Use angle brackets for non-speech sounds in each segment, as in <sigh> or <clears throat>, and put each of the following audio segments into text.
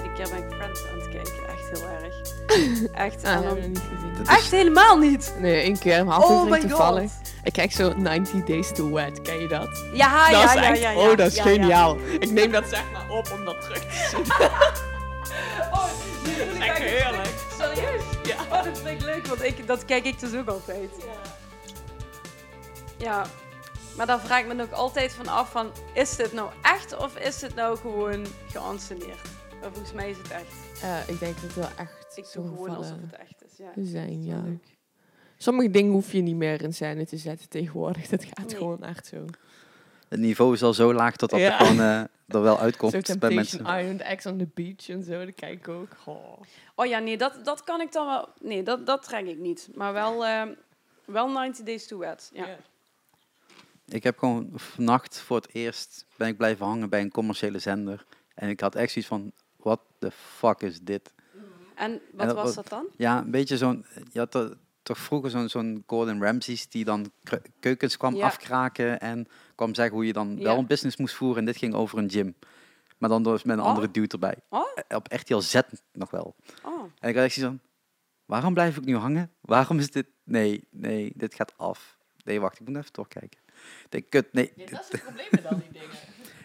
tweede keer ben ik Friends aan het kijken. Echt heel erg. <laughs> Echt. Ah, dan- niet gezien. Is- Echt helemaal niet. Nee, één keer, maar Oh aflevering my toevallig. god. Ik kijk zo 90 Days to Wed, ken je dat? Ja, dat ja, ja, echt, ja, ja. oh, dat is Ja, geniaal. Ik neem dat zeg maar op om dat terug te zien. <laughs> Oh, is echt heerlijk. Serieus? Ja. Oh, dat vind ik leuk, want ik, dat kijk ik dus ook altijd. Ja. Maar daar vraag ik me nog altijd van af van, is dit nou echt of is dit nou gewoon geanceneerd? Maar volgens mij is het echt. Eh, ik denk dat het wel echt Ik doe gewoon alsof het echt is. Ja. zijn, ja. Leuk. Sommige dingen hoef je niet meer in scène te zetten tegenwoordig. Dat gaat Nee. gewoon echt zo. Het niveau is al zo laag dat dat Ja. er gewoon eh, er wel Zo uitkomt bij Temptation mensen. Island, X on the Beach en zo, dat kijk ik ook. Oh. Oh ja, nee, dat, dat kan ik dan wel. Nee, dat, dat trek ik niet. Maar wel, eh, wel 90 Days to Wed. Ja. Ik heb gewoon vannacht voor het eerst ben ik blijven hangen bij een commerciële zender. En ik had echt zoiets van, what the fuck is dit? En wat dat was was- dat dan? Ja, een beetje zo'n, je had er toch vroeger zo'n zo'n Gordon Ramsays die dan keukens kwam Ja. afkraken en kwam zeggen hoe je dan Ja. wel een business moest voeren. En dit ging over een gym. Maar dan dus met een Oh. andere dude erbij. Oh. Eh, Op echt heel zet nog wel. Oh. En ik had echt zoiets van, waarom blijf ik nu hangen? Waarom is dit, nee, nee, dit gaat af. Nee, wacht, ik moet even doorkijken. Ik denk, kut, nee. dat is het probleem met al die dingen.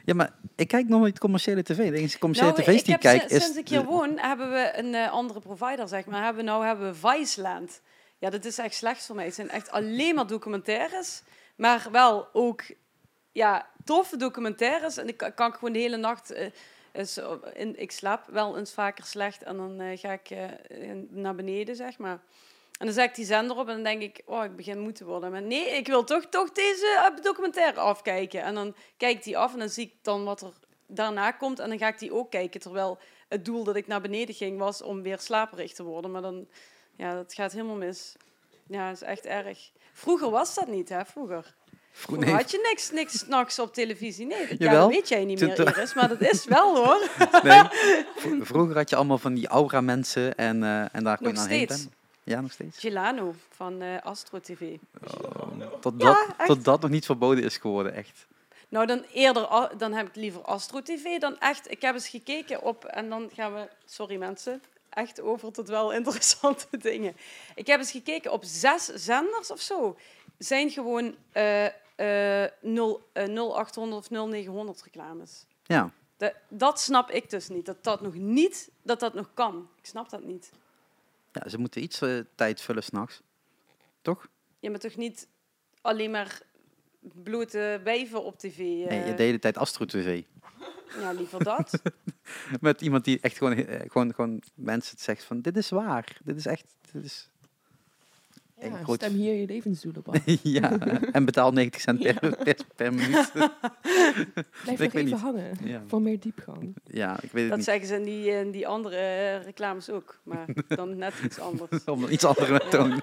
Ja, maar ik kijk nog nooit commerciële tv. De enige commerciële Nou, tv's ik die ik kijk is... sinds ik hier woon, hebben we een eh, andere provider, zeg maar. Hebben, we- nou hebben we Viceland. Ja, dat is echt slecht voor mij. Het zijn echt alleen maar documentaires. Maar wel ook ja, toffe documentaires. En ik kan, gewoon de hele nacht... eh, is, eh, in, ik slaap wel eens vaker slecht. En dan ga ik naar beneden, zeg maar. En dan zet ik die zender op en dan denk ik, oh, ik begin moe te worden. Maar nee, ik wil toch, toch deze eh, documentaire afkijken. En dan kijk ik die af en dan zie ik dan wat er daarna komt. En dan ga ik die ook kijken. Terwijl het doel dat ik naar beneden ging was om weer slaperig te worden. Maar dan, ja, dat gaat helemaal mis. Ja, dat is echt erg. Vroeger was dat niet, hè? Vroeger. Vroeg- Vroeger nee, had je niks, niks s'nachts op televisie. Nee, dat, ja, Jawel. dat weet jij niet meer, Iris. Maar dat is wel, <laughs> hoor. nee. <laughs> Vroeger had je allemaal van die aura mensen en, eh, en daar kon je dan heen. Ja, nog steeds. Gilano van eh, Astro TV. Tot, Ja, dat, tot dat nog niet verboden is geworden, echt. Nou, dan eerder, dan heb ik liever Astro TV dan echt. Ik heb eens gekeken op, en dan gaan we, sorry mensen, echt over tot wel interessante <laughs> dingen. Ik heb eens gekeken op zes zenders of zo. Zijn gewoon eh 0, eh, 0800 of 0900 reclames. Ja. De- dat snap ik dus niet. Dat dat nog niet, dat dat nog kan. Ik snap dat niet. Ja, ze moeten iets eh, tijd vullen s'nachts. Toch? Je bent toch niet alleen maar blote wijven op tv? eh, Nee, je de hele tijd Astro TV. Ja, liever dat. <laughs> Met iemand die echt gewoon, eh, gewoon, gewoon mensen zegt van, dit is waar. Dit is echt, dit is... Ja, groot- stem hier je levensdoel op af. <laughs> ja, en betaal 90 cent <laughs> per, per, per minuut. <laughs> Blijf nog even niet. hangen. Ja. Voor meer diepgang. ja, ik weet het Dat niet. zeggen ze in die, in die andere eh, reclames ook, maar dan net iets anders. Om een iets andere toon.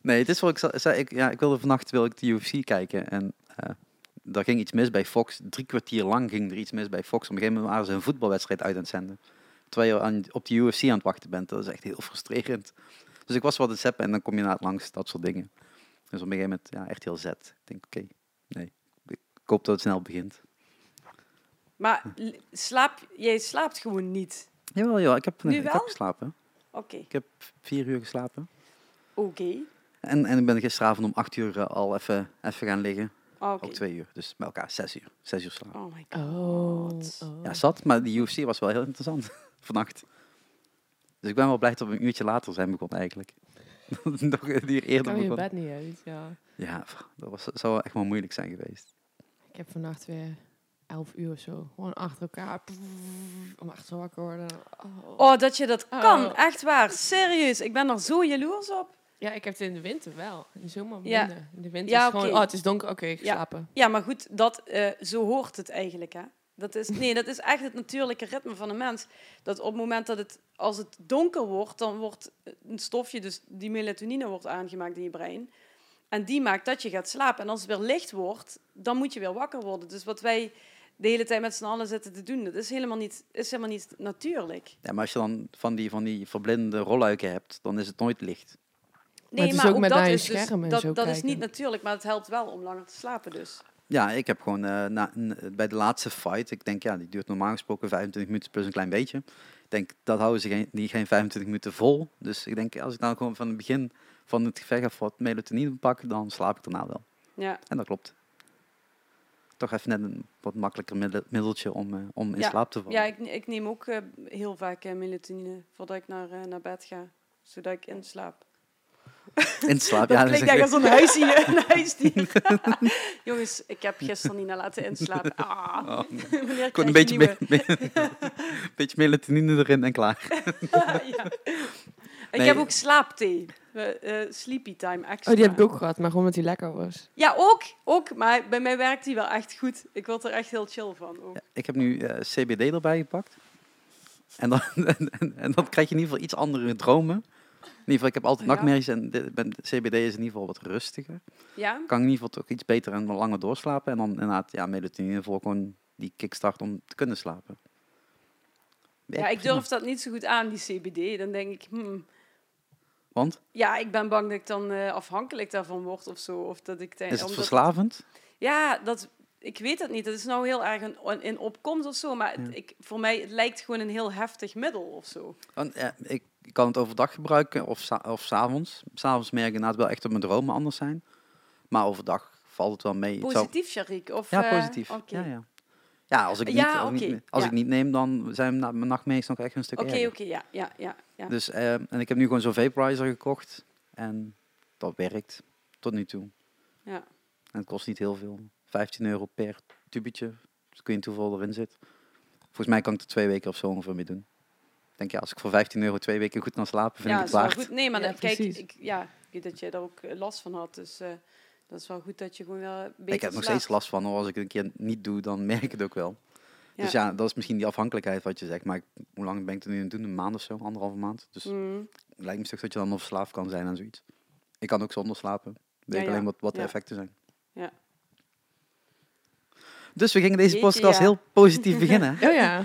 nee, het is wel, ik, zei, ik, ja, ik wilde vannacht wil ik de UFC kijken en eh daar ging iets mis bij Fox. Drie kwartier lang ging er iets mis bij Fox. Op een gegeven moment waren ze een voetbalwedstrijd uit aan het zenden. Terwijl je aan, op de UFC aan het wachten bent. Dat is echt heel frustrerend. Dus ik was wat zappen en dan kom je na het langs, dat soort dingen. Dus op een gegeven moment, ja, echt heel zet. Ik denk, oké, nee. Ik hoop dat het snel begint. Maar slaap, jij slaapt gewoon niet. Jawel, joh, ik heb, Nu ik wel? heb geslapen. Oké, Ik heb vier uur geslapen. oké. En, en ik ben gisteravond om acht uur eh, al even, even gaan liggen. Ah, oké. Ook twee uur. Dus bij elkaar zes uur. Zes uur slapen. Oh my god. Oh. oh. Ja, zat. Maar die UFC was wel heel interessant <laughs> vannacht. Dus ik ben wel blij dat we een uurtje later zijn begonnen eigenlijk. <laughs> Nog een uur eerder kan je begonnen. bed niet uit, ja. Ja, dat was, zou echt wel moeilijk zijn geweest. Ik heb vannacht weer 11 uur of zo. Gewoon achter elkaar. Om echt zo wakker worden. Oh. Oh, dat je dat kan. Oh. Echt waar. Serieus. Ik ben er zo jaloers op. Ja, ik heb het in de winter wel. In de zomer Ja. minder. In de winter Ja, is gewoon, oh, het is donker, oké, ik ga Ja. slapen. Ja, maar goed, dat, eh, zo hoort het eigenlijk, hè. Dat is, nee, dat is echt het natuurlijke ritme van een mens. Dat op het moment dat het, als het donker wordt, dan wordt een stofje, dus die melatonine wordt aangemaakt in je brein. En die maakt dat je gaat slapen. En als het weer licht wordt, dan moet je weer wakker worden. Dus wat wij de hele tijd met z'n allen zitten te doen, dat is helemaal niet, is helemaal niet natuurlijk. Ja, maar als je dan van die, van die verblindende rolluiken hebt, dan is het nooit licht. Nee, het is ook met dat is dus- dat, zo dat is niet natuurlijk, maar het helpt wel om langer te slapen dus. Ja, ik heb gewoon eh, na, bij de laatste fight, ik denk ja, die duurt normaal gesproken 25 minuten plus een klein beetje. Ik denk, dat houden ze geen, die geen 25 minuten vol. Dus ik denk, als ik nou gewoon van het begin van het gevecht even wat melatonine pak, dan slaap ik daarna wel. Ja. En dat klopt. Toch even net een wat makkelijker middel- middeltje om, eh, om in Ja. slaap te vallen. Ja, ik, ik neem ook eh, heel vaak melatonine voordat ik naar, naar bed ga. Zodat ik inslaap. In slaap, Dat ja. klinkt is echt als een huisdier. Een huisdier. <laughs> Jongens, ik heb gisteren niet naar laten inslapen. Ah, Oh, <laughs> wanneer Gewoon een krijg je beetje, nieuwe? me- me- beetje melatonine erin en klaar. <laughs> ja. Ik Nee. heb ook slaapthee. Eh, sleepy time extra. Oh, die heb ik ook gehad, maar gewoon omdat die lekker was. Ja, ook, ook. Maar bij mij werkt die wel echt goed. Ik word er echt heel chill van. Ook. Ik heb nu eh, CBD erbij gepakt. En dan, en, en dan krijg je in ieder geval iets andere dromen. In ieder geval, ik heb altijd nachtmerries en ben- CBD is in ieder geval wat rustiger. Ja? Kan ik in ieder geval toch iets beter en wat langer doorslapen. En dan inderdaad, ja, melatonine voor gewoon die kickstart om te kunnen slapen. ja, ik durf dat niet zo goed aan, die CBD. Dan denk ik, hmm, Want? ja, ik ben bang dat ik dan eh, afhankelijk daarvan word of zo. Of dat ik denk, Is het verslavend? Ja, dat, ik weet het niet. Dat is nou heel erg een, in opkomst of zo. Maar het- ik, voor mij het lijkt gewoon een heel heftig middel of zo. Want, ja, ik, ik kan het overdag gebruiken of, sa of s'avonds. S'avonds merk ik inderdaad wel echt dat mijn dromen anders zijn. Maar overdag valt het wel mee. Zou- Positief, Sharik? Of, Ja, eh, positief. Ja, ja. ja, als ik, niet, Ja, als, ik niet, als ja. ik niet neem, dan zijn na- mijn nachtmerries nog echt een stuk oké, oké, ja, ja, ja. ja. Dus, eh, en ik heb nu gewoon zo'n vaporizer gekocht. En dat werkt tot nu toe. Ja. En het kost niet heel veel. 15 euro per tubetje. Dus ik weet niet hoeveel erin zit. Volgens mij kan ik er twee weken of zo ongeveer mee doen. Denk, ja, als ik voor 15 euro twee weken goed kan slapen, vind ja, ik dat het is wel waard. goed. Nee, maar Ja, dan- kijk, ik, ja, ik weet dat jij daar ook eh, last van had. Dus eh, dat is wel goed dat je gewoon wel beter Ik heb nog steeds last van. hoor. Als ik het een keer niet doe, dan <laughs> merk ik het ook wel. Ja. Dus ja, dat is misschien die afhankelijkheid wat je zegt. Maar ik- hoe lang ben ik er nu aan het doen? Een maand of zo? Anderhalve maand? Dus Mm. het lijkt me toch dat je dan nog verslaafd kan zijn aan zoiets. Ik kan ook zonder slapen. Ik weet Ja, ja. alleen wat, wat de effecten zijn. Ja. Dus we gingen deze Jeetje, podcast ja. heel positief <laughs> beginnen. Oh ja.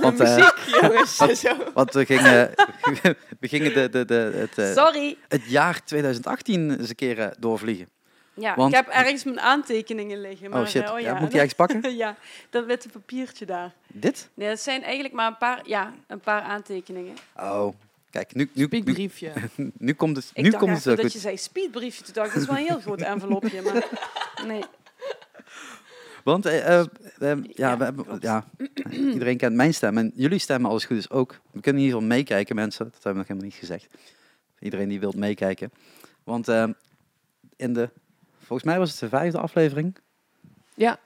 Want, eh, Muziek, jongens. Zo. want we gingen, <laughs> we gingen de, de, de, het, eh, Sorry. het jaar 2018 eens een keer eh, doorvliegen. Ja, want- ik heb ergens mijn aantekeningen liggen. Maar, oh shit, oh, ja, ja. moet die ergens pakken? <laughs> ja, dat witte papiertje daar. Dit? Nee, dat zijn eigenlijk maar een paar, ja, een paar aantekeningen. Oh, kijk, nu, nu, nu, nu komt het, Ik nu dacht komt het dat goed. je zei speedbriefje. Toen dacht ik, dat is wel een heel groot envelopje. Maar nee. Want eh, eh, ja, Ja, we hebben, klopt. ja, <clears throat> iedereen kent mijn stem en jullie stemmen als het goed is ook. We kunnen in ieder geval meekijken, mensen. Dat hebben we nog helemaal niet gezegd. Iedereen die wilt meekijken. Want eh, in de, volgens mij was het de vijfde aflevering. Ja.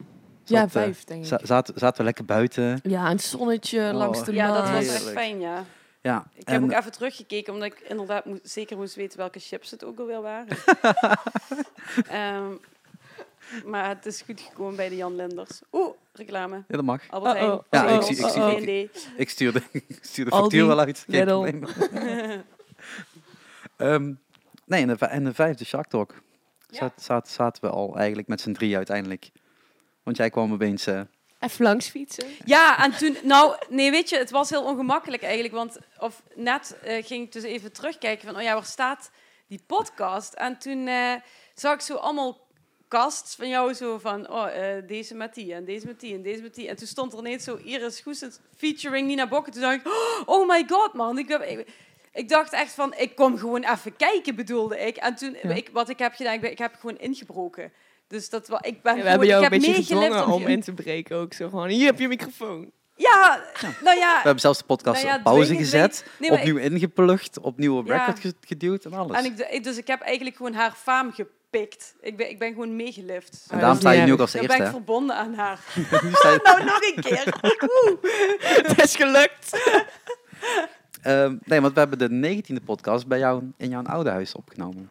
Ja, Zat, eh, vijf, denk ik. za- zaten, zaten we lekker buiten. Ja, een zonnetje Oh. langs de Ja, dat was echt fijn, ja. Ja, Ik en, heb ook even teruggekeken, omdat ik inderdaad zeker moest weten welke chips het ook alweer waren. <laughs> Ehm, maar het is goed gekomen bij de Jan Lenders. Oeh, reclame. ja, dat mag. Albert Heijn. Uh-oh. Ja, ik Zegels, zie- ik zie- ik- V&D. Ik stuur de, <laughs> ik stuur de factuur wel uit. Geen probleem. Ehm, nee, in de, vij- in de vijfde Shark Talk Ja. zat, zat, zaten we al eigenlijk met z'n drie uiteindelijk. Want jij kwam opeens... eh, Even langs fietsen. Ja, en toen, nou, nee, weet je, het was heel ongemakkelijk eigenlijk. Want of net eh, ging ik dus even terugkijken van, oh ja, waar staat die podcast? En toen eh, zag ik zo allemaal casts van jou, zo van, oh, eh, deze met die en deze met die en deze met die. En toen stond er ineens zo Iris Goesens featuring Nina Bokken. Toen dacht ik, oh my god, man. Ik, heb- ik, ik dacht echt van, ik kom gewoon even kijken, bedoelde ik. En toen, Ja. ik, wat ik heb gedaan, ik, ben, ik heb gewoon ingebroken. Dus dat was, ik ben we gewoon, hebben jou ik een heb beetje gedwongen om in te breken ook. Zo gewoon, hier heb je microfoon. Ja, nou ja. we hebben zelfs de podcast Nou ja, op pauze dwingen- gezet, Nee, opnieuw ingeplucht, opnieuw op Ja. record ge- geduwd en alles. En ik, dus ik heb eigenlijk gewoon haar faam gepikt. Ik ben, ik ben gewoon meegelift. En daarom sta je nu ook als Dan eerste. ben ik verbonden aan haar. <laughs> Je- <laughs> nou, nog een keer. <laughs> Het is gelukt. Ehm, nee, want we hebben de negentiende podcast bij jou in jouw oude huis opgenomen.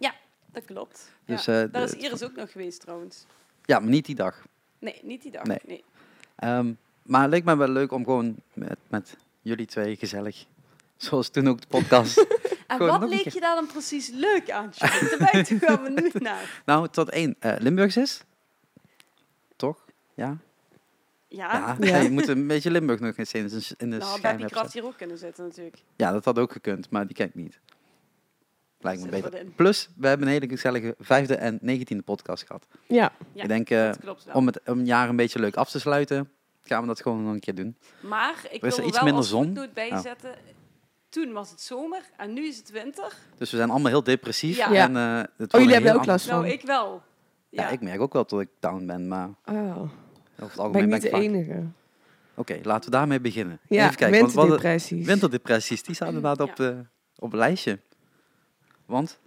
Dat klopt. Dus, ja. eh, Daar is Iris ook nog geweest trouwens. Ja, maar niet die dag. Nee, niet die dag. Nee. Nee. Ehm, maar het leek me wel leuk om gewoon met, met jullie twee gezellig, zoals toen ook de podcast. <laughs> En Gewoon wat leek je daar dan precies leuk aan, Charlie? Daar ben ik toch wel benieuwd naar. nou, tot één. eh Limburgs is? Toch? Ja? Ja, Ja, Ja. je moet een beetje Limburg nog eens in de, in de nou, Beppie hebben Kraft hier ook kunnen zitten natuurlijk. Ja, dat had ook gekund, maar die ken ik niet. lijkt me beter. Plus, we hebben een hele gezellige vijfde en negentiende podcast gehad. Ja, Ja, ik denk, eh, om het om een jaar een beetje leuk af te sluiten, gaan we dat gewoon nog een keer doen. Maar ik is wil er iets wel minder als zon. Ja. Toen was het zomer en nu is het winter. Dus we zijn allemaal heel depressief. Ja. En, eh, het Oh, jullie hebben ook last Nou, van? ik wel. Ja. Ja, ik merk ook wel dat ik down ben, maar Oh, over het ben algemeen ik ben niet ik de vaak- enige. Oké, laten we daarmee beginnen. Ja, Even kijken, want we hadden- winterdepressies. winterdepressies, die staan inderdaad op, eh, op een lijstje. Want,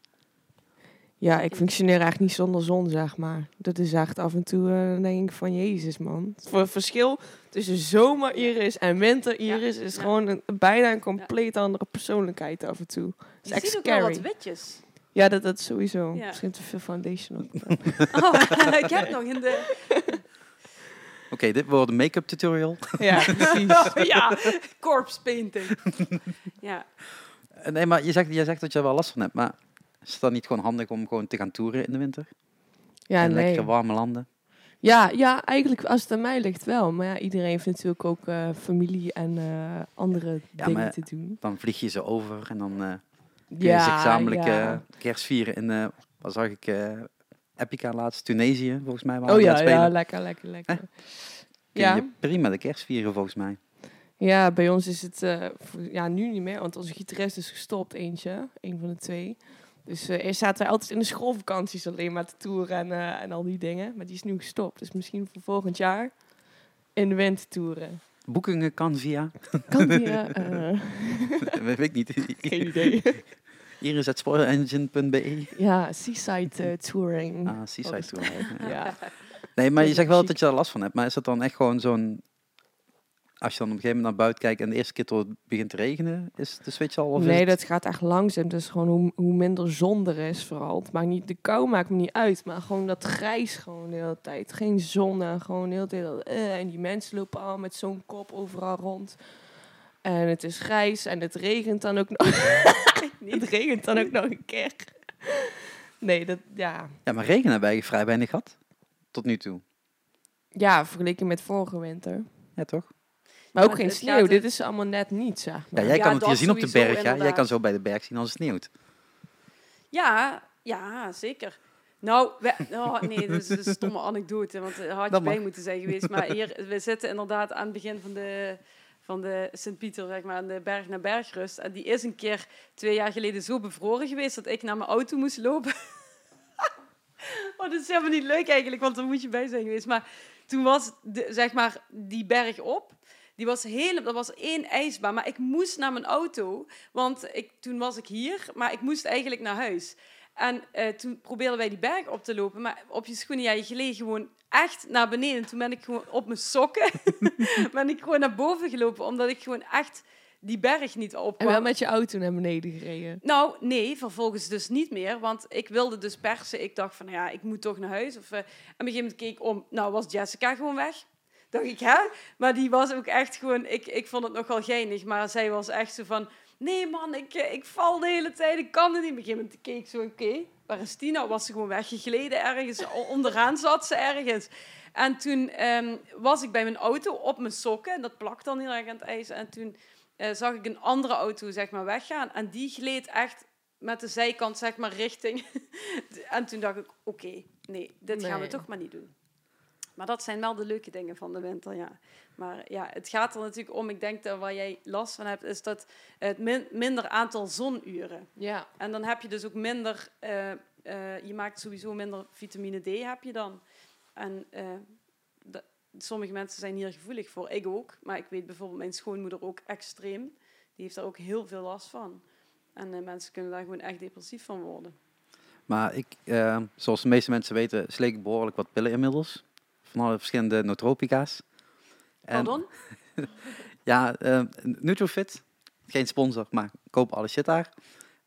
Ja, ik functioneer eigenlijk niet zonder zon, zeg maar. Dat is echt af en toe, eh, dan denk ik van, jezus man. Voor het verschil tussen zomer-Iris en winter-Iris is ja. gewoon een, bijna een compleet andere persoonlijkheid af en toe. Het is je echt ziet ook wel wat witjes. Ja, dat, dat sowieso. Ja. Misschien te veel foundation op. <laughs> Oh, <laughs> ik heb nog in de... oké, dit wordt een make-up tutorial. ja, <laughs> precies. Oh, ja, corpse painting. ja. Eh, Nee, maar je zegt, je zegt dat je er wel last van hebt, maar is het dan niet gewoon handig om gewoon te gaan toeren in de winter? Ja, in nee. lekkere warme landen? Ja, ja, eigenlijk als het aan mij ligt wel. Maar ja, iedereen heeft natuurlijk ook eh, familie en eh, andere Ja, dingen te doen. Dan vlieg je ze over en dan eh kun je Ja, gezamenlijk ja. eh, kerst vieren in, wat zag ik, Epica laatst, Tunesië volgens mij. Waar Oh ja, ja, lekker, lekker, lekker. Kun Ja. je prima de kerst vieren volgens mij. Ja, bij ons is het ja, nu niet meer, want onze gitarist is gestopt, eentje, een van de twee. Dus eh, eerst zaten wij altijd in de schoolvakanties alleen maar te toeren en, eh, en al die dingen. Maar die is nu gestopt, dus misschien voor volgend jaar in de winter toeren. Boekingen kan via, Kan die, eh, <laughs> eh, weet ik niet, geen idee. iris.spoilerengine.be. ja, Seaside eh, Touring. Ah, Seaside volgens Tour. mij. Ja. Nee, maar je Ja, zegt wel dat je daar last van hebt. Maar is dat dan echt gewoon zo'n... Als je dan op een gegeven moment naar buiten kijkt en de eerste keer tot het begint te regenen, is de switch al? Of Nee, het- dat gaat echt langzaam. Dus gewoon hoe, hoe minder zon er is vooral. Het maakt niet, de kou maakt me niet uit, maar gewoon dat grijs gewoon de hele tijd. Geen zon en gewoon de hele tijd. dat, eh, en die mensen lopen al met zo'n kop overal rond. En het is grijs en het regent dan ook nog. <laughs> <laughs> het regent dan ook nog een keer. Nee, dat, ja. Ja, maar regen hebben eigenlijk vrij weinig gehad. Tot nu toe. Ja, vergeleken met vorige winter. Ja, toch? Maar ook geen sneeuw. Dit is allemaal net niet, zeg Ja, jij Ja, kan het hier zien op de berg. Ja? Jij kan zo bij de berg zien als het sneeuwt. Ja, ja, zeker. Nou, we, oh, nee, dat is een stomme anekdote, want er had je bij moeten zijn geweest. Maar hier, we zitten inderdaad aan het begin van de, van de Sint-Pieter, zeg maar, aan de berg naar bergrust. En die is een keer twee jaar geleden zo bevroren geweest dat ik naar mijn auto moest lopen. <laughs> oh, dat is helemaal niet leuk eigenlijk, want daar moet je bij zijn geweest. Maar toen was, de, zeg maar, die berg op. Die was helemaal, dat was één ijsbaan. Maar ik moest naar mijn auto, want ik, toen was ik hier, maar ik moest eigenlijk naar huis. En eh, toen probeerden wij die berg op te lopen, maar op je schoenen, ja, je gleed gewoon echt naar beneden. Toen ben ik gewoon op mijn sokken, <laughs> ben ik gewoon naar boven gelopen, omdat ik gewoon echt die berg niet En opkwam. wel met je auto naar beneden gereden. Nou, nee, vervolgens dus niet meer. Want ik wilde dus persen. Ik dacht van, ja, ik moet toch naar huis. Of, eh, en op een gegeven moment keek ik om. Nou, was Jessica gewoon weg. Dacht ik, hè? Maar die was ook echt gewoon... Ik, ik vond het nogal geinig. Maar zij was echt zo van... Nee, man, ik, eh, ik val de hele tijd. Ik kan het niet. Op een gegeven moment keek ik zo, oké. waar is nou? Was ze gewoon weggegleden ergens? Onderaan zat ze ergens. En toen ehm, was ik bij mijn auto op mijn sokken. En dat plakt dan heel erg aan het ijs. En toen eh, zag ik een andere auto zeg maar weggaan. En die gleed echt met de zijkant zeg maar richting. <laughs> en toen dacht ik, oké, nee, dit gaan we toch maar niet doen. Maar dat zijn wel de leuke dingen van de winter, ja. Maar ja, het gaat er natuurlijk om, ik denk dat waar jij last van hebt, is dat het min- minder aantal zonuren. Ja. En dan heb je dus ook minder, eh, eh, je maakt sowieso minder vitamine D heb je dan. En eh, de- sommige mensen zijn hier gevoelig voor, ik ook. Maar ik weet bijvoorbeeld mijn schoonmoeder ook extreem. Die heeft daar ook heel veel last van. En mensen kunnen daar gewoon echt depressief van worden. Maar ik, zoals de meeste mensen weten, sleek ik behoorlijk wat pillen inmiddels. Van alle verschillende nootropica's. En- Pardon? <laughs> Ja, eh Nutrofit. Geen sponsor, maar koop alle shit daar.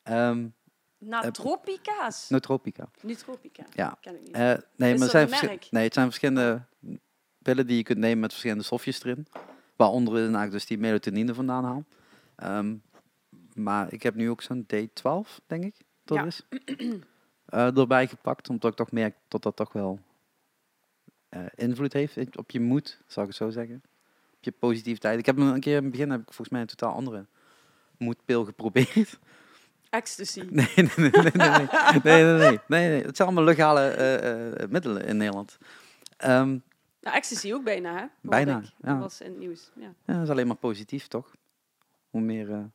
Ehm Natropica's. nootropica. Nutropica. Ja. Ken ik niet. Eh, nee, Is maar zijn nee, het zijn verschillende pillen die je kunt nemen met verschillende stofjes erin. Waaronder inderdaad dus die melatonine vandaan haal. Ehm, maar ik heb nu ook zo'n D12, denk ik, dat Ja. is. eh, erbij gepakt, omdat ik toch merk dat dat toch wel eh, invloed heeft op je moed, zou ik het zo zeggen. Op je positiviteit. Ik heb een keer in het begin heb ik volgens mij een totaal andere moedpil geprobeerd. Ecstasy. <laughs> Nee, nee, nee, nee, nee, nee, nee, nee, nee. Het zijn allemaal legale eh, eh, middelen in Nederland. Ehm, Nou, ecstasy ook bijna, hè? Bijna, ik. ja. Dat was in het nieuws. Ja. ja, dat is alleen maar positief, toch? Hoe meer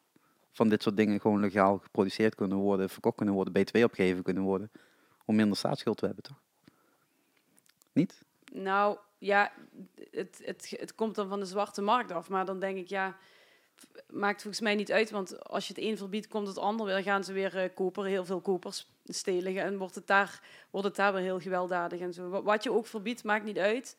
van dit soort dingen gewoon legaal geproduceerd kunnen worden, verkocht kunnen worden, BTW opgegeven kunnen worden, hoe minder staatsschuld we hebben, toch? Niet? Nou, ja, het, het, het komt dan van de zwarte markt af. Maar dan denk ik, ja, maakt volgens mij niet uit. Want als je het een verbiedt, komt het ander weer. Gaan ze weer eh, koper, heel veel kopers stelen. En wordt het, daar, wordt het daar weer heel gewelddadig en zo. Wat, wat je ook verbiedt, maakt niet uit.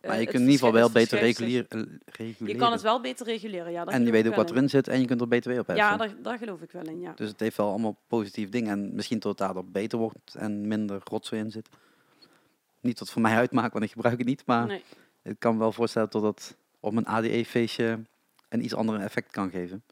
Eh, Maar je kunt in ieder geval wel beter regulieren. eh, reguleren. Je kan het wel beter reguleren, ja. en je weet ook wat erin zit en je kunt er BTW op heffen. Ja, daar, daar geloof ik wel in, ja. Dus het heeft wel allemaal positief dingen. En misschien tot het daardoor beter wordt en minder rotzooi in zit. Niet dat het voor mij uitmaakt, want ik gebruik het niet. Maar Nee. ik kan me wel voorstellen dat het op een ADE-feestje een iets ander effect kan geven.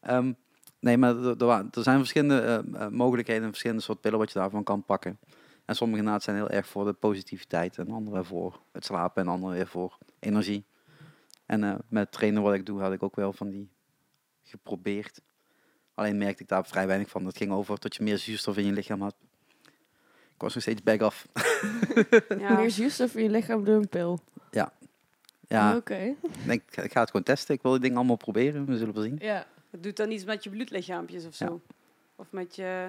Ehm, nee, maar er, zijn verschillende eh, eh, mogelijkheden en verschillende soort pillen wat je daarvan kan pakken. En sommige inderdaad zijn heel erg voor de positiviteit en andere voor het slapen en andere weer voor energie. En eh, met trainen wat ik doe had ik ook wel van die geprobeerd. Alleen merkte ik daar vrij weinig van. Het ging over dat je meer zuurstof in je lichaam had. Ik was nog steeds back off. <laughs> Ja. Meer zuurstof in je lichaam door een pil. Ja, Oké. ik denk, ik ga het gewoon testen. Ik wil die dingen allemaal proberen. We zullen wel zien. Ja. Het doet dan iets met je bloedlichaampjes of zo. Ja. Of met je,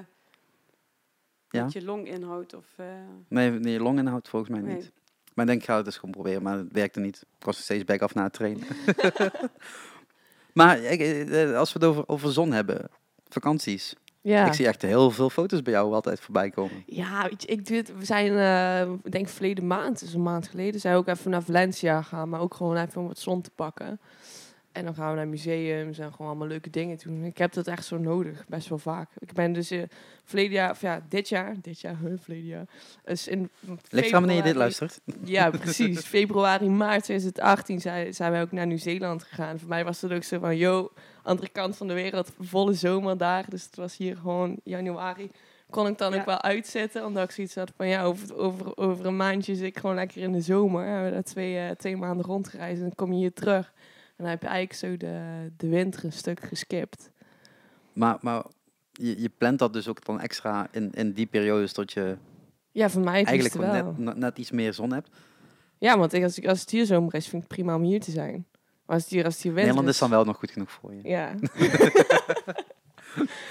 Ja. met je longinhoud. Of, eh, Nee, nee longinhoud volgens mij Nee. niet. Maar ik denk, ik ga het dus gewoon proberen. Maar het werkte niet. Ik was nog steeds back off na het trainen. <laughs> <laughs> maar ik, eh, als we het over, over zon hebben, vakanties. Ja. Ik zie echt heel veel foto's bij jou altijd voorbij komen. Ja, weet je, ik doe het. We zijn, eh, ik denk verleden maand, dus een maand geleden, zijn we ook even naar Valencia gaan, maar ook gewoon even om wat zon te pakken. En dan gaan we naar museums en gewoon allemaal leuke dingen doen. Ik heb dat echt zo nodig, best wel vaak. Ik ben dus uh, verleden jaar, of ja, dit jaar, dit jaar, huh, verleden jaar. Dus in Ligt er aan wanneer je dit luistert? Ja, precies. <laughs> Februari, maart 2018 zijn, zijn wij ook naar Nieuw-Zeeland gegaan. Voor mij was het ook zo van, yo, andere kant van de wereld, volle zomer daar. Dus het was hier gewoon januari. Kon ik dan Ja. ook wel uitzetten, omdat ik zoiets had van, ja, over, over, over een maandje zit ik gewoon lekker in de zomer. We daar twee, eh, twee maanden rondgereisd en dan kom je hier terug. En dan heb je eigenlijk zo de, de winter een stuk geskipt. Maar, maar je, je plant dat dus ook dan extra in, in die periodes dat je Ja, voor mij het eigenlijk wel. net, net, net iets meer zon hebt. Ja, want ik, als, ik, als het hier zomer is, vind ik het prima om hier te zijn. Maar als het hier, als het hier winter Nederland is dan wel nog goed genoeg voor je. Ja. <laughs>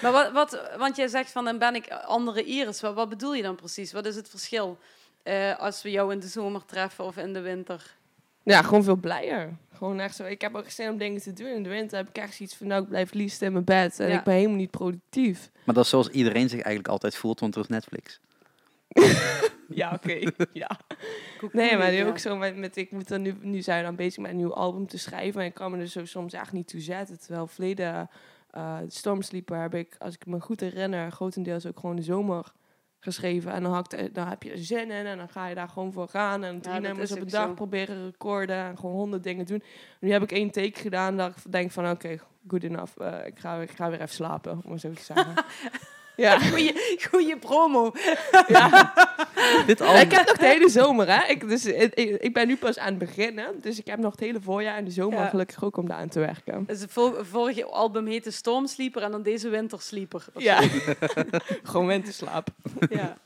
Maar wat, wat, want jij zegt van dan ben ik andere Iris. Wat, wat bedoel je dan precies? Wat is het verschil eh, als we jou in de zomer treffen of in de winter? Ja, gewoon veel blijer. Gewoon echt zo. Ik heb ook zin om dingen te doen. In de winter heb ik echt zoiets van, nou, ik blijf liefst in mijn bed. En Ja. ik ben helemaal niet productief. Maar dat is zoals iedereen zich eigenlijk altijd voelt, want er is Netflix. <laughs> Ja, oké. <laughs> ja. Nee, maar ja. ook zo met, met ik moet dan nu, nu zijn we dan bezig met een nieuw album te schrijven. En ik kan me er zo soms echt niet toe zetten. Terwijl verleden uh, Stormsleeper heb ik, als ik me goed herinner, grotendeels ook gewoon de zomer geschreven. En dan, ik, dan heb je zin in en dan ga je daar gewoon voor gaan. En drie nummers op een dag zo. proberen recorden en gewoon honderd dingen doen. Nu heb ik één take gedaan dat ik denk van oké, good enough. Uh, ik, ga, ik ga weer even slapen, om het zo te zeggen. <laughs> ja. <laughs> Goeie, goeie promo. ja. <laughs> Dit album, Ik heb nog de hele zomer, hè. Ik, dus, ik, ik ben nu pas aan het beginnen. Dus ik heb nog het hele voorjaar en de zomer Ja. gelukkig ook om daar aan te werken. Dus het vor- vorige album heette Stormsleeper en dan deze Wintersleeper. Ja. <laughs> Gewoon winterslaap. ja.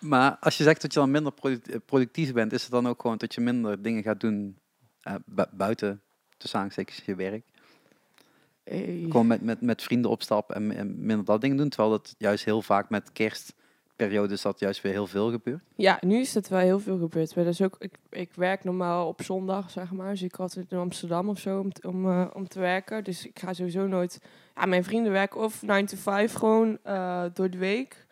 maar als je zegt dat je dan minder product- productief bent, is het dan ook gewoon dat je minder dingen gaat doen eh, bu- buiten de aanstekens je werk? Gewoon met, met, met vrienden opstappen en, en minder dat dingen doen, terwijl dat juist heel vaak met kerstperiodes dat juist weer heel veel gebeurt. Ja, nu is het wel heel veel gebeurd. Maar dat is ook, ik, ik werk normaal op zondag, zeg maar. Dus ik had het in Amsterdam of zo om, te- om, eh, om te werken. Dus ik ga sowieso nooit... Ja, mijn vrienden werken of 9 to 5 gewoon eh, door de week.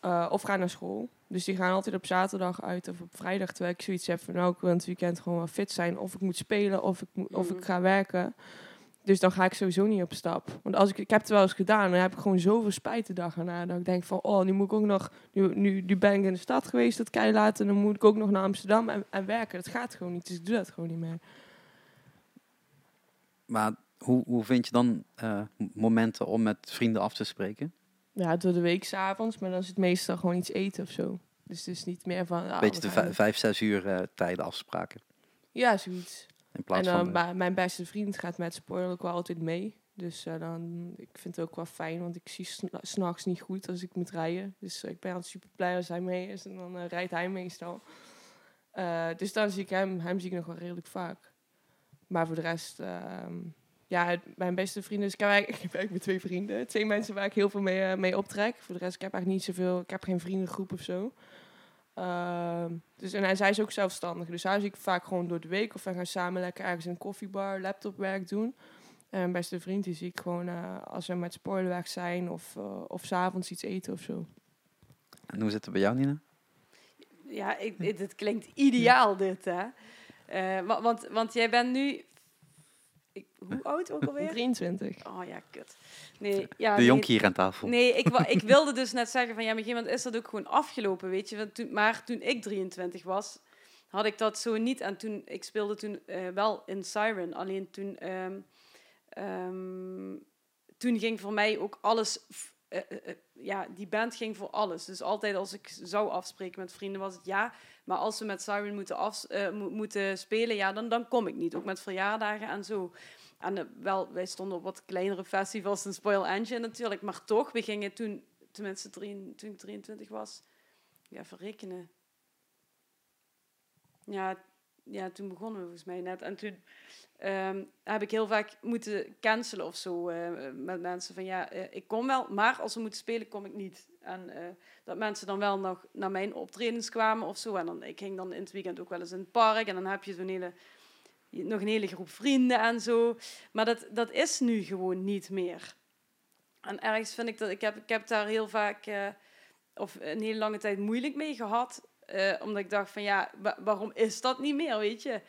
eh, of gaan naar school. Dus die gaan altijd op zaterdag uit of op vrijdag. Terwijl ik zoiets heb van, nou, ik wil het weekend gewoon wel fit zijn. Of ik moet spelen of ik, moet, of ik ga werken. Dus dan ga ik sowieso niet op stap. Want als ik, ik heb het wel eens gedaan, dan heb ik gewoon zoveel spijt de dag erna. Dat ik denk van, oh, nu moet ik ook nog, nu, nu, nu ben ik in de stad geweest, dat kei laat. En dan moet ik ook nog naar Amsterdam en, en werken. Dat gaat gewoon niet, dus ik doe dat gewoon niet meer. Maar hoe, hoe vind je dan eh, momenten om met vrienden af te spreken? Ja, door de week s'avonds, maar dan is het meestal gewoon iets eten of zo. Dus het is niet meer van... ah, Beetje de vijf, zes uur eh, tijden afspraken. Ja, zoiets. In En plaats van... mijn- beste vriend gaat met spoiler ook wel altijd mee. Dus eh, dan, ik vind het ook wel fijn, want ik zie sna- s'nachts niet goed als ik moet rijden. Dus eh, ik ben altijd super blij als hij mee is en dan eh, rijdt hij meestal. Dus dan zie ik hem, hem zie ik nog wel redelijk vaak. Maar voor de rest, ehm, ja, het- mijn beste vrienden, dus ik heb eigenlijk, <laughs> ik heb eigenlijk maar twee vrienden. Twee mensen waar ik heel veel mee, mee optrek. Voor de rest, ik heb eigenlijk niet zoveel, ik heb geen vriendengroep of zo. Ehm, dus, en hij, zij is ook zelfstandig. Dus hij zie ik vaak gewoon door de week. Of we gaan samen lekker ergens in een koffiebar laptopwerk doen. En mijn beste vriend die zie ik gewoon eh, als we met spoiler weg zijn. Of, eh of s'avonds iets eten of zo. En hoe zit het bij jou, Nina? Ja, ik, dit, dit klinkt ideaal, dit, hè. Eh, wa- want, want jij bent nu... Ik, hoe oud ook alweer? <laughs> 23. Oh ja, kut. Nee, ja, De nee, jonkie hier aan tafel. Nee, ik, ik <laughs> wilde dus net zeggen van ja, maar op een gegeven moment is dat ook gewoon afgelopen, weet je. Want toen, maar toen ik 23 was, had ik dat zo niet. En toen, ik speelde toen eh, wel in Siren. Alleen toen, ehm, ehm, toen ging voor mij ook alles, f- eh, eh, eh, ja, die band ging voor alles. Dus altijd als ik zou afspreken met vrienden was het ja. Maar als we met Siren moeten, af, eh, mo- moeten spelen, ja, dan, dan kom ik niet. Ook met verjaardagen en zo. En eh, wel, wij stonden op wat kleinere festivals dan Spoil Engine natuurlijk. Maar toch, we gingen toen, tenminste drie- toen ik 23 was, ja, verrekenen. Ja, ja, toen begonnen we volgens mij net. En toen ehm, heb ik heel vaak moeten cancelen of zo eh, met mensen. Van ja, eh, ik kom wel, maar als we moeten spelen, kom ik niet. En eh, dat mensen dan wel nog naar mijn optredens kwamen of zo. En dan, ik ging dan in het weekend ook wel eens in het park. En dan heb je zo'n hele, nog een hele groep vrienden en zo. Maar dat, dat is nu gewoon niet meer. En ergens vind ik dat, ik heb, ik heb daar heel vaak, of een hele lange tijd moeilijk mee gehad. Eh, omdat ik dacht van ja, wa- waarom is dat niet meer, weet je?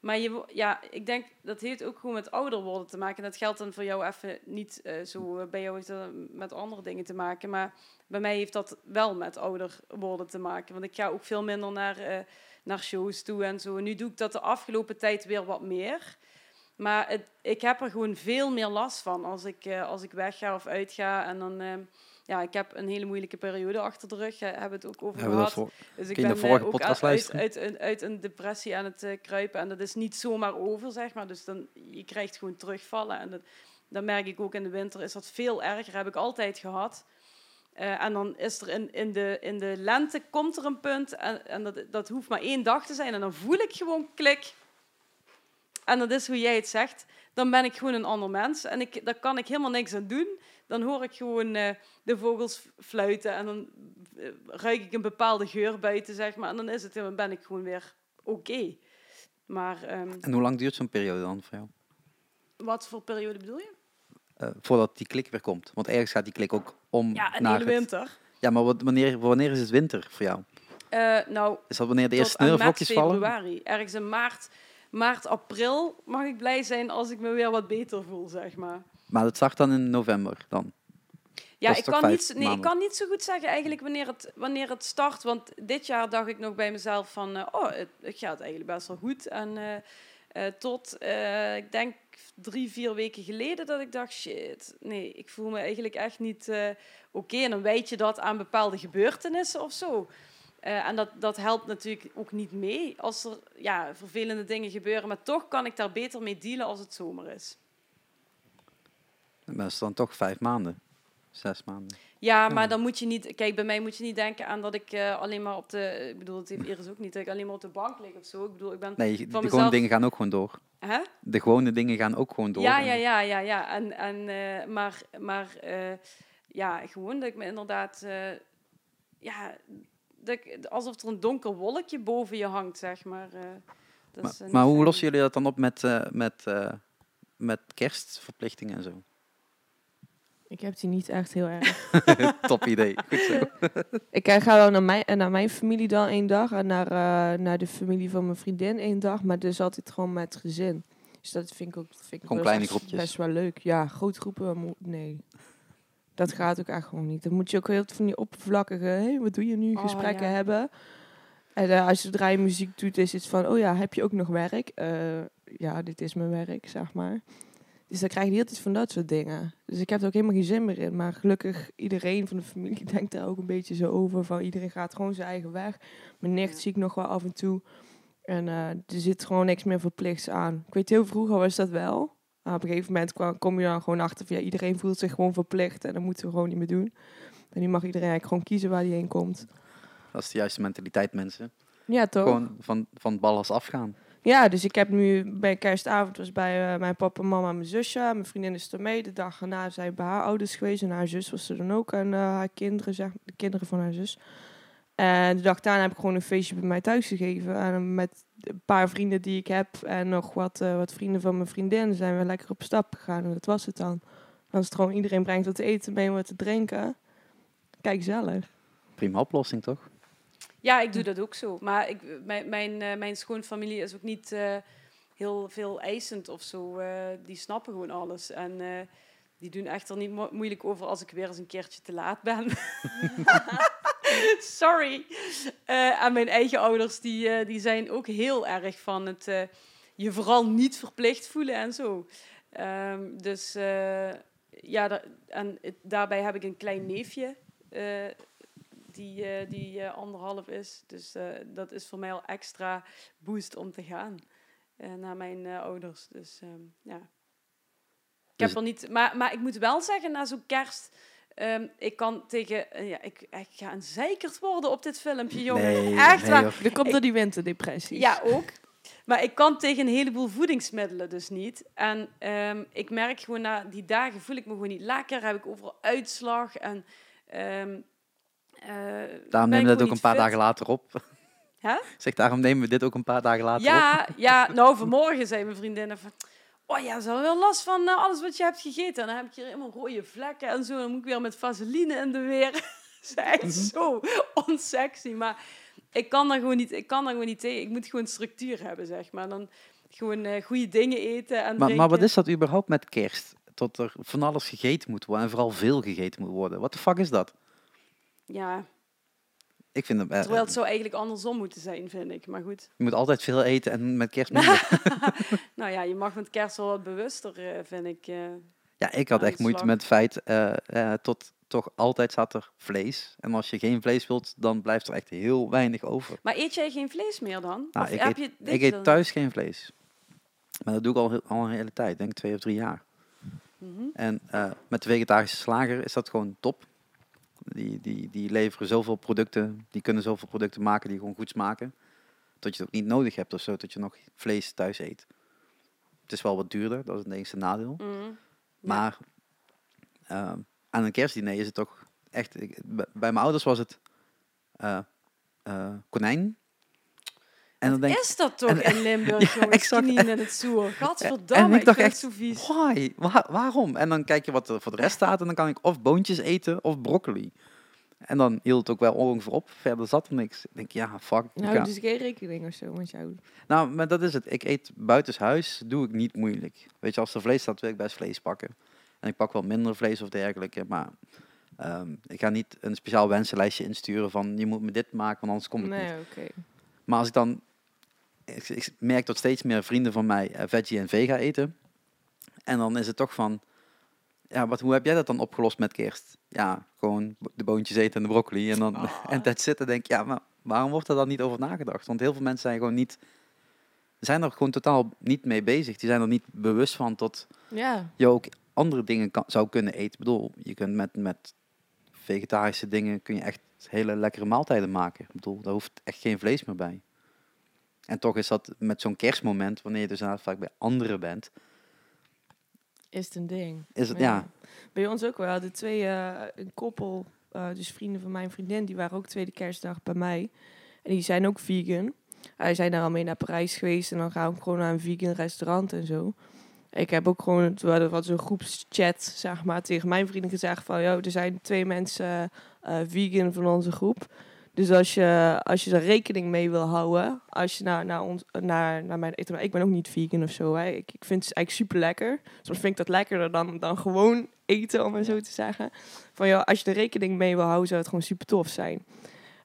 Maar je, ja, ik denk dat heeft ook gewoon met ouder worden te maken. En dat geldt dan voor jou even niet eh, zo. eh, bij jou heeft met andere dingen te maken. Maar bij mij heeft dat wel met ouder worden te maken. Want ik ga ook veel minder naar, naar shows toe en zo. Nu doe ik dat de afgelopen tijd weer wat meer. Maar het, ik heb er gewoon veel meer last van als ik, als ik wegga of uitga. En dan, ja, ik heb een hele moeilijke periode achter de rug. Daar hebben we het ook over Hebben gehad. voor? Dus ik ben eh, vorige ook podcast uit, uit, uit, uit een depressie aan het eh, kruipen. En dat is niet zomaar over, zeg maar. Dus dan, je krijgt gewoon terugvallen. En dat, dat merk ik ook in de winter. Is dat veel erger. Heb ik altijd gehad. Eh, en dan is er in, in, de, in de lente komt er een punt. En, en dat, dat hoeft maar één dag te zijn. En dan voel ik gewoon klik. En dat is hoe jij het zegt. Dan ben ik gewoon een ander mens. En ik, daar kan ik helemaal niks aan doen. Dan hoor ik gewoon eh, de vogels fluiten. En dan eh, ruik ik een bepaalde geur buiten, zeg maar. En dan is het, dan ben ik gewoon weer oké. Maar ehm, En hoe lang duurt zo'n periode dan voor jou? wat voor periode bedoel je? Eh, voordat die klik weer komt. Want ergens gaat die klik ook om Ja, een naar hele het- winter. Ja, maar wat, wanneer, wanneer is het winter voor jou? Nou, Is dat wanneer de eerste sneeuwvlokjes vallen? februari. Ergens in maart, maart, april mag ik blij zijn als ik me weer wat beter voel, zeg maar. Maar het start dan in november dan. Ja, Dat ik kan, niet, zo- nee, ik kan niet zo goed zeggen eigenlijk wanneer het, wanneer het start. Want dit jaar dacht ik nog bij mezelf van... eh, oh, het, het gaat eigenlijk best wel goed. En eh, eh, tot, ik denk, drie, vier weken geleden dat ik dacht... Shit, nee, ik voel me eigenlijk echt niet oké. En dan weet je dat aan bepaalde gebeurtenissen of zo. Eh, en dat, dat helpt natuurlijk ook niet mee als er ja, vervelende dingen gebeuren. Maar toch kan ik daar beter mee dealen als het zomer is. Maar dat is dan toch vijf maanden. Zes maanden. Ja, maar dan moet je niet... Kijk, bij mij moet je niet denken aan dat ik eh, alleen maar op de... Ik bedoel, het heeft Iris ook niet, dat ik alleen maar op de bank lig of zo. Ik bedoel, ik ben... Nee, de Van gewone mezelf- dingen gaan ook gewoon door. De gewone dingen gaan ook gewoon door. Ja, ja, ja, ja, ja. En, en, eh, maar maar ja, gewoon dat ik me inderdaad... ja, dat alsof er een donker wolkje boven je hangt, zeg maar. eh, dat Maar, is, eh, maar hoe fijn. lossen jullie dat dan op met, eh, met, eh, met kerstverplichtingen en zo? <laughs> Ik heb die niet echt heel erg. <laughs> Top idee. Goed zo. <laughs> ik eh, ga wel naar mijn, naar mijn familie dan één dag. En naar, eh, naar de familie van mijn vriendin één dag. Maar dus altijd gewoon met gezin. Dus dat vind ik ook, vind ik groepjes. best wel leuk. Ja, grote groepen, nee. Dat gaat ook echt gewoon niet. Dan moet je ook heel veel van die oppervlakkige, hé, wat doe je nu, Oh, gesprekken ja. hebben. En eh, als je zodra je muziek doet, is het van, oh ja, heb je ook nog werk? Eh, ja, dit is mijn werk, zeg maar. Dus dan krijg je hele tijd van dat soort dingen. Dus ik heb er ook helemaal geen zin meer in. Maar gelukkig, iedereen van de familie <laughs> denkt daar ook een beetje zo over. Van iedereen gaat gewoon zijn eigen weg. Mijn nicht Ja. zie ik nog wel af en toe. En eh, er zit gewoon niks meer verplichts aan. Ik weet heel vroeger was dat wel. Maar op een gegeven moment kom je dan gewoon achter van ja, iedereen voelt zich gewoon verplicht en dat moeten we gewoon niet meer doen. En nu mag iedereen eigenlijk gewoon kiezen waar hij heen komt. Dat is de juiste mentaliteit, mensen. Ja, toch? Gewoon van, van het ballas afgaan. Ja, dus ik heb nu bij kerstavond was bij eh, mijn papa, mama en mijn zusje. Mijn vriendin is er mee. De dag daarna zijn bij haar ouders geweest. En haar zus was er dan ook. En eh, haar kinderen, zeg, de kinderen van haar zus. En de dag daarna heb ik gewoon een feestje bij mij thuis gegeven. En met een paar vrienden die ik heb. En nog wat, eh, wat vrienden van mijn vriendin. Zijn we lekker op stap gegaan. En dat was het dan. Dan is het gewoon iedereen brengt wat te eten mee en wat te drinken. Kijk zelf. Prima oplossing, toch? Ja, ik doe dat ook zo. Maar ik, mijn, mijn, eh, mijn schoonfamilie is ook niet eh, heel veel eisend of zo. Eh, die snappen gewoon alles. En eh, die doen echt er niet mo- moeilijk over als ik weer eens een keertje te laat ben. <laughs> <laughs> Sorry. Eh, en mijn eigen ouders, die, eh, die zijn ook heel erg van het eh, je vooral niet verplicht voelen en zo. Ehm, dus ja, da- en het- daarbij heb ik een klein neefje. die, die anderhalf is. Dus dat is voor mij al extra boost om te gaan naar mijn ouders. Dus ehm, ja. Ik Dus- heb er niet, maar, maar ik moet wel zeggen, na zo'n kerst, ehm, ik kan tegen, eh, ja, ik, ik ga een zeikerd worden op dit filmpje, jongen. Nee, Echt nee, waar. Dat komt door die winterdepressie. Ja, ook. Maar ik kan tegen een heleboel voedingsmiddelen dus niet. En ehm, ik merk gewoon na die dagen voel ik me gewoon niet lekker. Heb ik overal uitslag. En, ehm, eh, Daarom nemen we gewoon ook een paar fit. dagen later op. Hè? <laughs> Zeg, daarom nemen we dit ook een paar dagen later op. Ja, ja, nou vanmorgen zei mijn vriendin van... Oh ja, ze had wel last van eh, alles wat je hebt gegeten. En dan heb ik hier helemaal rode vlekken en zo. Dan moet ik weer met vaseline in de weer. <laughs> Dat is Mhm. zo onsexy. Maar ik kan daar gewoon niet, ik kan daar gewoon niet tegen. Ik moet gewoon structuur hebben, zeg maar. Dan gewoon eh, goede dingen eten en Maar, maar wat is dat überhaupt met kerst? Tot er van alles gegeten moet worden en vooral veel gegeten moet worden. Wat de fuck is dat? Ja, Ik vind het... eh, terwijl het zou eigenlijk andersom moeten zijn, vind ik. Maar goed. Je moet altijd veel eten en met kerst <laughs> minder. <laughs> Nou ja, je mag met kerst wel wat bewuster, eh, vind ik. eh. ja, ik had echt moeite met het feit, eh, eh, tot toch altijd zat er vlees. En als je geen vlees wilt, dan blijft er echt heel weinig over. Maar eet jij geen vlees meer dan? Nou, of ik heb eet- je Ik eet thuis geen vlees. Maar dat doe ik al, een hele tijd, denk twee of drie jaar. Mhm. En eh, met de vegetarische slager is dat gewoon top. Die, die, die leveren zoveel producten, die kunnen zoveel producten maken die gewoon goed smaken. Dat je het ook niet nodig hebt of zo, dat je nog vlees thuis eet. Het is wel wat duurder, dat is het enige nadeel. Ja. Maar ehm, aan een kerstdiner is het toch echt... ik- bij bij mijn ouders was het eh, eh, konijn. En dan denk is dat toch en- in Limburg, <laughs> Ja, jongens? exact. Knieën in het zoer. en Gadverdamme, ik ik, dacht echt, zo vies. why? Wa- waarom? En dan kijk je wat er voor de rest staat en dan kan ik of boontjes eten of broccoli. En dan hield het ook wel ongeveer op. Verder zat er niks. Ik denk, ja, fuck. Nou, dus geen rekening of zo met jou. Nou, maar dat is het. Ik eet buitenshuis, doe ik niet moeilijk. Weet je, als er vlees staat, wil ik best vlees pakken. En ik pak wel minder vlees of dergelijke, maar ehm, ik ga niet een speciaal wensenlijstje insturen van je moet me dit maken, want anders kom ik niet. Nee, oké. Maar als ik dan, ik, ik merk dat steeds meer vrienden van mij eh, veggie en vega eten. En dan is het toch van, ja, wat, hoe heb jij dat dan opgelost met kerst? Ja, gewoon de boontjes eten en de broccoli en dan, <laughs> en dat zitten denk ik, ja, maar waarom wordt er dan niet over nagedacht? Want heel veel mensen zijn gewoon niet, zijn er gewoon totaal niet mee bezig. Die zijn er niet bewust van tot Ja, je ook andere dingen kan, zou kunnen eten. Ik bedoel, je kunt met, met vegetarische dingen kun je echt hele lekkere maaltijden maken. Ik bedoel, daar hoeft echt geen vlees meer bij. En toch is dat met zo'n kerstmoment, wanneer je dus vaak bij anderen bent, is het een ding. is het, ja, Bij ons ook wel. We hadden twee, eh, een koppel, eh, dus vrienden van mijn vriendin, die waren ook tweede kerstdag bij mij. En die zijn ook vegan. Wij zijn daar al mee naar Parijs geweest en dan gaan we gewoon naar een vegan restaurant en zo. Ik heb ook gewoon, we hadden wat zo'n groepschat, zeg maar, tegen mijn vrienden gezegd van, joh, er zijn twee mensen vegan van onze groep. Dus als je, als je er rekening mee wil houden, als je naar, naar, ons, naar, naar mijn eten... Ik ben ook niet vegan of zo, hè. Ik, ik vind het eigenlijk super lekker. Soms vind ik dat lekkerder dan, dan gewoon eten, om maar zo te zeggen. Van ja, als je er rekening mee wil houden, zou het gewoon super tof zijn.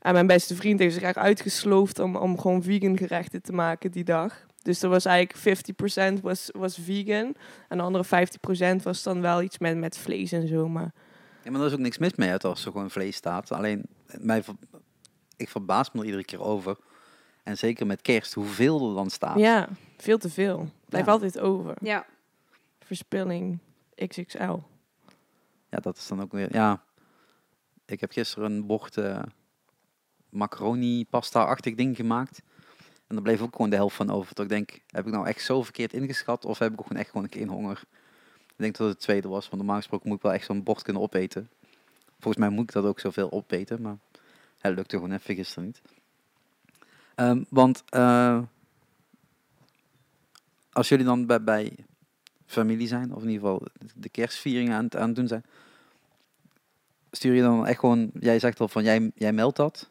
En mijn beste vriend heeft zich echt uitgesloofd om, om gewoon vegan gerechten te maken die dag. Dus er was eigenlijk 50% was, was vegan. En de andere 50% was dan wel iets met, met vlees en zo. Maar ja. Maar er is ook niks mis mee uit als er gewoon vlees staat. Alleen, mij, ik verbaas me er iedere keer over. En zeker met kerst, hoeveel er dan staat. ja, veel te veel. Blijft Ja. altijd over. Ja. verspilling XXL. Ja, dat is dan ook weer... Ja, ik heb gisteren een bord eh, macaroni pasta-achtig ding gemaakt. En daar bleef ook gewoon de helft van over. Tot ik denk, heb ik nou echt zo verkeerd ingeschat? Of heb ik ook gewoon echt gewoon een keer honger? Ik denk dat het het tweede was. Want normaal gesproken moet ik wel echt zo'n bord kunnen opeten. Volgens mij moet ik dat ook zoveel opeten. Maar het lukte gewoon even gisteren niet. Ehm, want eh, als jullie dan bij, bij familie zijn, of in ieder geval de kerstvieringen aan, het- aan het doen zijn, stuur je dan echt gewoon, jij zegt al van jij, jij meldt dat.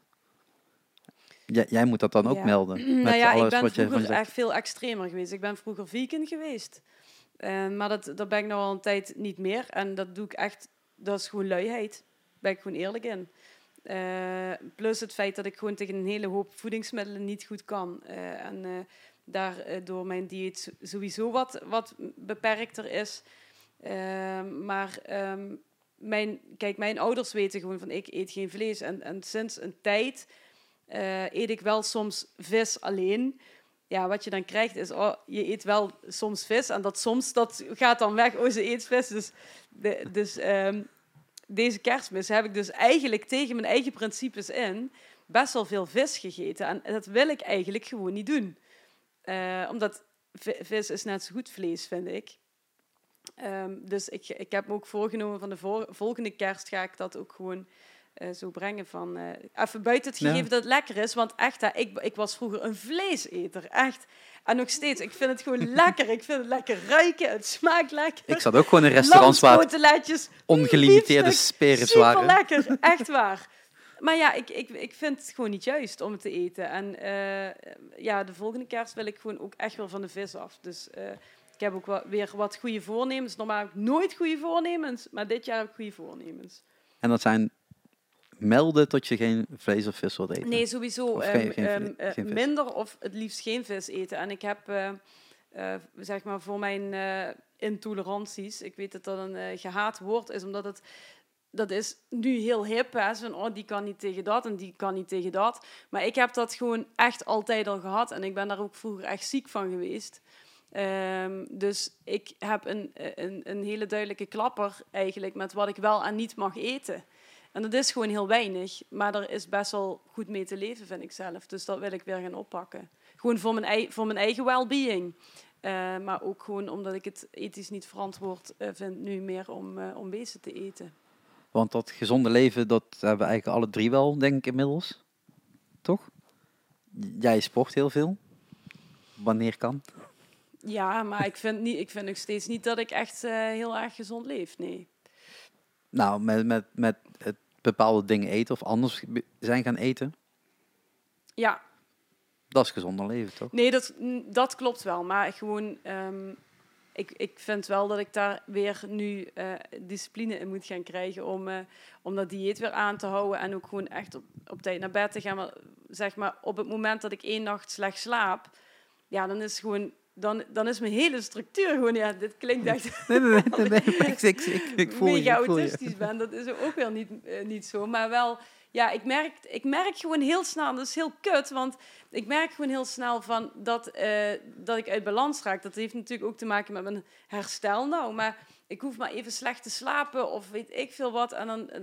Jij, jij moet dat dan ook Ja. melden. <clears throat> nou met ja, ik alles ben wat vroeger echt veel extremer geweest. Ik ben vroeger vegan geweest. Eh, maar dat, dat ben ik nou al een tijd niet meer. En dat doe ik echt, dat is gewoon luiheid. Daar ben ik gewoon eerlijk in. Eh, plus het feit dat ik gewoon tegen een hele hoop voedingsmiddelen niet goed kan. Eh, en eh, daardoor mijn dieet so- sowieso wat, wat beperkter is. Eh, maar ehm, mijn, kijk, mijn ouders weten gewoon van ik eet geen vlees. En, en sinds een tijd eet ik wel soms vis alleen. Ja, wat je dan krijgt is, oh, je eet wel soms vis. En dat soms, dat gaat dan weg. Oh, ze eet vis. Dus, dus ehm, deze kerstmis heb ik dus eigenlijk tegen mijn eigen principes in best wel veel vis gegeten. En dat wil ik eigenlijk gewoon niet doen. Eh, omdat vi- vis is net zo goed vlees, vind ik. Ehm, dus ik, ik heb me ook voorgenomen van de vol- volgende kerst ga ik dat ook gewoon eh, zo brengen van... eh, even buiten het Ja. gegeven dat het lekker is. Want echt, hè, ik, ik was vroeger een vleeseter. Echt. En nog steeds. Ik vind het gewoon <laughs> lekker. Ik vind het lekker ruiken. Het smaakt lekker. Ik zat ook gewoon in restaurants waar ongelimiteerde Super waren. lekker, <laughs> echt waar. Maar ja, ik, ik, ik vind het gewoon niet juist om het te eten. En eh, ja, de volgende kerst wil ik gewoon ook echt wel van de vis af. Dus ik heb ook wel weer wat goede voornemens. Normaal heb ik nooit goede voornemens, maar dit jaar heb ik goede voornemens. En dat zijn melden tot je geen vlees of vis wilt eten. Nee, sowieso Of ehm, geen- geen ehm, eh, geen minder of het liefst geen vis eten. En ik heb, eh, eh, zeg maar, voor mijn intoleranties, ik weet dat dat een eh, gehaat woord is, omdat het, dat is nu heel hip, hè, zo van, oh, die kan niet tegen dat en die kan niet tegen dat. Maar ik heb dat gewoon echt altijd al gehad en ik ben daar ook vroeger echt ziek van geweest. Ehm, dus ik heb een, een, een hele duidelijke klapper eigenlijk met wat ik wel en niet mag eten. En dat is gewoon heel weinig, maar er is best wel goed mee te leven, vind ik zelf. Dus dat wil ik weer gaan oppakken. Gewoon voor mijn, ei- voor mijn eigen well-being. Eh, maar ook gewoon omdat ik het ethisch niet verantwoord eh, vind nu meer om, eh, om beesten te eten. Want dat gezonde leven, dat hebben we eigenlijk alle drie wel, denk ik inmiddels. Toch? Jij sport heel veel. Wanneer kan. Ja, maar ik vind, niet, ik vind nog steeds niet dat ik echt heel erg gezond leef, nee. Nou, met, met, met het bepaalde dingen eten of anders zijn gaan eten. Ja, Dat is gezonder leven, toch? Nee, dat, dat klopt wel. Maar gewoon, ehm, ik, ik vind wel dat ik daar weer nu eh, discipline in moet gaan krijgen om, eh, om dat dieet weer aan te houden en ook gewoon echt op, op tijd naar bed te gaan. Maar zeg maar, op het moment dat ik één nacht slecht slaap, ja, dan is gewoon, dan, dan is mijn hele structuur gewoon, ja, dit klinkt echt <laughs> Nee, nee, nee. <laughs> ik, ik, ik, ik voel je. mega Ik voel je. autistisch ben. Dat is ook wel niet, eh, niet zo. Maar wel, ja, ik merk, ik merk gewoon heel snel, dat is heel kut, want ik merk gewoon heel snel van dat, eh, dat ik uit balans raak. Dat heeft natuurlijk ook te maken met mijn herstel nou. Maar ik hoef maar even slecht te slapen of weet ik veel wat. En dan, eh,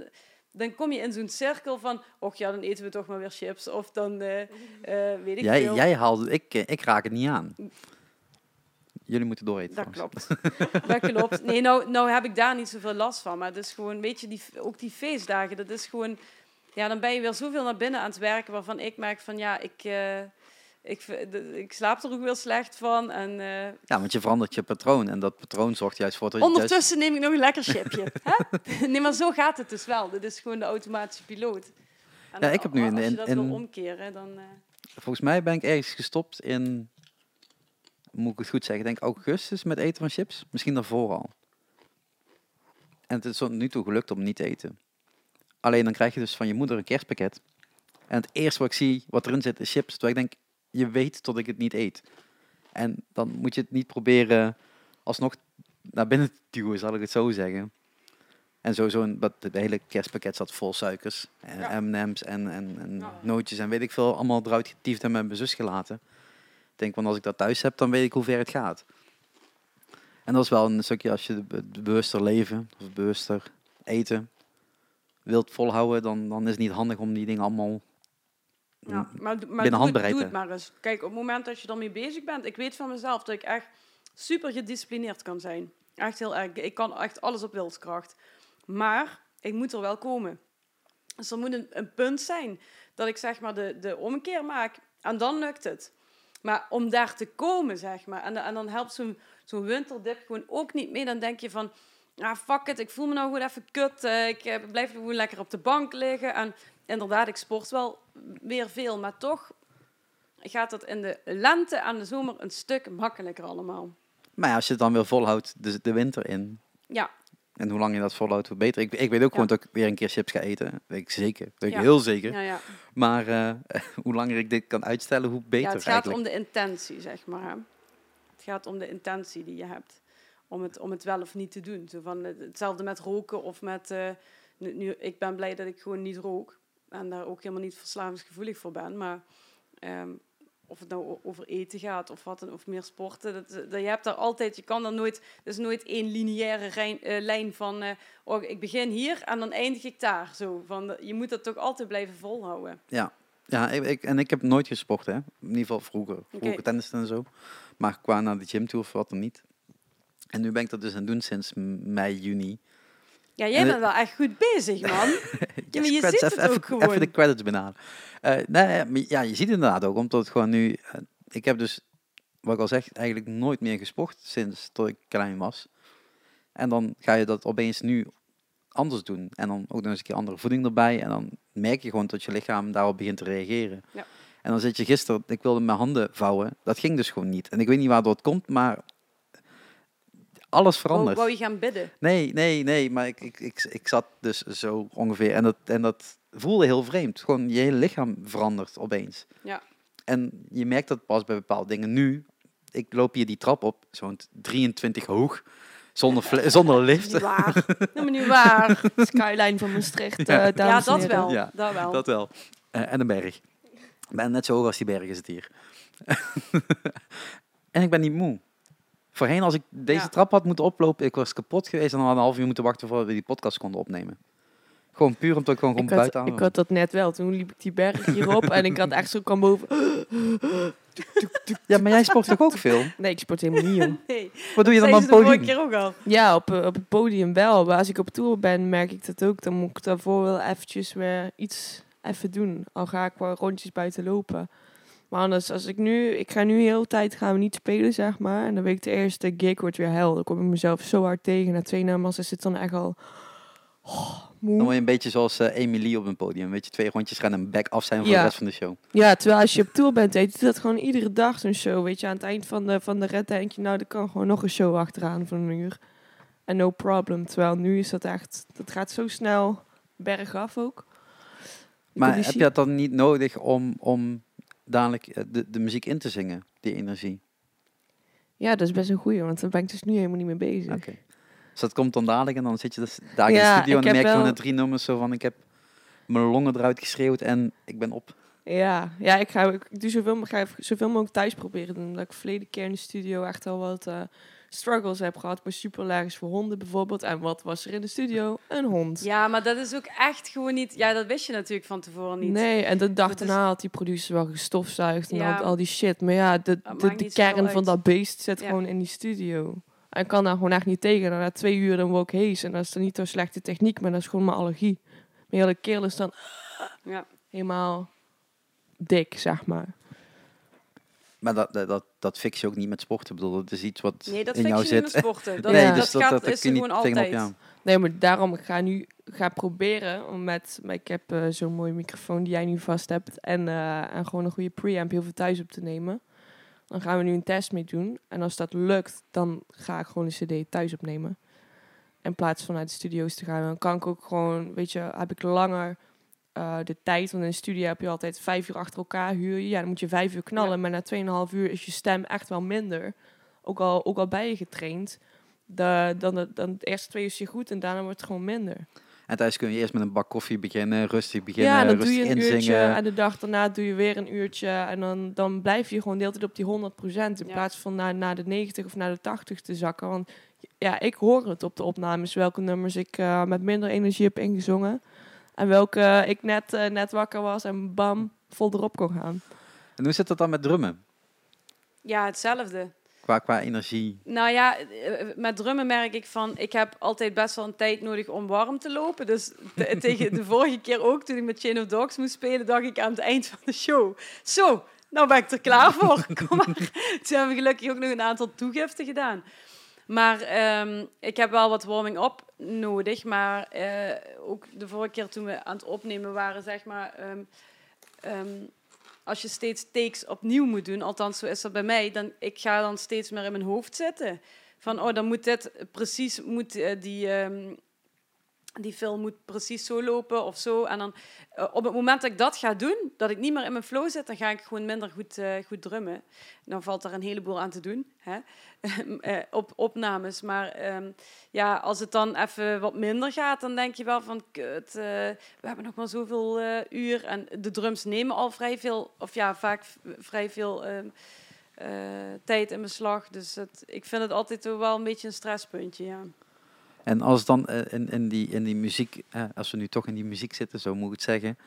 dan kom je in zo'n cirkel van, och ja, dan eten we toch maar weer chips. Of dan eh, weet ik Jij, veel. jij haalde, ik, ik raak het niet aan. Jullie moeten dooreten. Dat klopt. dat klopt. Nee, nou, nou heb ik daar niet zoveel last van. Maar het is gewoon, weet je, die, ook die feestdagen, dat is gewoon... Ja, dan ben je weer zoveel naar binnen aan het werken waarvan ik merk van, ja, ik, eh, ik, ik slaap er ook weer slecht van. En eh, Ja, want je verandert je patroon. En dat patroon zorgt juist voor dat je juist... ondertussen neem ik nog een lekker chipje. <laughs> Nee, maar zo gaat het dus wel. Dit is gewoon de automatische piloot. En Ja, ik heb nu in- Als je dat in- wil omkeren, dan... eh, Volgens mij ben ik ergens gestopt in... Moet ik het goed zeggen? Denk augustus met eten van chips. Misschien daarvoor al. En het is tot nu toe gelukt om niet te eten. Alleen dan krijg je dus van je moeder een kerstpakket. En het eerste wat ik zie, wat erin zit, is chips. Terwijl ik denk, je weet tot ik het niet eet. En dan moet je het niet proberen alsnog naar binnen te duwen, zal ik het zo zeggen. En sowieso, een, dat het hele kerstpakket zat vol suikers. En Ja. M&M's en, en, en Ja. nootjes en weet ik veel. Allemaal eruit getiefd en met mijn zus gelaten. Ik denk, want als ik dat thuis heb, dan weet ik hoe ver het gaat. En dat is wel een stukje als je de bewuster leven, of bewuster eten wilt volhouden, dan, dan is het niet handig om die dingen allemaal... Ja, maar, maar binnen het, handbereik, het maar eens. Kijk, op het moment dat je ermee bezig bent, ik weet van mezelf dat ik echt super gedisciplineerd kan zijn. Echt heel erg. Ik kan echt alles op wilskracht. Maar ik moet er wel komen. Dus er moet een, een punt zijn dat ik zeg maar de, de omkeer maak en dan lukt het. Maar om daar te komen, zeg maar, en, en dan helpt zo'n zo'n winterdip gewoon ook niet mee. Dan denk je van, ah fuck it, ik voel me nou gewoon even kut. eh, Ik eh, blijf gewoon lekker op de bank liggen. En inderdaad, ik sport wel weer veel, maar toch gaat het in de lente en de zomer een stuk makkelijker allemaal. Maar ja, als je het dan weer volhoudt, de, de winter in, Ja, en hoe lang je dat volhoudt, hoe beter. Ik, ik weet ook gewoon dat ik weer een keer chips ga eten. Weet ik zeker. Dat weet ik heel zeker. ja, ja. Maar eh, <laughs> hoe langer ik dit kan uitstellen, hoe beter ja het gaat eigenlijk. om de intentie, zeg maar. Het gaat om de intentie die je hebt. Om het, om het wel of niet te doen. Zo van, het- hetzelfde met roken of met... eh, nu, nu, ik ben blij dat ik gewoon niet rook. En daar ook helemaal niet verslavingsgevoelig voor ben. Maar ehm, of het nou over eten gaat of wat dan, of meer sporten. Dat, dat, je hebt daar altijd... Je kan er nooit... Er is nooit één lineaire rein- eh, lijn van... eh, oh, ik begin hier en dan eindig ik daar. Zo, van, je moet dat toch altijd blijven volhouden. Ja, ja ik, ik- en ik heb nooit gesport, hè. In ieder geval vroeger. Vroeger Oké. tennisten en zo. Maar qua naar de gym toe of wat dan niet. En nu ben ik dat dus aan het doen sinds mei, juni. Ja, jij En bent wel echt goed bezig, man. <laughs> Maar je ziet het even, ook gewoon. Even de credits benaderen. Nee, maar ja, je ziet inderdaad ook, omdat het gewoon nu... eh, ik heb dus, wat ik al zeg, eigenlijk nooit meer gesport sinds dat ik klein was. En dan ga je dat opeens nu anders doen. En dan ook nog eens een keer andere voeding erbij. En dan merk je gewoon dat je lichaam daarop begint te reageren. Ja. En dan zit je gisteren, ik wilde mijn handen vouwen. Dat ging dus gewoon niet. En ik weet niet waardoor het komt, maar alles Wou, verandert. wou je gaan bidden? Nee, nee, nee, maar ik, ik, ik, ik zat dus zo ongeveer. En dat, en dat voelde heel vreemd. Gewoon je hele lichaam verandert opeens. Ja. En je merkt dat pas bij bepaalde dingen. Nu, ik loop hier die trap op, zo'n 23 hoog, zonder, <laughs> zonder lift. Niet waar. <laughs> Niet waar. Skyline van Maastricht, eh Ja. Ja, dames en dat wel. Ja, dat wel. Dat wel. Eh, en een berg. Ik ben net zo hoog als die berg is het hier. <laughs> en ik ben niet moe. Voorheen, als ik deze Ja. trap had moeten oplopen, ik was kapot geweest en dan had een half uur moeten wachten voordat we die podcast konden opnemen. Gewoon puur omdat ik gewoon, gewoon Ik had, buiten aan ik had dat net wel. Toen liep ik die berg hierop en ik had echt zo kwam boven. Ja, maar jij sport toch ook veel? Nee, ik sport helemaal niet. <laughs> Nee, Wat doe je dan op het podium? keer ook al. Ja, op, eh, op het podium wel. Maar als ik op tour ben, merk ik dat ook. Dan moet ik daarvoor wel eventjes weer iets even doen. Al ga ik wel rondjes buiten lopen. Maar anders, als ik nu... Ik ga nu heel de tijd gaan we niet spelen, zeg maar. En dan weet ik de eerste gig wordt weer hel. Dan kom ik mezelf zo hard tegen. Na twee nummers is het dan echt al... Oh, moe. Dan word je een beetje zoals eh Emily op een podium. Weet je, twee rondjes rennen en back af zijn Ja. de rest van de show. Ja, terwijl als je op tour bent, weet je dat gewoon iedere dag zo'n show. Weet je, aan het eind van de, van de red denk je, nou, er kan gewoon nog een show achteraan van een uur. En no problem. Terwijl nu is dat echt, dat gaat zo snel bergaf ook. Maar conditie- heb je dat dan niet nodig om, om dadelijk eh, de, de muziek in te zingen, die energie? Ja, dat is best een goeie, want daar ben ik dus nu helemaal niet mee bezig. Oké. Dus dat komt dan dadelijk en dan zit je dus daar in de studio en dan merk je van de drie nummers zo van ik heb mijn longen eruit geschreeuwd en ik ben op. Ja, ja ik, ga, ik doe zoveel, ik ga zoveel mogelijk thuis proberen. Omdat ik verleden keer in de studio echt al wat eh, struggles heb gehad. Ik was super allergisch voor honden bijvoorbeeld. En wat was er in de studio? Een hond. Ja, maar dat is ook echt gewoon niet... Ja, dat wist je natuurlijk van tevoren niet. Nee, en de dag Dat is- daarna had die producer wel gestofzuigd en Ja. al, al die shit. Maar ja, de, de, kern van dat beest zit Ja. gewoon in die studio. En kan daar gewoon echt niet tegen. En na twee uur dan word ik hees. En dat is dan niet zo'n slechte techniek, maar dat is gewoon mijn allergie. Mijn hele keel is dan Ja. helemaal dik, zeg maar. Maar dat, dat, dat, fix je ook niet met sporten. Ik bedoel, dat is iets wat Nee, dat in fix jou je niet zit. met sporten. <laughs> Dat, nee, Ja. dus dat, gaat, dat, dat is kun je gewoon niet tegenop, altijd. Nee, maar daarom ik ga nu ga proberen om met, maar ik heb eh, zo'n mooie microfoon die jij nu vast hebt en, eh, en gewoon een goede preamp heel veel thuis op te nemen. Dan gaan we nu een test mee doen en als dat lukt, dan ga ik gewoon een cd thuis opnemen. In plaats van naar de studio's te gaan. Dan kan ik ook gewoon, weet je, heb ik langer eh, de tijd. Want in de studio heb je altijd vijf uur achter elkaar huur je. Ja, dan moet je vijf uur knallen. Ja. Maar na 2,5 uur is je stem echt wel minder. Ook al, ook al ben je getraind. De, dan, de, dan de eerste twee uur is je goed en daarna wordt het gewoon minder. En thuis kun je eerst met een bak koffie beginnen, rustig beginnen, ja, dan doe rustig je een uurtje inzingen. en de dag daarna doe je weer een uurtje. En dan, dan blijf je gewoon de hele tijd op die 100% in Ja. plaats van naar, naar de 90 of naar de 80 te zakken. Want ja, ik hoor het op de opnames welke nummers ik eh, met minder energie heb ingezongen. En welke ik net, eh, net wakker was en bam, vol erop kon gaan. En hoe zit dat dan met drummen? Ja, hetzelfde. Qua, qua energie. Nou ja, eh, met drummen merk ik van, ik heb altijd best wel een tijd nodig om warm te lopen. Dus te- <laughs> tegen de vorige keer ook, toen ik met Chain of Dogs moest spelen, dacht ik aan het eind van de show. Zo, nou ben ik er klaar voor. <laughs> Kom maar. Toen hebben we gelukkig ook nog een aantal toegiften gedaan. Maar ehm, ik heb wel wat warming-up nodig. Maar eh, ook de vorige keer toen we aan het opnemen waren, zeg maar... ehm, ehm, als je steeds takes opnieuw moet doen, althans zo is dat bij mij, dan ik ga dan steeds meer in mijn hoofd zitten. Van, oh, dan moet dit precies, moet eh, die, die film moet precies zo lopen of zo. En dan eh, op het moment dat ik dat ga doen, dat ik niet meer in mijn flow zit, dan ga ik gewoon minder goed, eh, goed drummen. Dan valt er een heleboel aan te doen, hè? <laughs> Eh, op opnames. Maar ehm, ja, als het dan even wat minder gaat, dan denk je wel van, kut, we hebben nog maar zoveel uur. En de drums nemen al vrij veel, of ja, vaak vrij veel ehm, eh, tijd in beslag. Dus het, ik vind het altijd wel een beetje een stresspuntje, ja. En als dan eh, in, in, die, in die muziek, eh, als we nu toch in die muziek zitten, zo moet ik het zeggen.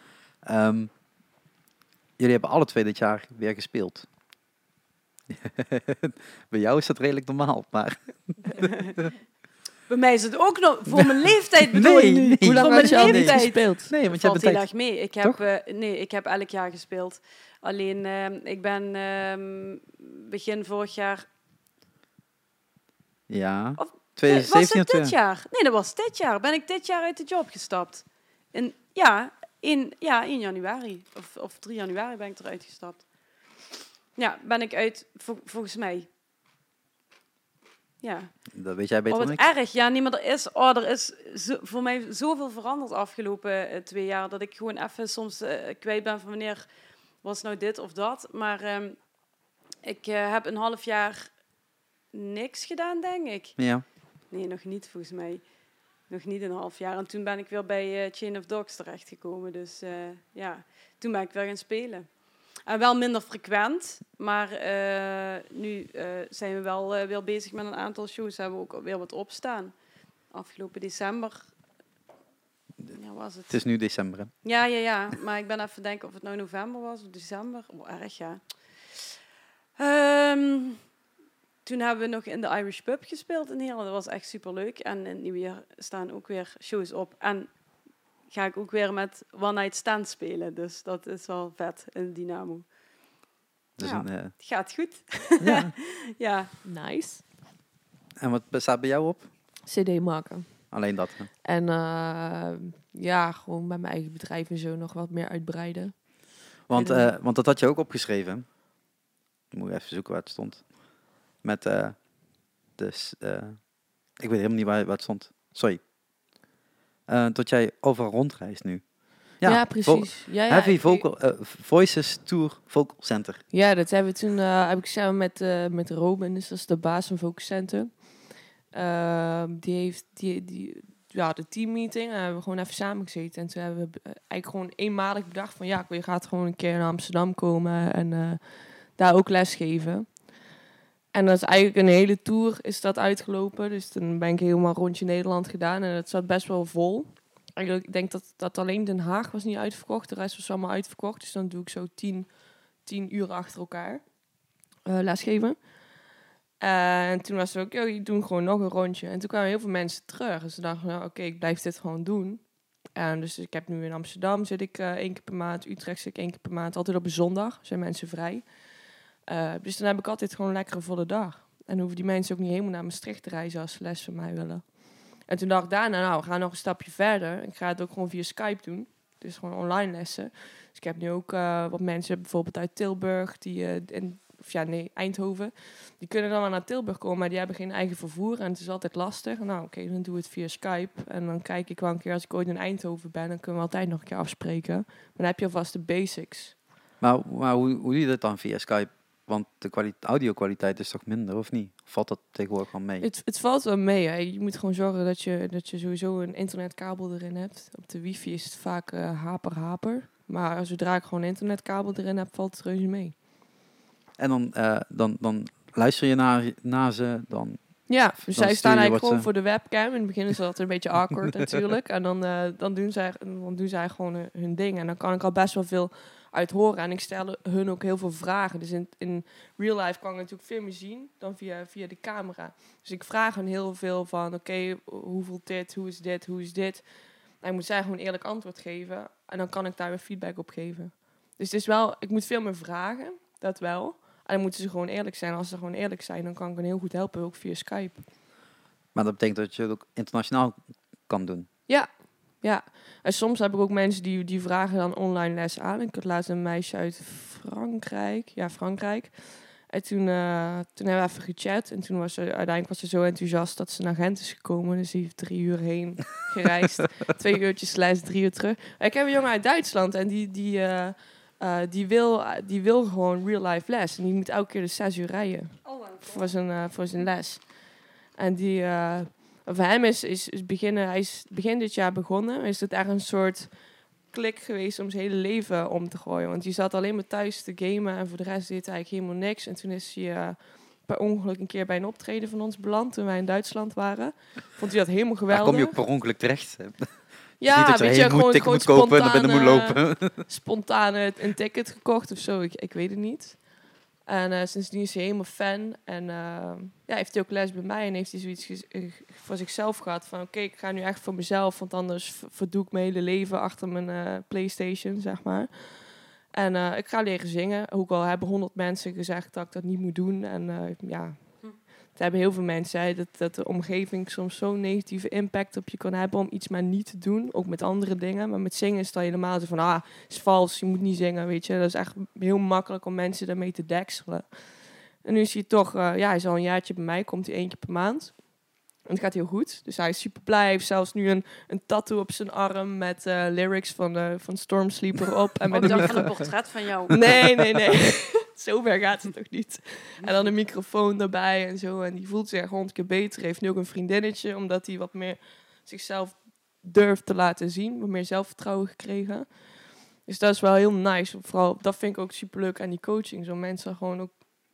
ehm, jullie hebben alle twee dit jaar weer gespeeld. <laughs> Bij jou is dat redelijk normaal, maar <laughs> Bij mij is het ook nog, voor mijn leeftijd bedoel Nee. Hoe lang mijn je al niet gespeeld? nee, want je valt hebt heel erg mee. Ik heb, eh, nee, ik heb elk jaar gespeeld. Alleen, ehm, ik ben ehm, begin vorig jaar... Ja. Of- 2017 was of het dit 20? jaar? Nee, dat was dit jaar. Ben ik dit jaar uit de job gestapt. In, ja, in, ja, in januari. Of, of 3 januari ben ik eruit gestapt. Ja, ben ik uit, vol- volgens mij. Ja. Dat weet jij beter Oh, dan ik. erg. Ja, nee, maar er is, oh, er is zo, voor mij zoveel veranderd afgelopen eh, twee jaar. Dat ik gewoon even soms eh, kwijt ben van wanneer was nou dit of dat. Maar ehm, ik eh, heb een half jaar niks gedaan, denk ik. Ja. Nee, nog niet volgens mij. Nog niet een half jaar. En toen ben ik weer bij eh, Chain of Dogs terechtgekomen. Dus eh, ja, toen ben ik weer gaan spelen. En wel minder frequent, maar eh, nu zijn we wel weer bezig met een aantal shows. Hebben we ook weer wat opstaan. Afgelopen december. Ja, was het? Het is nu december. hè? Ja, ja, ja. Maar ik ben even denken of het nou november was of december. Oh, erg, ja. Ehm, toen hebben we nog in de Irish Pub gespeeld in Heerlen. Dat was echt superleuk. En in het nieuwe jaar staan ook weer shows op. En ga ik ook weer met One Night Stand spelen. Dus dat is wel vet in Dynamo. Dus Ja. een, eh, Het gaat goed. ja. <laughs> Ja, Nice. En wat staat bij jou op? CD maken. Alleen dat. hè? En eh, ja, gewoon bij mijn eigen bedrijf en zo nog wat meer uitbreiden. Want, eh, want dat had je ook opgeschreven. Ik moet even zoeken waar het stond. Met dus, ik weet helemaal niet waar, waar het stond. Sorry. Eh, dat jij overal rondreist nu. Ja, precies. Ja, ja, Heavy Vocal, Voices Tour Vocal Center. Ja, dat hebben we toen heb ik samen met, met Robin, dus dat is de baas van Focus Center. Ehm, die heeft die, die, ja, de teammeeting. En hebben we gewoon even samen gezeten. En toen hebben we eigenlijk gewoon eenmalig bedacht van ja, je gaat gewoon een keer naar Amsterdam komen en daar ook lesgeven. En dat is eigenlijk een hele tour is dat uitgelopen. Dus toen ben ik helemaal rondje Nederland gedaan. En het zat best wel vol. Eigenlijk, ik denk dat, dat alleen Den Haag was niet uitverkocht. De rest was allemaal uitverkocht. Dus dan doe ik zo tien, tien uur achter elkaar eh, lesgeven. En toen was het ook, joh, je doet gewoon nog een rondje. En toen kwamen heel veel mensen terug. Dus ze dachten, nou, oké, ik blijf dit gewoon doen. En dus ik heb nu in Amsterdam zit ik eh, één keer per maand. Utrecht zit ik één keer per maand. Altijd op een zondag zijn mensen vrij. Eh, dus dan heb ik altijd gewoon lekker een volle dag. En hoeven die mensen ook niet helemaal naar Maastricht te reizen als ze les van mij willen. En toen dacht ik daarna, nou, we gaan nog een stapje verder. Ik ga het ook gewoon via Skype doen. Dus gewoon online lessen. Dus ik heb nu ook eh, wat mensen bijvoorbeeld uit Tilburg, die, in, of ja, nee, Eindhoven. Die kunnen dan wel naar Tilburg komen, maar die hebben geen eigen vervoer. En het is altijd lastig. Nou, oké, dan doe ik het via Skype. En dan kijk ik wel een keer, als ik ooit in Eindhoven ben, dan kunnen we altijd nog een keer afspreken. Maar dan heb je alvast de basics. Maar, maar hoe, hoe doe je dat dan via Skype? Want de kwali- audio-kwaliteit is toch minder, of niet? Valt dat tegenwoordig al mee? Het, het valt wel mee. Hè. Je moet gewoon zorgen dat je, dat je sowieso een internetkabel erin hebt. Op de wifi is het vaak eh, haper haper. Maar zodra ik gewoon een internetkabel erin heb, valt het reuze mee. En dan, eh, dan, dan luister je naar, naar ze, dan... Ja, Dan zij staan eigenlijk gewoon ze- voor de webcam. In het begin is dat een beetje awkward <laughs> natuurlijk. En dan, eh, dan, doen zij, dan doen zij gewoon hun- hun ding. En dan kan ik al best wel veel uit horen. En ik stel hun ook heel veel vragen. Dus in, in real life kan ik natuurlijk veel meer zien dan via, via de camera. Dus ik vraag hen heel veel van... Oké, hoe voelt dit? Hoe is dit? Hoe is dit? En moet zij gewoon eerlijk antwoord geven. En dan kan ik daar weer feedback op geven. Dus het is wel... Ik moet veel meer vragen. Dat wel. En dan moeten ze gewoon eerlijk zijn. Als ze gewoon eerlijk zijn, dan kan ik hen heel goed helpen. Ook via Skype. Maar dat betekent dat je het ook internationaal kan doen. Ja, en soms heb ik ook mensen die, die vragen dan online les aan. Ik had laatst een meisje uit Frankrijk. Ja, Frankrijk. En toen, eh, toen hebben we even gechat. En toen was ze uiteindelijk was ze zo enthousiast dat ze naar Gent is gekomen. Dus die heeft drie uur heen <laughs> gereisd. Twee uurtjes les, drie uur terug. Ik heb een jongen uit Duitsland en die, die, eh, eh, die, wil, die wil gewoon real life les. En die moet elke keer de zes uur rijden Oh, voor zijn, voor zijn les. En die, eh, voor hem is, is, is beginnen, hij is begin dit jaar begonnen. Is het echt een soort klik geweest om zijn hele leven om te gooien. Want die zat alleen maar thuis te gamen en voor de rest deed hij eigenlijk helemaal niks. En toen is hij eh, per ongeluk een keer bij een optreden van ons beland toen wij in Duitsland waren. Vond hij dat helemaal Daar geweldig. kom je ook per ongeluk terecht. Is <laughs> ja, dat je weet je, moet, gewoon, moet kopen en binnen moet spontaan, eh, lopen. spontaan het- een ticket gekocht of zo. Ik, ik weet het niet. En eh, sindsdien is hij helemaal fan. En eh, ja, heeft hij ook les bij mij. En heeft hij zoiets eh, voor zichzelf gehad. Van oké, ik ga nu echt voor mezelf. Want anders verdoe ik mijn hele leven achter mijn eh, Playstation, zeg maar. En ik ga leren zingen. Ook al hebben honderd mensen gezegd dat ik dat niet moet doen. En ja, hebben heel veel mensen. Hè, dat, dat de omgeving soms zo'n negatieve impact op je kan hebben om iets maar niet te doen. Ook met andere dingen. Maar met zingen is dat helemaal zo van, ah, is vals, je moet niet zingen, weet je. Dat is echt heel makkelijk om mensen daarmee te dekselen. En nu is hij toch, eh, ja, hij is al een jaartje bij mij, komt hij keer per maand. En het gaat heel goed. Dus hij is super blij. Hij heeft zelfs nu een, een tattoo op zijn arm met eh, lyrics van, eh van Stormsleeper op. En Oh, met een dacht van een portret van jou. Nee, nee, nee. <laughs> Zover gaat het toch niet. En dan een microfoon erbij en zo. En die voelt zich honderd keer beter. Heeft nu ook een vriendinnetje, omdat hij wat meer zichzelf durft te laten zien. Wat meer zelfvertrouwen gekregen. Dus dat is wel heel nice. Vooral, dat vind ik ook super leuk aan die coaching. Zo mensen gewoon ook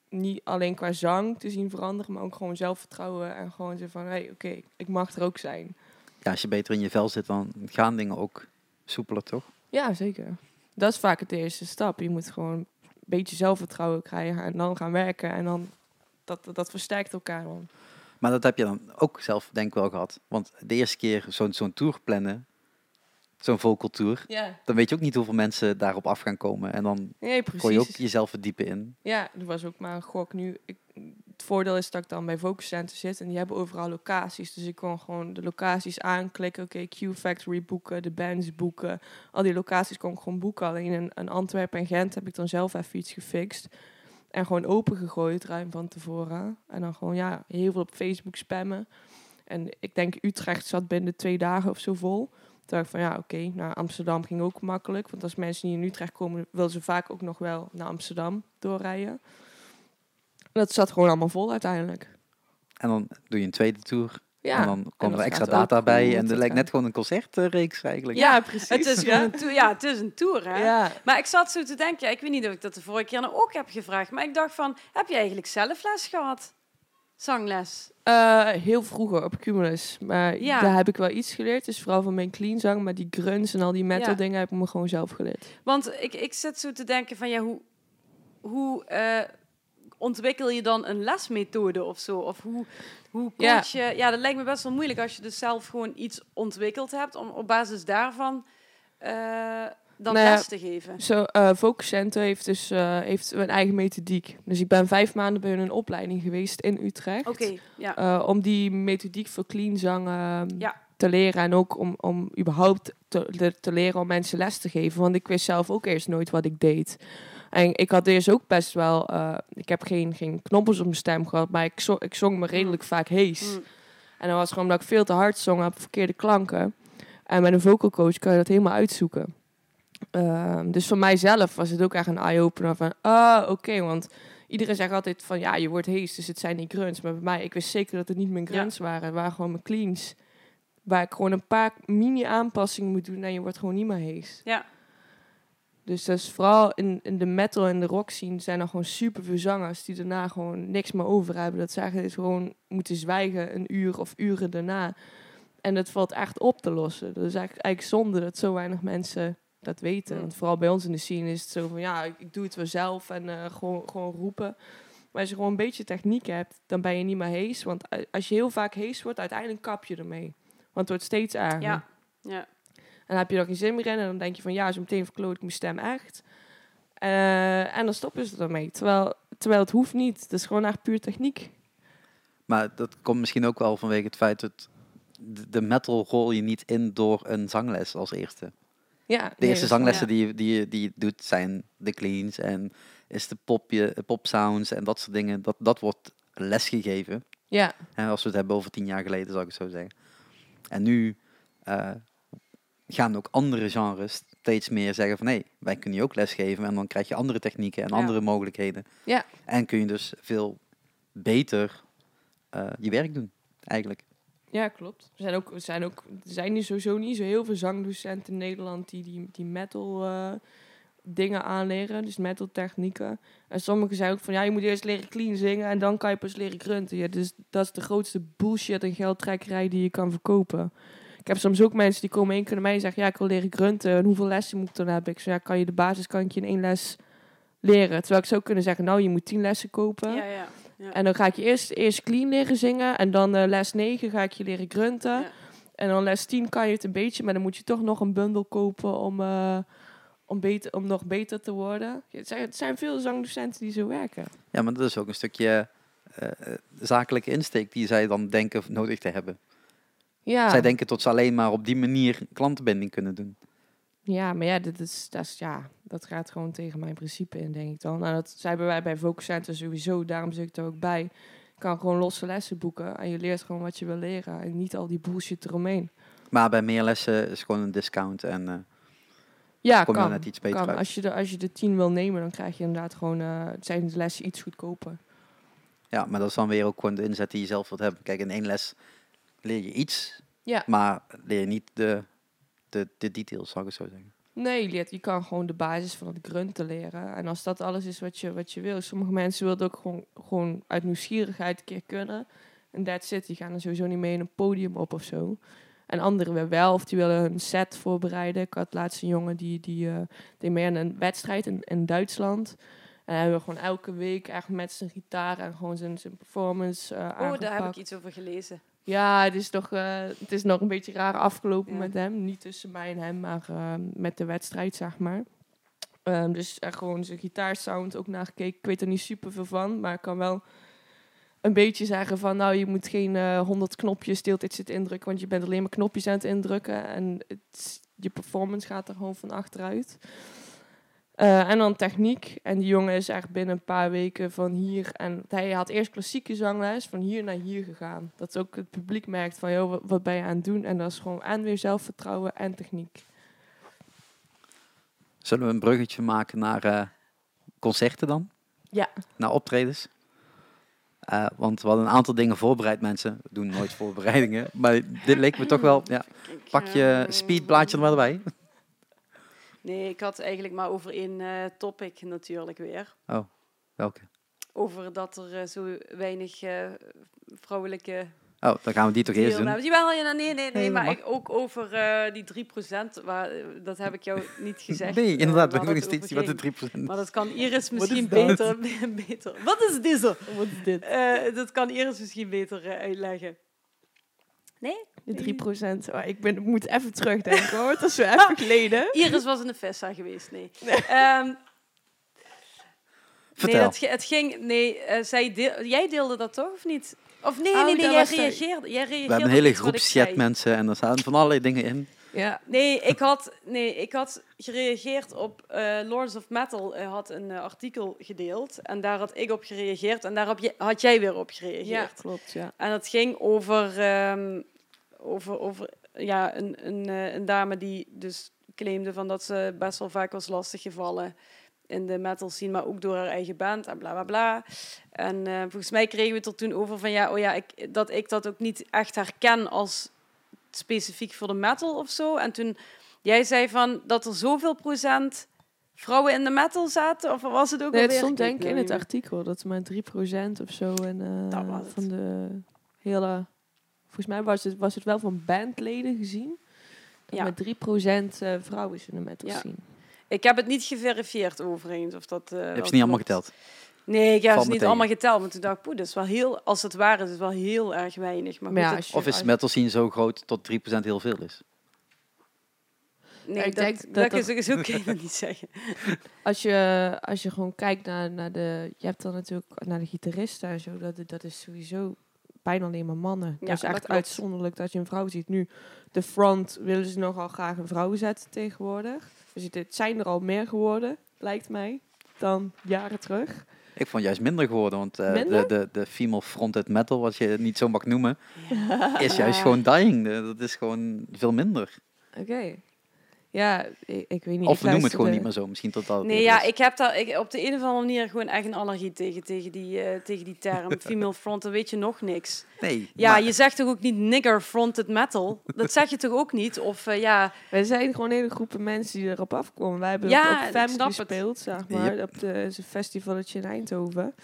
niet alleen qua zang te zien veranderen, maar ook gewoon zelfvertrouwen. En gewoon zo van, hé, hey, oké, ik mag er ook zijn. Ja, als je beter in je vel zit, dan gaan dingen ook soepeler, toch? Ja, zeker. Dat is vaak het eerste stap. Je moet gewoon een beetje zelfvertrouwen krijgen en dan gaan werken. En dan, dat, dat, dat versterkt elkaar dan. Maar dat heb je dan ook zelf denk ik wel gehad. Want de eerste keer zo'n zo'n tour plannen, zo'n vocal tour, Ja, dan weet je ook niet hoeveel mensen daarop af gaan komen. En dan nee, gooi je ook jezelf verdiepen in. Ja, dat was ook maar een gok. Nu, ik, het voordeel is dat ik dan bij Focus Center zit en die hebben overal locaties. Dus ik kon gewoon de locaties aanklikken. Oké, Q-Factory boeken, de bands boeken. Al die locaties kon ik gewoon boeken. Alleen in, in Antwerpen en Gent heb ik dan zelf even iets gefixt. En gewoon open gegooid, ruim van tevoren. En dan gewoon, ja, heel veel op Facebook spammen. En ik denk Utrecht zat binnen twee dagen of zo vol. Toen dacht ik van, ja, oké, naar Amsterdam ging ook makkelijk. Want als mensen niet in Utrecht komen, willen ze vaak ook nog wel naar Amsterdam doorrijden. Dat zat gewoon allemaal vol uiteindelijk. En dan doe je een tweede tour. Ja, en dan komen dat er extra data bij. En het dat lijkt net gewoon een concertreeks eigenlijk. ja, precies. Het is, ja. gewoon een <laughs> tour, ja, het is een tour, hè? Ja. Maar ik zat zo te denken, ja, ik weet niet of ik dat de vorige keer nou ook heb gevraagd, maar ik dacht van, heb je eigenlijk zelf les gehad? Zangles? Eh, heel vroeger op Cumulus. Maar Ja. daar heb ik wel iets geleerd. Dus vooral van mijn clean zang. Maar die grunts en al die metal Ja. dingen heb ik me gewoon zelf geleerd. Want ik, ik zit zo te denken van, ja, hoe, hoe eh, ontwikkel je dan een lesmethode of zo? Of hoe, hoe Ja. coach je... Ja, dat lijkt me best wel moeilijk als je dus zelf gewoon iets ontwikkeld hebt, om op basis daarvan eh, dan Nou ja, les te geven. Zo, eh Focus Center heeft dus eh, heeft een eigen methodiek. Dus ik ben vijf maanden bij hun in opleiding geweest in Utrecht. Oké, ja. Eh, om die methodiek voor clean zang eh, Ja. te leren. En ook om, om überhaupt te, leren om mensen les te geven. Want ik wist zelf ook eerst nooit wat ik deed. En ik had eerst ook best wel... ik heb geen, geen knoppels op mijn stem gehad. Maar ik, zo, ik zong me redelijk vaak hees. Mm. En dat was gewoon omdat ik veel te hard zong op verkeerde klanken. En met een vocal coach kan je dat helemaal uitzoeken. Ehm, dus voor mijzelf was het ook echt een eye-opener van... Ah, oké, want iedereen zegt altijd van ja, je wordt hees, dus het zijn niet grunts. Maar bij mij, ik wist zeker dat het niet mijn grunts waren. Het waren gewoon mijn cleans. Waar ik gewoon een paar mini-aanpassingen moet doen en je wordt gewoon niet meer hees. Ja. Dus dat is vooral in, in de metal en de rock scene zijn er gewoon super veel zangers die daarna gewoon niks meer over hebben. Dat ze eigenlijk gewoon moeten zwijgen een uur of uren daarna. En dat valt echt op te lossen. Dat is eigenlijk, eigenlijk zonde dat zo weinig mensen dat weten. Want vooral bij ons in de scene is het zo van ja, ik, ik doe het wel zelf en eh, gewoon, gewoon roepen. Maar als je gewoon een beetje techniek hebt, dan ben je niet meer hees. Want als je heel vaak hees wordt, uiteindelijk kap je ermee. Want het wordt steeds erger. Ja. Ja. En dan heb je er geen zin meer in. En dan denk je van ja, zo meteen verkloot ik mijn stem echt. Eh, en dan stoppen ze ermee. Terwijl, terwijl het hoeft niet. Het is gewoon echt puur techniek. Maar dat komt misschien ook wel vanwege het feit dat de de metal rol je niet in door een zangles als eerste. Ja, De eerste zanglessen ja. die, je, die, je, die je doet zijn de cleans en is de popje, pop sounds en dat soort dingen. Dat, dat wordt lesgegeven. Ja, Hè, als we het hebben over tien jaar geleden, zou ik het zo zeggen. En nu eh, gaan ook andere genres steeds meer zeggen van... hé, wij kunnen je ook lesgeven en dan krijg je andere technieken en Ja. andere mogelijkheden. Ja. En kun je dus veel beter eh, je werk doen, eigenlijk. Ja klopt. Er zijn, ook, er, zijn ook, er zijn nu sowieso niet zo heel veel zangdocenten in Nederland die die, die metal eh, dingen aanleren. Dus metal technieken. En sommigen zeggen ook van ja, je moet eerst leren clean zingen en dan kan je pas leren grunten. Ja, dus dat is de grootste bullshit en geldtrekkerij die je kan verkopen. Ik heb soms ook mensen die komen één keer naar mij en zeggen ja, ik wil leren grunten. En hoeveel lessen moet ik dan hebben? Ik zeg ja, kan je de basis kan je in één les leren. Terwijl ik zou kunnen zeggen nou, je moet tien lessen kopen. Ja, ja. Ja. En dan ga ik je eerst, eerst clean leren zingen. En dan eh, les 9 ga ik je leren grunten. Ja. En dan les 10 kan je het een beetje. Maar dan moet je toch nog een bundel kopen om, eh, om, beter, om nog beter te worden. Ja, Het zijn, het zijn veel zangdocenten die zo werken. Ja, maar dat is ook een stukje eh, eh, zakelijke insteek die zij dan denken nodig te hebben. Ja, Zij denken dat ze alleen maar op die manier klantenbinding kunnen doen. Ja maar ja, dit is, dat, is, ja, dat gaat gewoon tegen mijn principe in, denk ik dan. Nou, dat zijn wij bij Focus Center sowieso. Daarom zit ik er ook bij. Je kan gewoon losse lessen boeken. En je leert gewoon wat je wil leren. En niet al die bullshit eromheen. Maar bij meer lessen is gewoon een discount en eh, Ja, kom je kan. net iets beter kan. uit. Als je, de, als je de 10 wil nemen, dan krijg je inderdaad gewoon... eh zijn de lessen iets goedkoper. Ja, maar dat is dan weer ook gewoon de inzet die je zelf wilt hebben. Kijk, in één les leer je iets, Ja. maar leer je niet de, de, de details, zou ik het zo zeggen. Nee, je, leert, je kan gewoon de basis van het grunten leren. En als dat alles is wat je, wat je wil. Sommige mensen willen het ook gewoon, gewoon uit nieuwsgierigheid een keer kunnen. En that's it. Die gaan er sowieso niet mee in een podium op of zo. En anderen weer wel. Of die willen een set voorbereiden. Ik had laatst een jongen die, die eh, deed mee aan een wedstrijd in, in Duitsland. En hij hebben gewoon elke week echt met zijn gitaar en gewoon zijn, zijn performance eh Oh, daar heb ik iets over gelezen. Ja, het is, nog, eh, het is nog een beetje raar afgelopen Ja. met hem. Niet tussen mij en hem, maar eh, met de wedstrijd, zeg maar. Ehm, dus er gewoon zijn gitaarsound ook naar gekeken. Ik weet er niet super veel van, maar ik kan wel een beetje zeggen van... nou, je moet geen eh, honderd knopjes deeltijd zitten indrukken... want je bent alleen maar knopjes aan het indrukken. En het, je performance gaat er gewoon van achteruit. Eh, en dan techniek. En die jongen is echt binnen een paar weken van hier. En hij had eerst klassieke zangles van hier naar hier gegaan. Dat ook het publiek merkt van, joh, wat, wat ben je aan het doen? En dat is gewoon en weer zelfvertrouwen en techniek. Zullen we een bruggetje maken naar eh, concerten dan? Ja. Naar optredens? Eh, want we hadden een aantal dingen voorbereid, mensen. We doen nooit voorbereidingen. Maar dit leek me toch wel... Ja, pak je speedblaadje er maar bij. Nee, ik had eigenlijk maar over één eh, topic natuurlijk weer. Welke? Over dat er eh, zo weinig eh, vrouwelijke Oh, dan gaan we die toch eerst doen. Jawel, ja, nee, nee, nee, Nee, maar ik, ook over eh, die 3%. Waar, dat heb ik jou <laughs> niet gezegd. Nee, inderdaad. We hebben nog steeds over wat de ging. 3%. Maar dat kan Iris misschien beter, <laughs> beter... Wat is deze? Wat is dit? Eh, dat kan Iris misschien beter uitleggen. Nee? De 3 procent. Oh, ik, ben, ik moet even terugdenken hoor. Dat is zo even <laughs> geleden. Iris was in de Vesta geweest, nee. Ehm, Vertel. Nee, het, het ging... Nee, eh, zij deel- jij deelde dat toch, of niet? Of nee, Oh, nee, jij reageerde. Jij reageerde we hebben een hele groep chat mensen en er staan van allerlei dingen in. Ja. Nee, ik had, nee, ik had gereageerd op eh, Lords of Metal eh, had een eh, artikel gedeeld en daar had ik op gereageerd en daar je, had jij weer op gereageerd. ja, klopt. Ja. En het ging over, ehm, over, over ja, een, een, een dame die dus claimde van dat ze best wel vaak was lastiggevallen in de metal scene, maar ook door haar eigen band en bla bla bla. En volgens mij kregen we het er toen over van ja, oh ja, ik, dat ik dat ook niet echt herken als specifiek voor de metal of zo. En toen jij zei van dat er zoveel procent vrouwen in de metal zaten, of was het ook Nee, het alweer? stond denk ik in het artikel dat maar 3% of zo en, eh, Dat was het. van de hele... Volgens mij was het, was het wel van bandleden gezien. Dat Ja. met 3% eh vrouw is in de metal Ja. meer. Ik heb het niet geverifieerd overigens. Of dat, eh, Heb je niet allemaal geteld? Nee, ik heb ze niet tegen. allemaal geteld. Maar toen dacht ik, poeh, dat is wel heel, als het waar is, is het wel heel erg weinig. Maar Maar goed, ja, het- als je- Of is metal scene zo groot tot 3% heel veel is? nee, ik dat, denk dat, er- je dat niet zeggen. <laughs> Als je, als je gewoon kijkt naar, naar de... Je hebt dan natuurlijk naar de gitaristen en zo. Dat, dat is sowieso bijna alleen maar mannen. Ja, dat is echt uitzonderlijk dat je een vrouw ziet. Nu, de front willen ze nogal graag een vrouw zetten tegenwoordig. Dus het zijn er al meer geworden, lijkt mij, dan jaren terug. Ik vond juist minder geworden, want eh, de, Minder? de, de female fronted metal, wat je niet zo mag noemen, is juist gewoon dying. De- Dat is gewoon veel minder. Oké. Ja, ik, ik weet niet. Of ik we noemen het gewoon niet meer zo. Misschien tot dat Nee, ja, is. ik heb daar ik, op de een of andere manier gewoon echt een allergie tegen, tegen, die, eh, tegen die term. <laughs> Female front, dan weet je nog niks. Nee, Ja, maar- je zegt toch ook niet nigger fronted metal? Dat zeg je toch ook niet? Of eh, ja, We zijn gewoon hele groepen mensen die erop afkomen. Wij hebben Ja, het. gespeeld, zeg maar, Yep. op de een festivaletje in Eindhoven.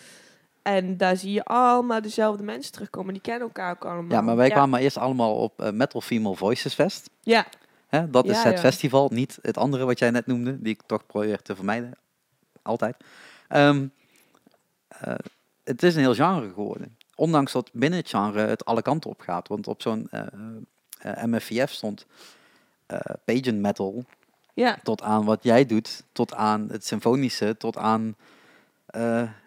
En daar zie je allemaal dezelfde mensen terugkomen. Die kennen elkaar ook allemaal. ja, maar wij Ja. kwamen eerst allemaal op eh, Metal Female Voices Fest. Ja, Hè? Dat is het festival, niet het andere wat jij net noemde, die ik toch probeer te vermijden. Altijd. Ehm, eh, het is een heel genre geworden. Ondanks dat binnen het genre het alle kanten op gaat. Want op zo'n eh, eh, MFVF stond pagan metal ja. tot aan wat jij doet, tot aan het symfonische, tot aan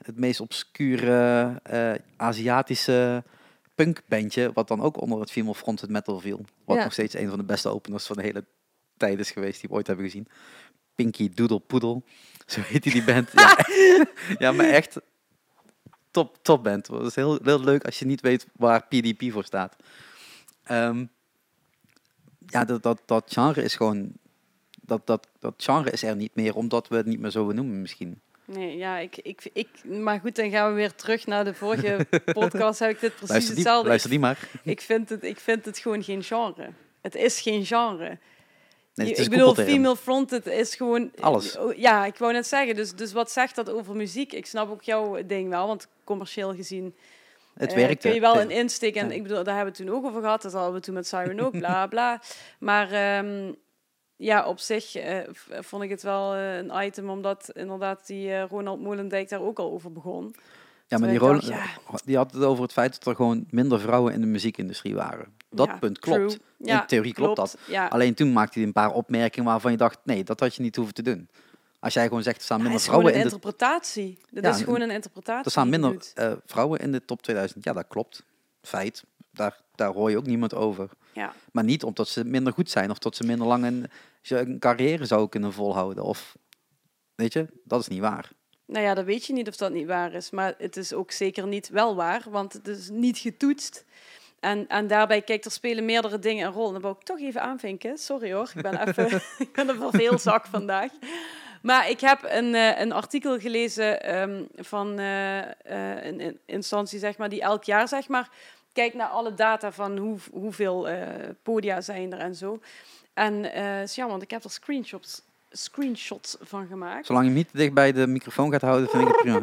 het meest obscure Aziatische punkbandje, wat dan ook onder het female fronted metal viel. Wat Ja. nog steeds een van de beste openers van de hele tijd is geweest die we ooit hebben gezien. Pinky Doodle Poodle, <laughs> zo heet die, die band. ja, <laughs> ja, maar echt top, top band. Het is heel, heel leuk als je niet weet waar PDP voor staat. Ehm, ja, dat, dat, dat genre is gewoon dat, dat, dat genre is er niet meer, omdat we het niet meer zo noemen misschien. Nee, ja, ik, ik, ik, maar goed, dan gaan we weer terug naar de vorige <laughs> podcast. Heb ik dit precies Luister die, hetzelfde. luister die maar. <laughs> Ik vind, het, ik vind het gewoon geen genre. Het is geen genre. Nee, ik bedoel, female fronted is gewoon... Alles. Oh, Ja, ik wou net zeggen. Dus, dus wat zegt dat over muziek? Ik snap ook jouw ding wel, want commercieel gezien Het werkt. kun je wel een in. insteek. En Ja. ik bedoel, daar hebben we het toen ook over gehad. Dat hadden we toen met Siren ook, bla bla. Maar ehm, ja, op zich eh, vond ik het wel eh, een item, omdat inderdaad die eh, Ronald Molendijk daar ook al over begon. Ja, maar die, dacht, die had het over het feit dat er gewoon minder vrouwen in de muziekindustrie waren. Dat Ja, punt klopt. true. Ja, in theorie klopt, dat. Alleen toen maakte hij een paar opmerkingen waarvan je dacht, nee, dat had je niet hoeven te doen. Als jij gewoon zegt, er staan minder vrouwen in de interpretatie. Dat is gewoon een interpretatie. Er staan minder vrouwen in de top 2000. Ja, dat klopt. Feit. Daar, daar hoor je ook niemand over. Ja. Maar niet omdat ze minder goed zijn of dat ze minder lang een, carrière zou kunnen volhouden. Of, weet je, dat is niet waar. Nou ja, dat weet je niet of dat niet waar is. Maar het is ook zeker niet wel waar, want het is niet getoetst. En, en daarbij, kijk, er spelen meerdere dingen een rol. En dat wou ik toch even aanvinken. Sorry hoor, ik ben, even, <laughs> <laughs> ik ben een verveelzak vandaag. Maar ik heb een, eh, een artikel gelezen ehm, van eh, eh, een instantie, zeg maar, die elk jaar, zeg maar, kijkt naar alle data van hoe, hoeveel eh, podia zijn er en zo. En is jammer, want ik heb er screenshots, screenshots van gemaakt. Zolang je niet dicht bij de microfoon gaat houden, vind ik het prima.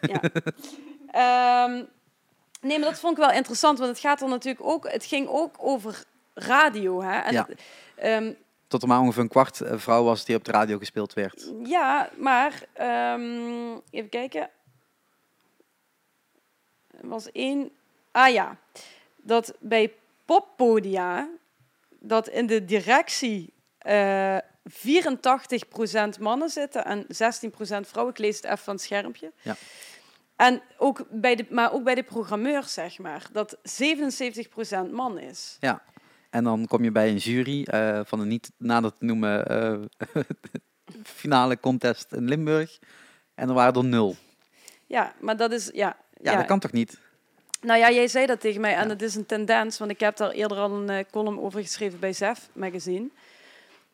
<laughs> Ja. Ehm, nee, maar dat vond ik wel interessant, want het gaat er natuurlijk ook, het ging ook over radio. Hè? En Ja. het, ehm, Tot er maar ongeveer een kwart eh, vrouw was die op de radio gespeeld werd. ja, maar ehm, even kijken. Er was één. Ah ja, dat bij poppodia, dat in de directie eh 84% mannen zitten en 16% vrouwen. Ik lees het even van het schermpje. Ja. En ook bij de, maar ook bij de programmeurs, zeg maar, dat 77% man is. En dan kom je bij een jury eh, van een niet nader te noemen eh, <laughs> finale contest in Limburg. En er waren er nul. Ja, maar dat is, ja. Ja, dat kan toch niet? Nou ja, jij zei dat tegen mij en het is een tendens, want ik heb daar eerder al een eh, column over geschreven bij Zef magazine.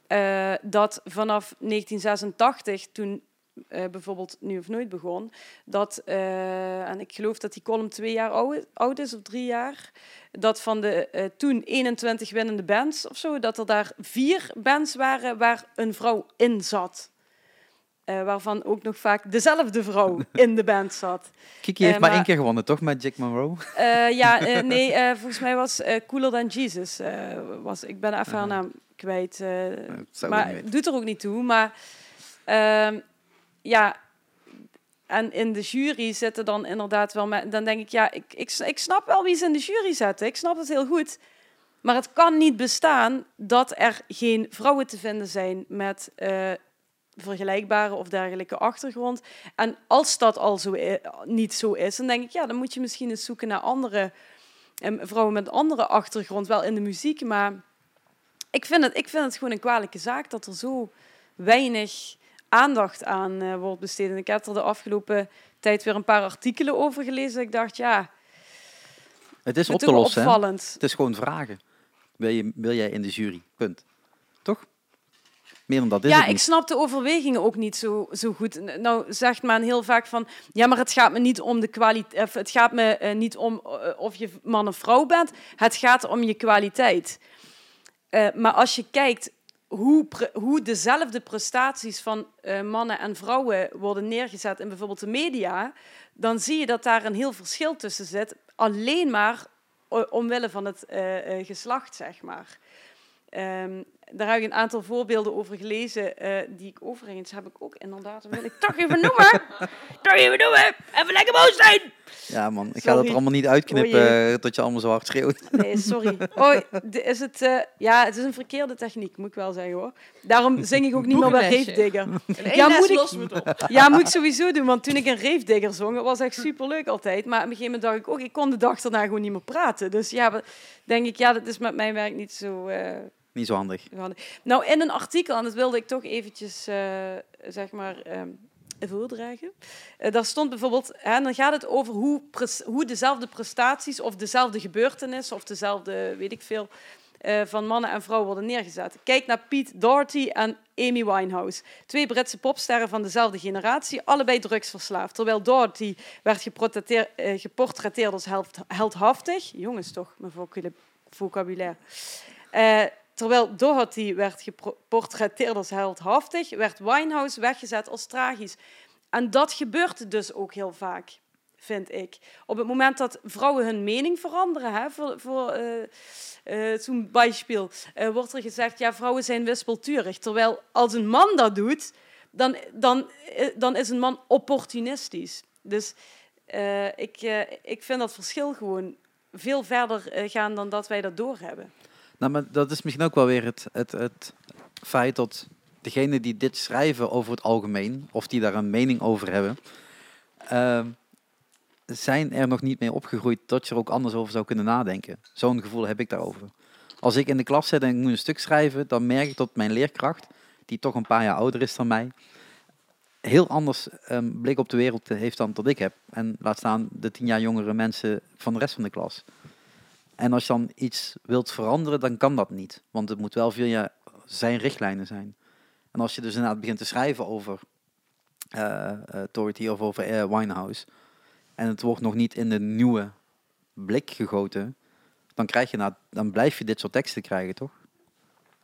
Eh, dat vanaf 1986, toen eh, bijvoorbeeld Nu of Nooit begon, dat, en ik geloof dat die column twee jaar oud, oud is, of drie jaar, dat van de toen 21 winnende bands of zo, dat er daar vier bands waren waar een vrouw in zat. Eh, waarvan ook nog vaak dezelfde vrouw <laughs> in de band zat. Kiki heeft Eh, maar maar- één keer gewonnen, toch? Met Jack Monroe? Eh, ja, <laughs> nee, volgens mij was Cooler Than Jesus. was, ik ben even haar naam kwijt. maar doet er ook niet toe. Maar ehm, ja, en in de jury zitten dan inderdaad wel... met- Dan denk ik, ja, ik, ik, ik snap wel wie ze in de jury zetten. Ik snap het heel goed. Maar het kan niet bestaan dat er geen vrouwen te vinden zijn met vergelijkbare of dergelijke achtergrond. En als dat al zo niet zo is, dan denk ik, ja, dan moet je misschien eens zoeken naar andere em, vrouwen met andere achtergrond, wel in de muziek. Maar ik vind het, ik vind het gewoon een kwalijke zaak dat er zo weinig aandacht aan eh, wordt besteed. En ik heb er de afgelopen tijd weer een paar artikelen over gelezen. Ik dacht, ja, Het is op te lossen. hè? opvallend. Het is gewoon vragen. Wil, je, wil jij in de jury? Punt. Toch? Meer dan dat is ja, ik snap de overwegingen ook niet zo, zo goed. Nou zegt men heel vaak van, ja, maar het gaat me niet om de kwaliteit, het gaat me eh, niet om eh, of je man of vrouw bent, het gaat om je kwaliteit. Eh, maar als je kijkt hoe, hoe dezelfde prestaties van mannen en vrouwen worden neergezet in bijvoorbeeld de media, dan zie je dat daar een heel verschil tussen zit, alleen maar omwille van het geslacht, zeg maar. Ehm, daar heb ik een aantal voorbeelden over gelezen, eh, die ik overigens heb ik ook inderdaad, dat wil ik toch even noemen. <laughs> toch even noemen, even lekker boos zijn. Ja man, ik ga dat er allemaal niet uitknippen Oh eh, tot je allemaal zo hard schreeuwt. <laughs> Nee, sorry. Oh, is het, eh, ja, het is een verkeerde techniek, moet ik wel zeggen hoor. Daarom zing ik ook niet meer bij Boekenlesje. Rave Digger. In één Ja, moet ik- op. Ja, moet ik sowieso doen, want toen ik een Rave Digger zong, dat was echt superleuk altijd. Maar op een gegeven moment dacht ik ook, ik kon de dag daarna gewoon niet meer praten. Dus ja, denk ik, ja, dat is met mijn werk niet zo... eh, Niet zo handig. Nou, in een artikel, en dat wilde ik toch eventjes, eh, zeg maar, ehm, voordragen. Eh, daar stond bijvoorbeeld, hè, dan gaat het over hoe, hoe dezelfde prestaties of dezelfde gebeurtenissen of dezelfde, weet ik veel, eh, van mannen en vrouwen worden neergezet. Kijk naar Pete Doherty en Amy Winehouse. Twee Britse popsterren van dezelfde generatie, allebei drugsverslaafd. Terwijl Doherty werd geportretteer- geportretteerd als held- heldhaftig. Jongens toch, mijn vocabulaire. Terwijl Doherty werd geportretteerd als heldhaftig, werd Winehouse weggezet als tragisch. En dat gebeurt dus ook heel vaak, vind ik. Op het moment dat vrouwen hun mening veranderen, hè, voor, voor eh, eh, zo'n bijspeel, eh, wordt er gezegd, ja, vrouwen zijn wispelturig. Terwijl als een man dat doet, dan, dan, dan is een man opportunistisch. Dus ik, ik vind dat verschil gewoon veel verder gaan dan dat wij dat doorhebben. Nou, maar dat is misschien ook wel weer het, het, het feit dat degenen die dit schrijven over het algemeen, of die daar een mening over hebben, ehm, zijn er nog niet mee opgegroeid dat je er ook anders over zou kunnen nadenken. Zo'n gevoel heb ik daarover. Als ik in de klas zit en ik moet een stuk schrijven, dan merk ik dat mijn leerkracht, die toch een paar jaar ouder is dan mij, heel anders een blik op de wereld heeft dan dat ik heb. En laat staan de tien jaar jongere mensen van de rest van de klas. En als je dan iets wilt veranderen, dan kan dat niet. Want het moet wel via zijn richtlijnen zijn. En als je dus inderdaad begint te schrijven over Doherty of over eh, Winehouse, en het wordt nog niet in de nieuwe blik gegoten, dan, krijg je na, dan blijf je dit soort teksten krijgen, toch?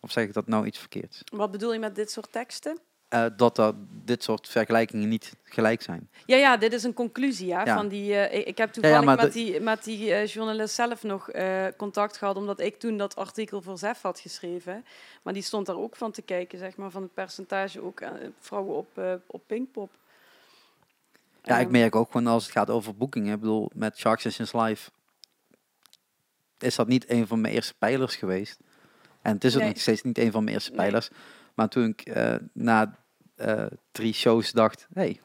Of zeg ik dat nou iets verkeerds? Wat bedoel je met dit soort teksten? Eh, dat er dit soort vergelijkingen niet gelijk zijn. Ja, ja, dit is een conclusie ja, Ja. van die. eh, ik, heb toevallig maar met de- die, met die eh, journalist zelf nog contact gehad, omdat ik toen dat artikel voor ZEF had geschreven. Maar die stond daar ook van te kijken, zeg maar, van het percentage ook vrouwen op, op Pinkpop. Ja, ik merk ook gewoon als het gaat over boekingen. Ik bedoel, met Shark Sessions Live is dat niet een van mijn eerste pijlers geweest. En het is ook Nee. nog steeds niet een van mijn eerste Nee. pijlers. Maar toen ik na eh, drie shows dacht, hey,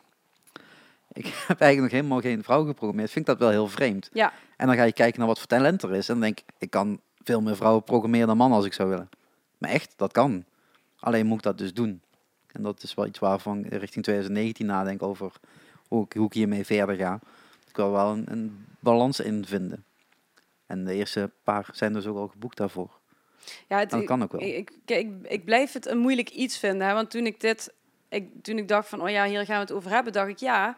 ik <laughs> heb eigenlijk nog helemaal geen vrouw geprogrammeerd, vind ik dat wel heel vreemd. Ja. En dan ga je kijken naar wat voor talent er is. En dan denk ik, ik kan veel meer vrouwen programmeren dan mannen als ik zou willen. Maar echt, dat kan. Alleen moet ik dat dus doen. En dat is wel iets waarvan ik richting 2019 nadenk over hoe ik, hoe ik hiermee verder ga. Ik wil wel een, een balans in vinden. En de eerste paar zijn dus ook al geboekt daarvoor. Ja, het, Dat kan ook wel. Ik, ik, ik, ik blijf het een moeilijk iets vinden. Hè? Want toen ik dit ik, toen ik dacht van, oh ja, hier gaan we het over hebben, dacht ik ja.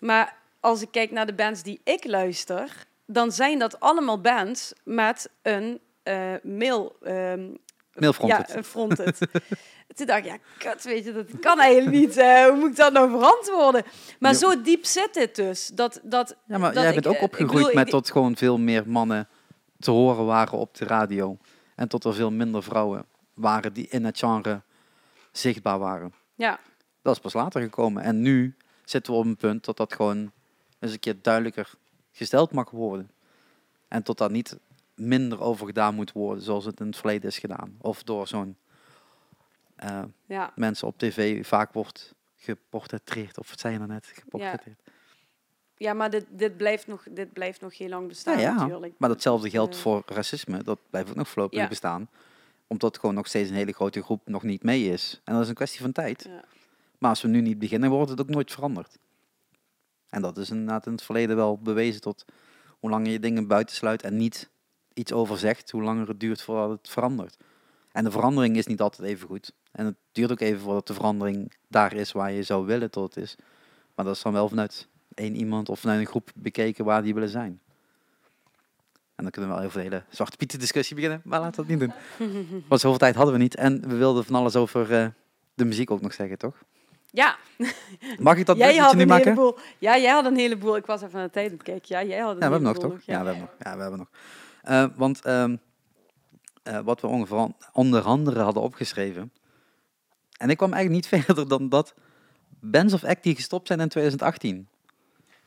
Maar als ik kijk naar de bands die ik luister, dan zijn dat allemaal bands met een eh mail... ehm, Mailfronted. Ja, fronted. <laughs> Toen dacht ik, ja, kut, weet je, dat kan eigenlijk niet. hoe moet ik dat nou verantwoorden? Maar zo diep zit het dus. Dat, dat, Ja, maar dat jij ik, bent ook eh, ik opgegroeid bedoel, met ik- tot gewoon veel meer mannen te horen waren op de radio. En tot er veel minder vrouwen waren die in het genre zichtbaar waren. Ja, Dat is pas later gekomen. En nu zitten we op een punt dat dat gewoon eens een keer duidelijker gesteld mag worden. En tot daar niet minder over gedaan moet worden zoals het in het verleden is gedaan. Of door zo'n eh, ja. mensen op tv vaak wordt geportretteerd. Of wat zei je nou net? Geportretteerd. ja maar dit, dit, blijft nog, dit blijft nog heel lang bestaan Ja, ja. natuurlijk. Maar datzelfde geldt voor racisme. Dat blijft ook nog voorlopig bestaan. Omdat gewoon nog steeds een hele grote groep nog niet mee is. En dat is een kwestie van tijd. Ja. Maar als we nu niet beginnen, wordt het ook nooit veranderd. En dat is inderdaad in het verleden wel bewezen tot hoe langer je dingen buitensluit en niet iets over zegt, hoe langer het duurt voordat het verandert. En de verandering is niet altijd even goed. En het duurt ook even voordat de verandering daar is waar je zou willen tot het is. Maar dat is dan wel vanuit één iemand of vanuit een groep bekeken waar die willen zijn. En dan kunnen we wel even de hele Zwarte Pieten discussie beginnen, maar laten we dat niet doen. <laughs> Want zoveel tijd hadden we niet. En we wilden van alles over eh, de muziek ook nog zeggen, toch? Ja, Mag ik dat jij had nu een maken? heleboel. Ja, jij had een heleboel. Ik was even aan de tijd aan het kijken. Ja, jij had een Ja, we hebben nog toch? Ja, we hebben nog. Ja, we hebben nog. Eh, want ehm, eh, wat we ongeveer onder andere hadden opgeschreven. En ik kwam eigenlijk niet <laughs> verder dan dat bands of act die gestopt zijn in 2018.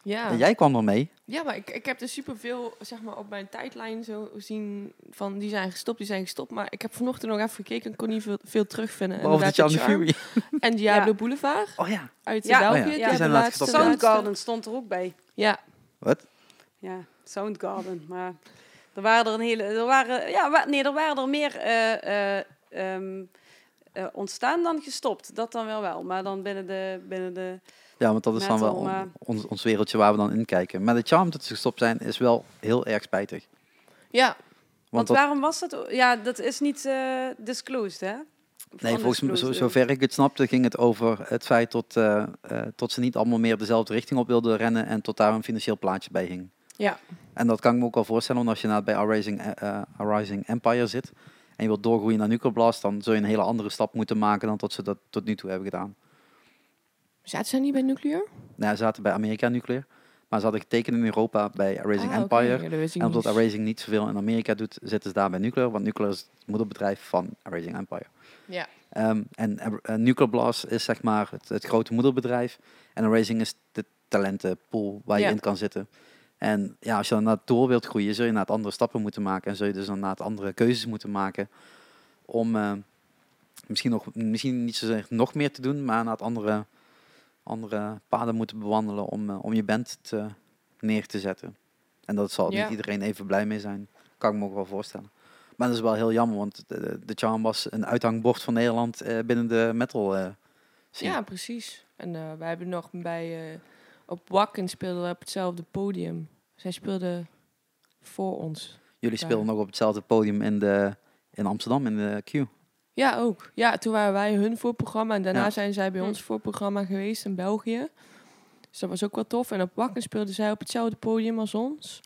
Ja. En jij kwam er mee. Ja, maar ik, ik heb er superveel zeg maar, op mijn tijdlijn zo zien van die zijn gestopt, die zijn gestopt. Maar ik heb vanochtend nog even gekeken en kon niet veel, veel terugvinden. Behalve de Charm Charm Fury. En Diablo Ja. Boulevard Oh ja. uit Ja. België. Oh ja, die zijn laatst gestopt. Soundgarden stond er ook bij. Ja, Wat? Ja, Soundgarden. Maar er waren er een hele. Er waren, ja, wa- nee, er waren er meer eh, eh, ehm, eh, ontstaan dan gestopt. Dat dan wel wel. Maar dan binnen de. Binnen de Ja, want dat is dan wel maar- ons, ons wereldje waar we dan in kijken. Maar de Charm dat ze gestopt zijn is wel heel erg spijtig. ja, want Want dat, waarom was dat? Ja, dat is niet eh, disclosed, hè? nee, volgens mij, zo, zover ik het snapte, ging het over het feit tot, eh, eh, tot ze niet allemaal meer dezelfde richting op wilden rennen en tot daar een financieel plaatje bij hing. ja. En dat kan ik me ook wel voorstellen, want als je nou bij Arising, eh, Arising Empire zit en je wilt doorgroeien naar Nuclear Blast, dan zul je een hele andere stap moeten maken dan tot ze dat tot nu toe hebben gedaan. Zaten ze niet bij Nuclear? Nou, ze zaten bij Amerika Nuclear, maar ze hadden getekend in Europa bij Arising Ah. Empire. Ja, En omdat. Arising niet zoveel in Amerika doet, zitten ze daar bij Nuclear, want Nuclear is het moederbedrijf van Arising Empire. Ja. Ehm, en uh, Nuclear Blast is zeg maar het, het grote moederbedrijf. En Arising is de talentenpool waar je Ja. in kan zitten. En ja, als je dan naar het door wilt groeien, zul je naar het andere stappen moeten maken. En zul je dus dan naar het andere keuzes moeten maken. Om eh, misschien, nog, misschien niet zozeer nog meer te doen, maar naar het andere, andere paden moeten bewandelen om, eh, om je band te, neer te zetten. En dat zal Ja. niet iedereen even blij mee zijn. Kan ik me ook wel voorstellen. Maar dat is wel heel jammer, want de, de Charm was een uithangbord van Nederland eh, binnen de metal scene. ja, precies. En wij hebben nog bij... op Wakken speelden we op hetzelfde podium. Zij speelden voor ons. Jullie speelden nog op hetzelfde podium in, de, in Amsterdam, in de Q. Ja, ook. Ja, toen waren wij hun voorprogramma. En daarna Ja. zijn zij bij ons voorprogramma geweest in België. Dus dat was ook wel tof. En op Wakken speelden zij op hetzelfde podium als ons.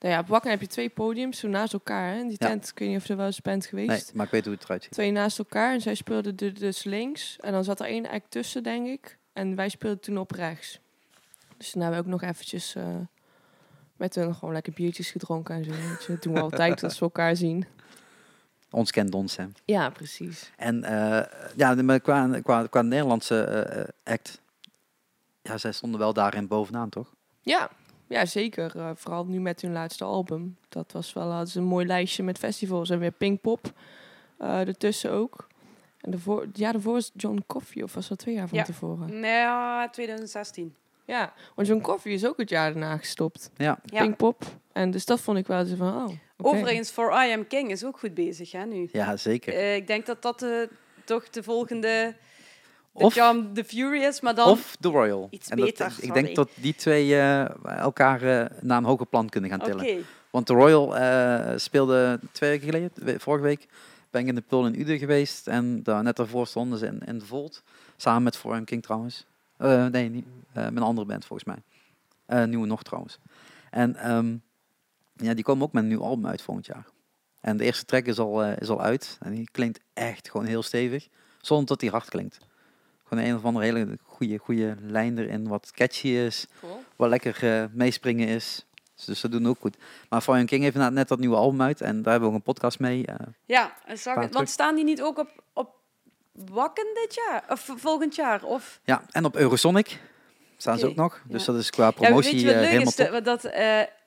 Nou ja, op Wakken heb je twee podiums, zo naast elkaar. Hè? In die Ja. tent, ik weet niet of je er wel eens bent geweest. Nee, maar ik weet hoe het eruit ziet. Twee naast elkaar. En zij speelden de- dus links. En dan zat er één act tussen, denk ik. En wij speelden toen op rechts. Dus toen hebben we ook nog eventjes eh, met hun gewoon lekker biertjes gedronken en zo. Dat doen we altijd als we elkaar zien. Ons kent ons, hè. Ja, precies. En eh, ja, de- maar qua, qua, qua Nederlandse eh, act, ja, zij stonden wel daarin bovenaan, toch? Ja, ja zeker. Eh, vooral nu met hun laatste album. Dat was wel hadden ze een mooi lijstje met festivals. En weer Pinkpop eh ertussen ook. En daarvoor, ja, daarvoor was John Coffee, of was dat twee jaar van Ja. tevoren? Nee, ja, 2016. Ja, want John Coffee is ook het jaar daarna gestopt. Ja, Ja. Pinkpop. En dus dat vond ik wel zo van, oh, Overigens, For I Am King is ook goed bezig, hè, nu. ja zeker. Eh, ik denk dat dat toch de volgende... De Of- the Furious, maar dan... Of The Royal. iets en dat, beter, ik sorry. denk dat die twee eh, elkaar eh, naar een hoger plan kunnen gaan tillen. Want The Royal speelde twee weken geleden, vorige week, ben ik in de Pul in Uden geweest. En daar, net daarvoor stonden ze in, in de Volt. Samen met Foreign King trouwens. Nee, niet, met een andere band volgens mij. Nieuwe nog trouwens. En ehm, ja, die komen ook met een nieuw album uit volgend jaar. En de eerste track is al, eh, is al uit. En die klinkt echt gewoon heel stevig. Zonder dat die hard klinkt. Gewoon een of andere hele goede, goede lijn erin. Wat catchy is. Cool. Wat lekker eh, meespringen is. Dus, dat doen ook goed. Maar Foreign King heeft inderdaad net dat nieuwe album uit. En daar hebben we ook een podcast mee. eh, Ja, zag want staan die niet ook op, op Wakken dit jaar? Of volgend jaar? Of... ja, en op Eurosonic staan ze ook nog. Dus ja. dat is qua Ja, promotie weet je wat leuk helemaal is? top. Dat,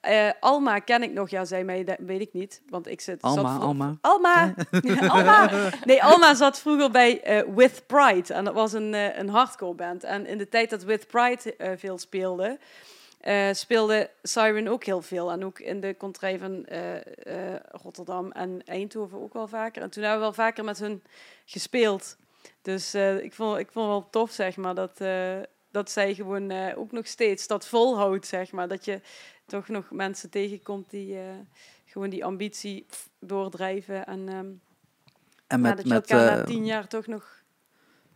eh, Alma ken ik nog. Ja, zij mij, dat weet ik niet. Want ik zit... zat Alma, vro- Alma. Alma! <laughs> Alma! Nee, Alma zat vroeger bij eh, With Pride. En dat was een, eh, een hardcore band. En in de tijd dat With Pride eh, veel speelde... eh, speelde Siren ook heel veel. En ook in de contrée van eh, eh, Rotterdam en Eindhoven ook wel vaker. En toen hebben we wel vaker met hun gespeeld. Dus eh, ik, vond, ik vond wel tof, zeg maar, dat, eh, dat zij gewoon eh, ook nog steeds dat volhoudt, zeg maar. Dat je toch nog mensen tegenkomt die eh, gewoon die ambitie doordrijven. En ehm, En met, dat je met, elkaar na eh, tien jaar toch nog...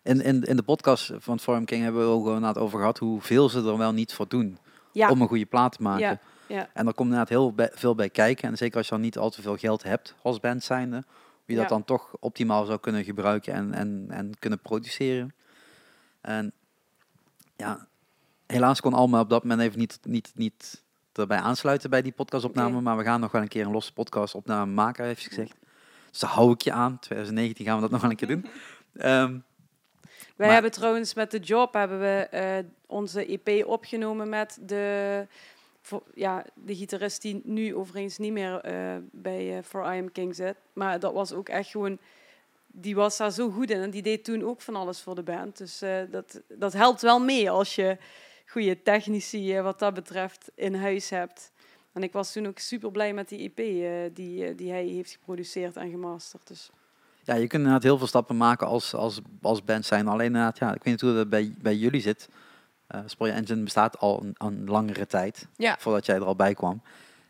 in, in, in de podcast van Forum King hebben we ook inderdaad over gehad hoeveel ze er wel niet voor doen Ja, om een goede plaat te maken. ja, ja. En er komt inderdaad heel bij- veel bij kijken. En zeker als je dan niet al te veel geld hebt als band zijnde, hoe je dat Ja. dan toch optimaal zou kunnen gebruiken en, en, en kunnen produceren. En ja, helaas kon Alma op dat moment even niet, niet, niet erbij aansluiten bij die podcastopname. Oké. Maar we gaan nog wel een keer een losse podcastopname maken, heeft ze gezegd. Dus daar hou ik je aan. 2019 gaan we dat nog wel een keer doen. <laughs> Ehm, Wij Maar- hebben trouwens met de job hebben we eh, onze EP opgenomen met de, voor, ja, de gitarist die nu overigens niet meer eh, bij eh, For I Am King zit. Maar dat was ook echt gewoon, die was daar zo goed in en die deed toen ook van alles voor de band. Dus eh, dat, dat helpt wel mee als je goede technici eh, wat dat betreft in huis hebt. En ik was toen ook super blij met die EP eh, die, die hij heeft geproduceerd en gemasterd. Dus ja, je kunt inderdaad heel veel stappen maken als, als, als band zijn. Alleen inderdaad, ja, ik weet niet hoe dat bij, bij jullie zit. Eh Spoiler Engine bestaat al een, een langere tijd. Ja. voordat jij er al bij kwam.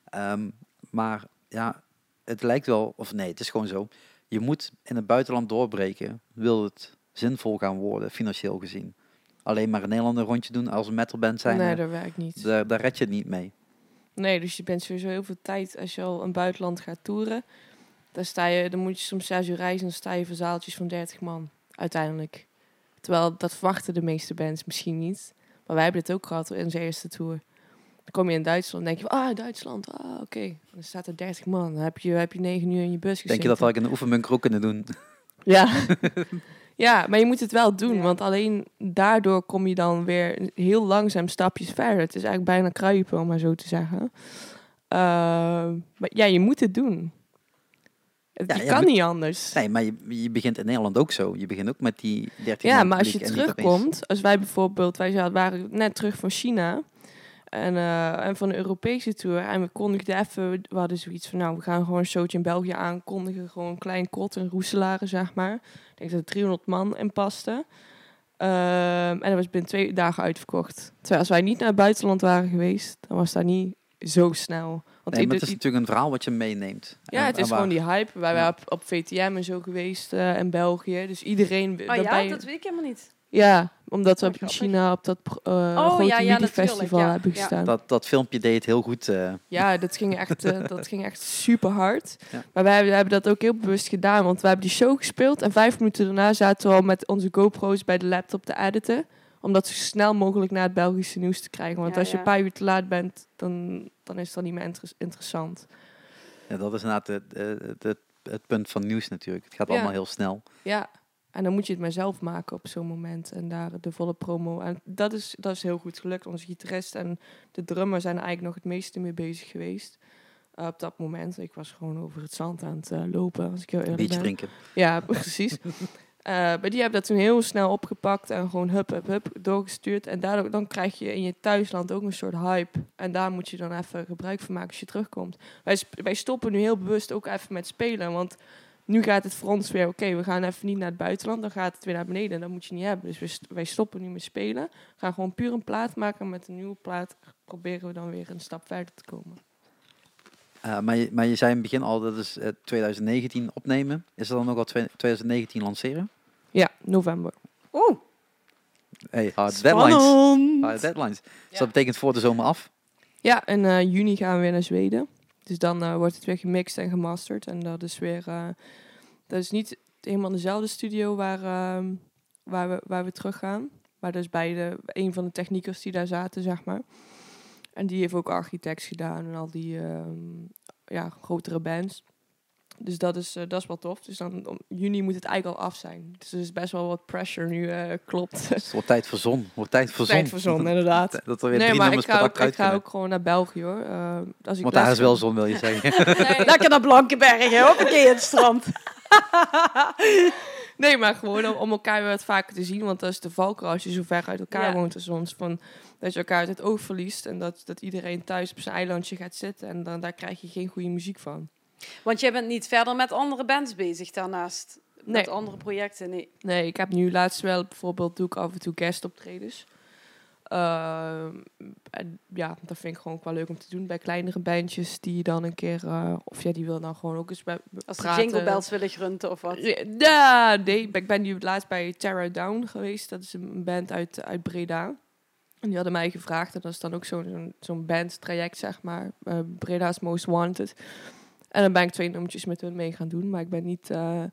Ehm, maar ja, het lijkt wel, of nee, het is gewoon zo. Je moet in het buitenland doorbreken, wil het zinvol gaan worden, financieel gezien. Alleen maar in Nederland een rondje doen als een metalband zijn, nee, dat werkt niet. daar, daar red je het niet mee. Nee, dus je bent sowieso heel veel tijd als je al een buitenland gaat toeren. Dan, sta je, dan moet je soms zes uur reizen en dan sta je voor zaaltjes van 30 man, uiteindelijk. Terwijl dat verwachten de meeste bands misschien niet. Maar wij hebben dit ook gehad in onze eerste tour. Dan kom je in Duitsland en denk je, ah, Duitsland, ah, oké. Dan staat er 30 man, dan heb je, heb je negen uur in je bus gezeten. Denk je dat ik in de oefenbunker ook kunnen doen? <laughs> Ja. <laughs> ja, maar je moet het wel doen, Ja. want alleen daardoor kom je dan weer heel langzaam stapjes verder. Het is eigenlijk bijna kruipen, om maar zo te zeggen. Ehm, maar ja, je moet het doen. Het, Ja, je ja, kan niet anders. Nee, maar je, je begint in Nederland ook zo. Je begint ook met die 13 ja, maar als je terugkomt, als wij bijvoorbeeld, wij zaten- waren net terug van China en, eh, en van de Europese tour en we kondigden even, we hadden zoiets van, nou, we gaan gewoon een showtje in België aankondigen, gewoon een klein kot in Roeselare, zeg maar. Ik denk dat er 300 man in paste. Ehm, en dat was binnen twee dagen uitverkocht. Terwijl als wij niet naar het buitenland waren geweest, dan was dat niet zo snel. Want Nee, maar het is natuurlijk een verhaal wat je meeneemt. ja, En- het en is gewoon die hype. Wij Ja. waren op, op VTM en zo geweest eh, in België. Dus iedereen... Oh ja, dat weet ik helemaal niet. Ja, omdat we Oh, op grappig. China op dat eh, Oh, grote ja, ja, ja. hebben gestaan. Dat, dat filmpje deed het heel goed. eh, Ja, dat ging echt, eh, dat ging echt <laughs> super hard. Ja. Maar wij hebben, hebben dat ook heel bewust gedaan. Want we hebben die show gespeeld. En vijf minuten daarna zaten we al met onze GoPro's bij de laptop te editen. Om dat zo snel mogelijk naar het Belgische nieuws te krijgen. Want Ja, als je ja. een paar uur te laat bent, dan, dan is dat niet meer inter- interessant. ja, dat is inderdaad het, het, het, het punt van nieuws natuurlijk. Het gaat Ja. allemaal heel snel. Ja, en dan moet je het maar zelf maken op zo'n moment. En daar de volle promo. En dat is, dat is heel goed gelukt. Onze gitarist en de drummer zijn eigenlijk nog het meeste mee bezig geweest. eh, op dat moment. Ik was gewoon over het zand aan het eh, lopen, als ik heel Een eerlijk beetje ben. drinken. Ja, <laughs> precies. <laughs> Eh, maar die hebben dat toen heel snel opgepakt en gewoon hup, hup, hup doorgestuurd. En daardoor dan krijg je in je thuisland ook een soort hype. En daar moet je dan even gebruik van maken als je terugkomt. Wij, wij stoppen nu heel bewust ook even met spelen. Want nu gaat het voor ons weer, oké, we gaan even niet naar het buitenland. Dan gaat het weer naar beneden en dat moet je niet hebben. Dus wij stoppen nu met spelen. We gaan gewoon puur een plaat maken. En met een nieuwe plaat proberen we dan weer een stap verder te komen. Eh, maar, je, maar je zei in het begin al, dat is eh, 2019 opnemen. Is dat dan ook al twe- 2019 lanceren? Ja, november. Oeh, Hey, hard deadlines. Hard deadlines. Dus dat betekent voor de zomer af. Ja, in eh, juni gaan we weer naar Zweden. Dus dan eh, wordt het weer gemixt en gemasterd. En dat is weer... eh, dat is niet helemaal dezelfde studio waar, ehm, waar, we, waar we terug gaan. Maar dat is bij een van de techniekers die daar zaten, zeg maar. En die heeft ook architects gedaan en al die ehm, ja, grotere bands. Dus dat is, eh, dat is wel tof. Dus dan om juni moet het eigenlijk al af zijn. Dus er is best wel wat pressure nu, eh, klopt. Het wordt tijd voor zon. wordt tijd voor zon. Tijd voor zon, inderdaad. <laughs> Dat er weer Nee, drie maar ik ga, ook, ik ga ook gewoon naar België hoor. Eh, als ik Want daar is wel zon, wil je zeggen. <laughs> Nee, Lekker naar Blankenbergen, hoppakee, het strand. <laughs> nee, maar gewoon om, om elkaar weer wat vaker te zien. Want dat is de valkuil als je zo ver uit elkaar Ja. woont als ons. Van, dat je elkaar uit het oog verliest. En dat, dat iedereen thuis op zijn eilandje gaat zitten. En dan, daar krijg je geen goede muziek van. Want jij bent niet verder met andere bands bezig daarnaast. Met andere projecten, nee. Nee, ik heb nu laatst wel bijvoorbeeld doe ik af en toe guestoptredens. Ehm, en ja, dat vind ik gewoon wel leuk om te doen bij kleinere bandjes die dan een keer, eh, of ja, die wil dan gewoon ook eens bij Als praten. jingle bells willen grunten of wat. Ja, nee, ik ben nu laatst bij Terra Down geweest. Dat is een band uit, uit Breda. En die hadden mij gevraagd, en dat is dan ook zo'n zo'n zo'n bandtraject, zeg maar. eh, Breda's Most Wanted. En dan ben ik twee nummertjes met hun mee gaan doen. Maar ik ben niet, eh,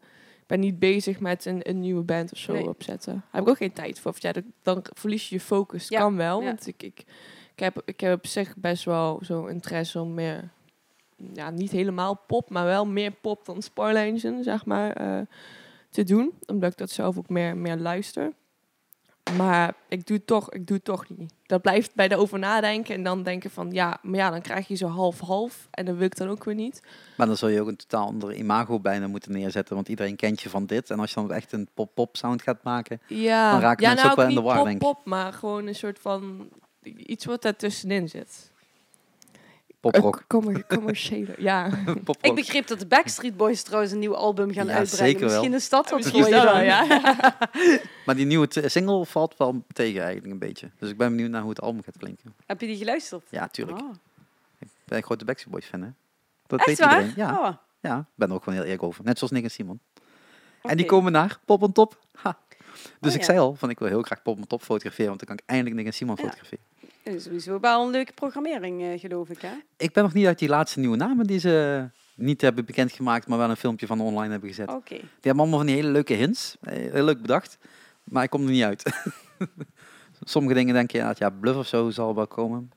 ik ben niet bezig met een, een nieuwe band of zo Nee. opzetten. Daar heb ik ook geen tijd voor. Of ja, dat- dan verlies je je focus. Ja, Kan wel, ja. want ik, ik, ik, heb, ik heb op zich best wel zo'n interesse om meer... Ja, niet helemaal pop, maar wel meer pop dan Spoiler Engine, zeg maar, eh, te doen. Omdat ik dat zelf ook meer, meer luister. Maar ik doe, het toch, ik doe het toch niet. Dat blijft bij de over nadenken en dan denken van... Ja, maar ja, dan krijg je zo half-half. En dat wil ik dan ook weer niet. Maar dan zul je ook een totaal andere imago bijna moeten neerzetten. Want iedereen kent je van dit. En als je dan echt een pop-pop sound gaat maken. Ja, Dan raken ja, mensen ook wel in de war, denk ik. pop, maar gewoon een soort van... Iets wat daar tussenin zit. Poprock. Een commer- <laughs> commerciële, ja. Poprock. Ik begreep dat de Backstreet Boys trouwens een nieuw album gaan Ja, uitbrengen. zeker wel. Misschien is dat wat Misschien voor je dan. ja. <laughs> Maar die nieuwe single valt wel tegen eigenlijk een beetje. Dus ik ben benieuwd naar hoe het album gaat klinken. Heb je die geluisterd? Ja, tuurlijk. Oh. Ik ben een grote Backstreet Boys fan, hè. Dat Echt weet waar? iedereen. Ja, Oh, ja, ik ben er ook gewoon heel eerlijk over. Net zoals Nick en Simon. En die komen naar Pop on Top. Ha. Dus Oh, ik ja. zei al, van ik wil heel graag Pop on Top fotograferen, want dan kan ik eindelijk Nick en Simon Ja. fotograferen. Dat is sowieso wel een leuke programmering, eh, geloof ik, hè? Ik ben nog niet uit die laatste nieuwe namen die ze niet hebben bekendgemaakt, maar wel een filmpje van online hebben gezet. Oké. Die hebben allemaal van die hele leuke hints. Eh, Heel leuk bedacht. Maar ik kom er niet uit. <laughs> Sommige dingen denk je, ja, ja, bluff of zo zal wel komen.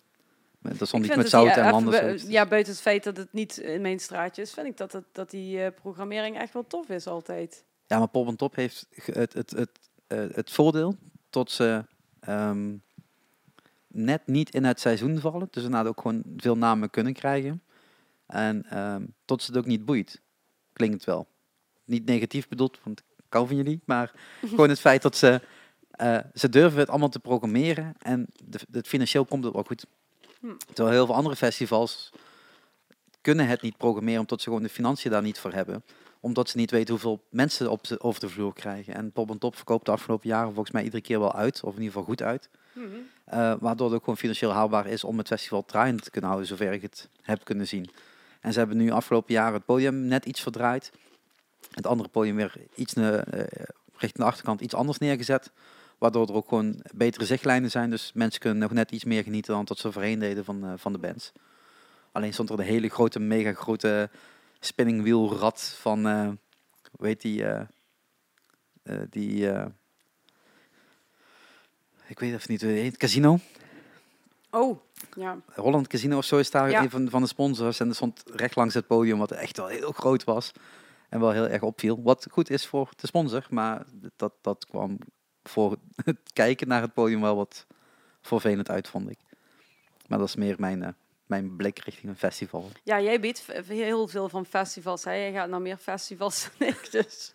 Dat stond vind met dat die, zout en eh, of bu- zo. Ja, buiten het feit dat het niet in mijn straatje is, vind ik dat, het, dat die eh, programmering echt wel tof is altijd. Ja, maar Pop en Top heeft het, het, het, eh, het voordeel tot ze ehm, net niet in het seizoen vallen. Dus inderdaad ook gewoon veel namen kunnen krijgen. En ehm, tot ze het ook niet boeit. Klinkt het wel. Niet negatief bedoeld, want ik hou van jullie. Maar <laughs> gewoon het feit dat ze... eh, ze durven het allemaal te programmeren. En de, het financieel komt het wel goed. Hm. Terwijl heel veel andere festivals kunnen het niet programmeren... omdat ze gewoon de financiën daar niet voor hebben omdat ze niet weten hoeveel mensen op de, over de vloer krijgen. En Pop en Top verkoopt de afgelopen jaren volgens mij iedere keer wel uit, of in ieder geval goed uit. Eh, waardoor het ook gewoon financieel haalbaar is om het festival draaiend te kunnen houden, zover ik het heb kunnen zien. En ze hebben nu afgelopen jaren het podium net iets verdraaid. Het andere podium weer iets ne- eh, richting de achterkant iets anders neergezet. Waardoor er ook gewoon betere zichtlijnen zijn. Dus mensen kunnen nog net iets meer genieten dan dat ze voorheen deden van, eh, van de bands. Alleen stond er een hele grote, mega grote spinningwielrad van, eh hoe heet die, eh, eh, die, ik weet even niet hoe heet, Casino. Oh, ja. Holland Casino of zo is daar Ja. een van, van de sponsors. En er stond recht langs het podium, wat echt wel heel groot was. En wel heel erg opviel. Wat goed is voor de sponsor, maar dat, dat kwam voor het kijken naar het podium wel wat vervelend uit, vond ik. Maar dat is meer mijn, mijn blik richting een festival. Ja, jij weet v- heel veel van festivals. Hè? Jij gaat naar meer festivals <laughs> dan ik, dus...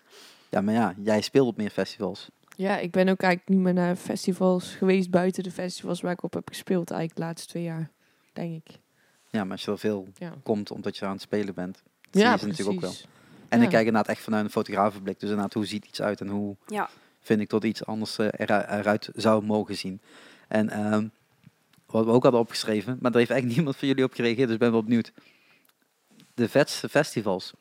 Ja, maar ja, jij speelt op meer festivals. Ja, ik ben ook eigenlijk niet meer naar festivals geweest buiten de festivals waar ik op heb gespeeld eigenlijk de laatste twee jaar, denk ik. Ja, maar als je er veel Ja, komt omdat je aan het spelen bent, zie ja je ze natuurlijk ook wel. En Ja. ik kijk inderdaad echt vanuit een fotografenblik. Dus inderdaad, hoe ziet iets uit en hoe Ja. vind ik dat iets anders eh, eruit, eruit zou mogen zien. En ehm, wat we ook hadden opgeschreven, maar daar heeft eigenlijk <laughs> niemand van jullie op gereageerd, dus ik ben wel benieuwd. de vetste festivals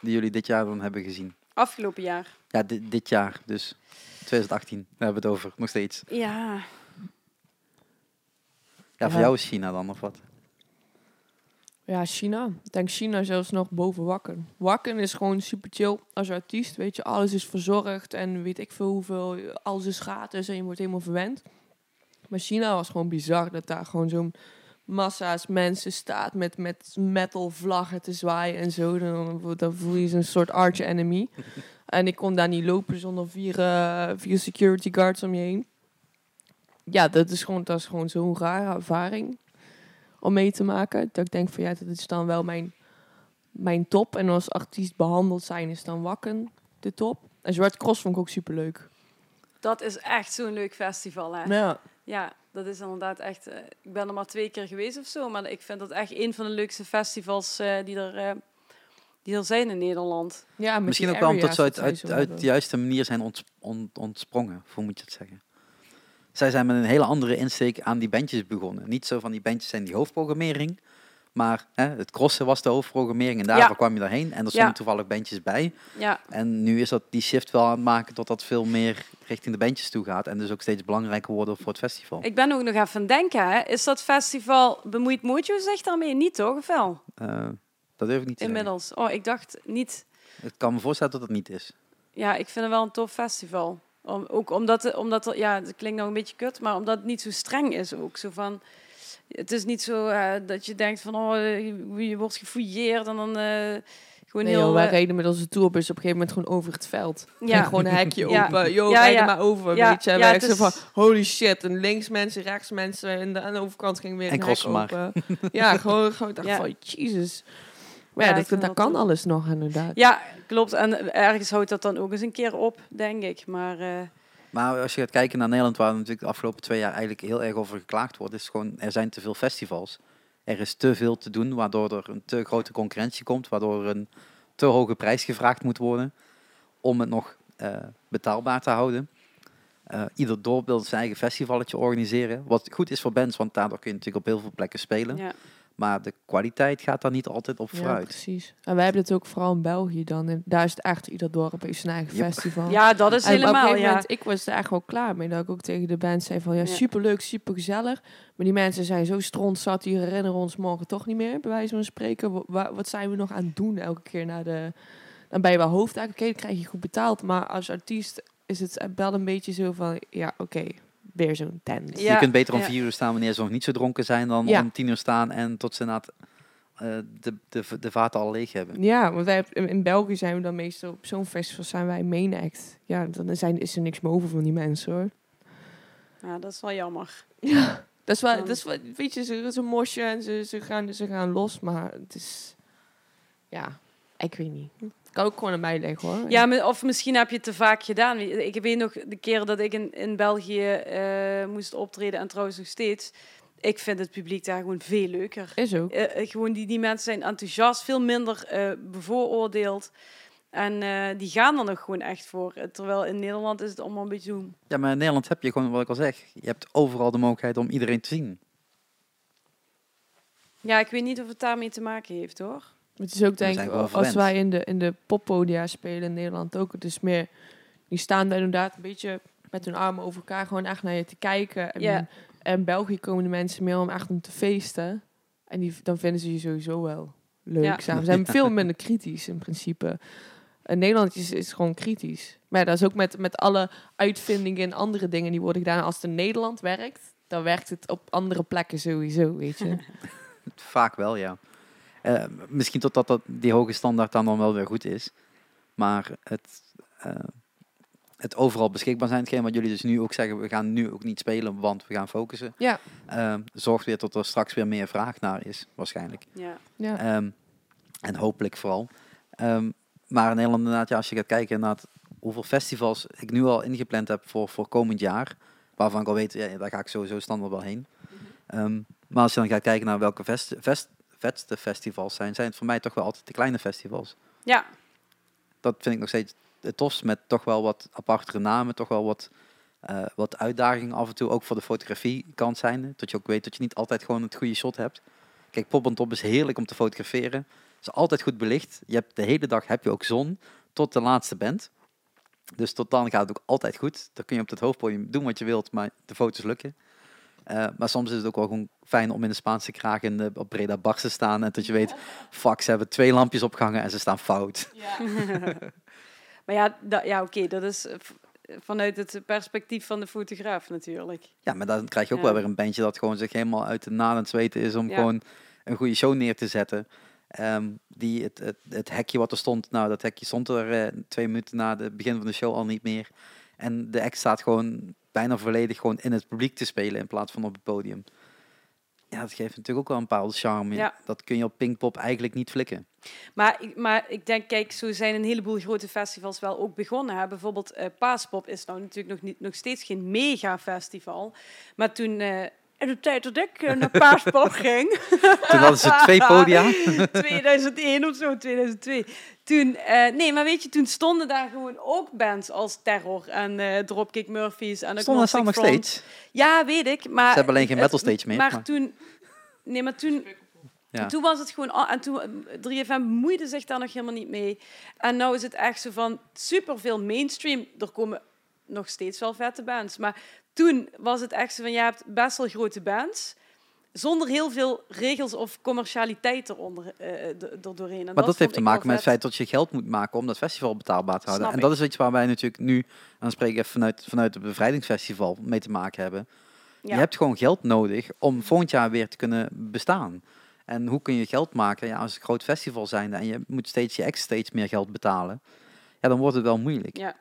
die jullie dit jaar dan hebben gezien. Afgelopen jaar. Ja, dit, dit jaar, dus 2018, daar hebben we het over, nog steeds. Ja. Ja, voor Ja. jou is China dan, of wat? Ja, China. Ik denk China zelfs nog boven Wakken. Wakken is gewoon super chill als artiest. Weet je, alles is verzorgd en weet ik veel hoeveel. Alles is gratis en je wordt helemaal verwend. Maar China was gewoon bizar dat daar gewoon zo'n massa's mensen staat met, met metal vlaggen te zwaaien en zo. Dan, dan voel je zo'n soort arch enemy. <laughs> en ik kon daar niet lopen zonder vier, eh, vier security guards om je heen. Ja, dat is gewoon, dat is gewoon zo'n rare ervaring om mee te maken. Dat ik denk van ja, dat is dan wel mijn, mijn top. En als artiest behandeld zijn is dan Wakken de top. En Zwart Cross vond ik ook super leuk. Dat is echt zo'n leuk festival, hè? Ja. Ja, dat is inderdaad echt... eh, ik ben er maar twee keer geweest of zo, maar ik vind dat echt een van de leukste festivals eh, die, er, eh, die er zijn in Nederland. ja Misschien ook wel omdat ze uit, uit, de juiste manier zijn ont, ont- ontsprongen. Hoe moet je het zeggen? Zij zijn met een hele andere insteek aan die bandjes begonnen. Niet zo van die bandjes zijn die hoofdprogrammering. Maar hè, het crossen was de hoofdprogrammering en daarvoor Ja. kwam je daarheen. En er stonden Ja. toevallig bandjes bij. Ja, En nu is dat die shift wel aan het maken tot dat veel meer richting de bandjes toe gaat. En dus ook steeds belangrijker worden voor het festival. ik ben ook nog even aan het denken, hè? Is dat festival Bemoeid Mojo zich daarmee niet, toch? Of wel? Eh, dat durf ik niet te zeggen. Inmiddels. Oh, ik dacht niet... Ik kan me voorstellen dat het niet is. Ja, ik vind het wel een tof festival. Om, ook omdat, omdat ja, het klinkt nog een beetje kut, maar omdat het niet zo streng is ook. Zo van, het is niet zo eh, dat je denkt van, oh, je, je wordt gefouilleerd en dan eh, gewoon Nee, heel... joh, wij eh, reden met onze tourbus op een gegeven moment gewoon over het veld. ja. En gewoon een hekje Ja. open. Yo, Ja, er maar over, Ja, weet je. En ja, wij is- van, holy shit. En links mensen, rechts mensen. En de, aan de overkant ging weer En een hek crossen maar. open. ja, gewoon, gewoon dacht Ja. van, Jesus. Maar Ja, dat, vind dat dat kan alles nog inderdaad. Ja, klopt. En ergens houdt dat dan ook eens een keer op, denk ik. Maar eh, Maar als je gaat kijken naar Nederland, waar natuurlijk de afgelopen twee jaar eigenlijk heel erg over geklaagd wordt, is gewoon, er zijn te veel festivals. Er is te veel te doen, waardoor er een te grote concurrentie komt, waardoor er een te hoge prijs gevraagd moet worden om het nog eh, betaalbaar te houden. Eh, ieder dorp wil zijn eigen festivalletje organiseren, wat goed is voor bands, want daardoor kun je natuurlijk op heel veel plekken spelen. ja. Maar de kwaliteit gaat daar niet altijd op Ja, vooruit. precies. En wij hebben het ook vooral in België dan. En daar is het echt, ieder dorp heeft zijn eigen Yep. festival. ja, dat is En op een helemaal, gegeven ja. moment, ik was er eigenlijk wel klaar mee. Dat ik ook tegen de band zei van, ja, superleuk, super gezellig. Maar die mensen zijn zo stront zat, die herinneren ons morgen toch niet meer, bij wijze van spreken. Wa- wa- wat zijn we nog aan het doen elke keer naar de... Dan ben je wel hoofdact, oké, dan krijg je goed betaald. Maar als artiest is het wel een beetje zo van, ja, oké, weer zo'n tent. Ja, je kunt beter om ja. vier uur staan wanneer ze nog niet zo dronken zijn dan Ja. om tien uur staan en tot ze na het, eh, de, de, de vaten al leeg hebben. Ja, want wij, hebben- in België zijn we dan meestal op zo'n festival zijn wij main act. Ja, dan zijn, is er niks meer over van die mensen hoor. ja, dat is wel jammer. <laughs> Ja, dat is wel, dat is wel weet je, ze, ze mosje en ze, ze, gaan, ze gaan los, maar het is, ja, ik weet niet. Kan ook gewoon aan mij liggen hoor. Ja, of misschien heb je het te vaak gedaan. Ik weet nog de keer dat ik in, in België eh, moest optreden en trouwens nog steeds. Ik vind het publiek daar gewoon veel leuker. Is ook. Eh, eh, gewoon die, die mensen zijn enthousiast, veel minder eh, bevooroordeeld. En eh, die gaan er nog gewoon echt voor. Terwijl in Nederland is het allemaal een beetje zo... Ja, maar in Nederland heb je gewoon, wat ik al zeg, je hebt overal de mogelijkheid om iedereen te zien. Ja, ik weet niet of het daarmee te maken heeft, hoor. Het is ook denk ik, als wij in de, in de poppodia spelen in Nederland ook, het is meer, die staan daar inderdaad een beetje met hun armen over elkaar gewoon echt naar je te kijken. En, en in België komen de mensen meer om echt om te feesten. En die, dan vinden ze je sowieso wel leuk. Ja. samen. Ze zijn veel minder kritisch in principe. En Nederland is, is gewoon kritisch. Maar ja, dat is ook met, met alle uitvindingen en andere dingen die worden gedaan. Als het in Nederland werkt, dan werkt het op andere plekken sowieso, weet je. <laughs> <laughs> Vaak wel, ja. Eh, misschien totdat dat, die hoge standaard dan, dan wel weer goed is. Maar het, eh, het overal beschikbaar zijn, hetgeen wat jullie dus nu ook zeggen, we gaan nu ook niet spelen, want we gaan focussen. Ja. eh, zorgt weer tot er straks weer meer vraag naar is, waarschijnlijk. Ja. ja. Ehm, en hopelijk vooral. Ehm, maar in Nederland inderdaad, ja, als je gaat kijken naar hoeveel festivals ik nu al ingepland heb voor, voor komend jaar, waarvan ik al weet, ja, daar ga ik sowieso standaard wel heen. Ehm, maar als je dan gaat kijken naar welke vest, vest, vetste festivals zijn, zijn het voor mij toch wel altijd de kleine festivals. ja, Dat vind ik nog steeds het tofst, met toch wel wat apartere namen, toch wel wat, eh, wat uitdagingen af en toe, ook voor de fotografie kant zijn. Dat je ook weet dat je niet altijd gewoon het goede shot hebt. Kijk, Pop on Top is heerlijk om te fotograferen. is altijd goed belicht. Je hebt de hele dag heb je ook zon tot de laatste band. Dus tot dan gaat het ook altijd goed. Dan kun je op het hoofdpodium doen wat je wilt, maar de foto's lukken. Uh, maar soms is het ook wel gewoon fijn om in de Spaanse kraag in de, op Breda Bars te staan. En dat je weet, fuck, ze hebben twee lampjes opgehangen en ze staan fout. Ja. <laughs> maar ja, ja oké, dat is vanuit het perspectief van de fotograaf natuurlijk. Ja, maar dan krijg je ook wel weer een bandje dat gewoon zich helemaal uit de naad weten is om gewoon een goede show neer te zetten. Ehm, die het, het, het, hekje wat er stond, nou dat hekje stond er uh, twee minuten na het begin van de show al niet meer. En de act staat gewoon bijna volledig gewoon in het publiek te spelen in plaats van op het podium. Ja, dat geeft natuurlijk ook wel een bepaalde charme. Ja. Dat kun je op Pinkpop eigenlijk niet flikken. Maar, maar ik denk, kijk, zo zijn een heleboel grote festivals wel ook begonnen. Hè. Bijvoorbeeld uh, Paaspop is nou natuurlijk nog, niet, nog steeds geen mega festival. Maar toen... Uh, in de tijd dat ik uh, naar Paaspop <laughs> ging. Toen hadden ze twee podia. <laughs> 2001 of zo, 2002. Toen, nee, maar weet je, toen stonden daar gewoon ook bands als Terror en Dropkick Murphys. En stonden ze nog steeds? Ja, weet ik. Maar, ze hebben alleen geen metal stage meer. Maar, maar. toen... Nee, maar toen ja. toen was het gewoon... En toen 3FM moeide zich daar nog helemaal niet mee. En nu is het echt zo van superveel mainstream. Er komen nog steeds wel vette bands. Maar toen was het echt zo van, je hebt best wel grote bands zonder heel veel regels of commercialiteit eronder, uh, er doorheen. maar dat, heeft te maken met het feit dat je geld moet maken om dat festival betaalbaar te houden. en dat is iets waar wij natuurlijk nu, ik even vanuit, vanuit het bevrijdingsfestival, mee te maken hebben. Je hebt gewoon geld nodig om volgend jaar weer te kunnen bestaan. En hoe kun je geld maken ja, als een groot festival zijn en je moet steeds je ex steeds meer geld betalen, ja, dan wordt het wel moeilijk. Ja.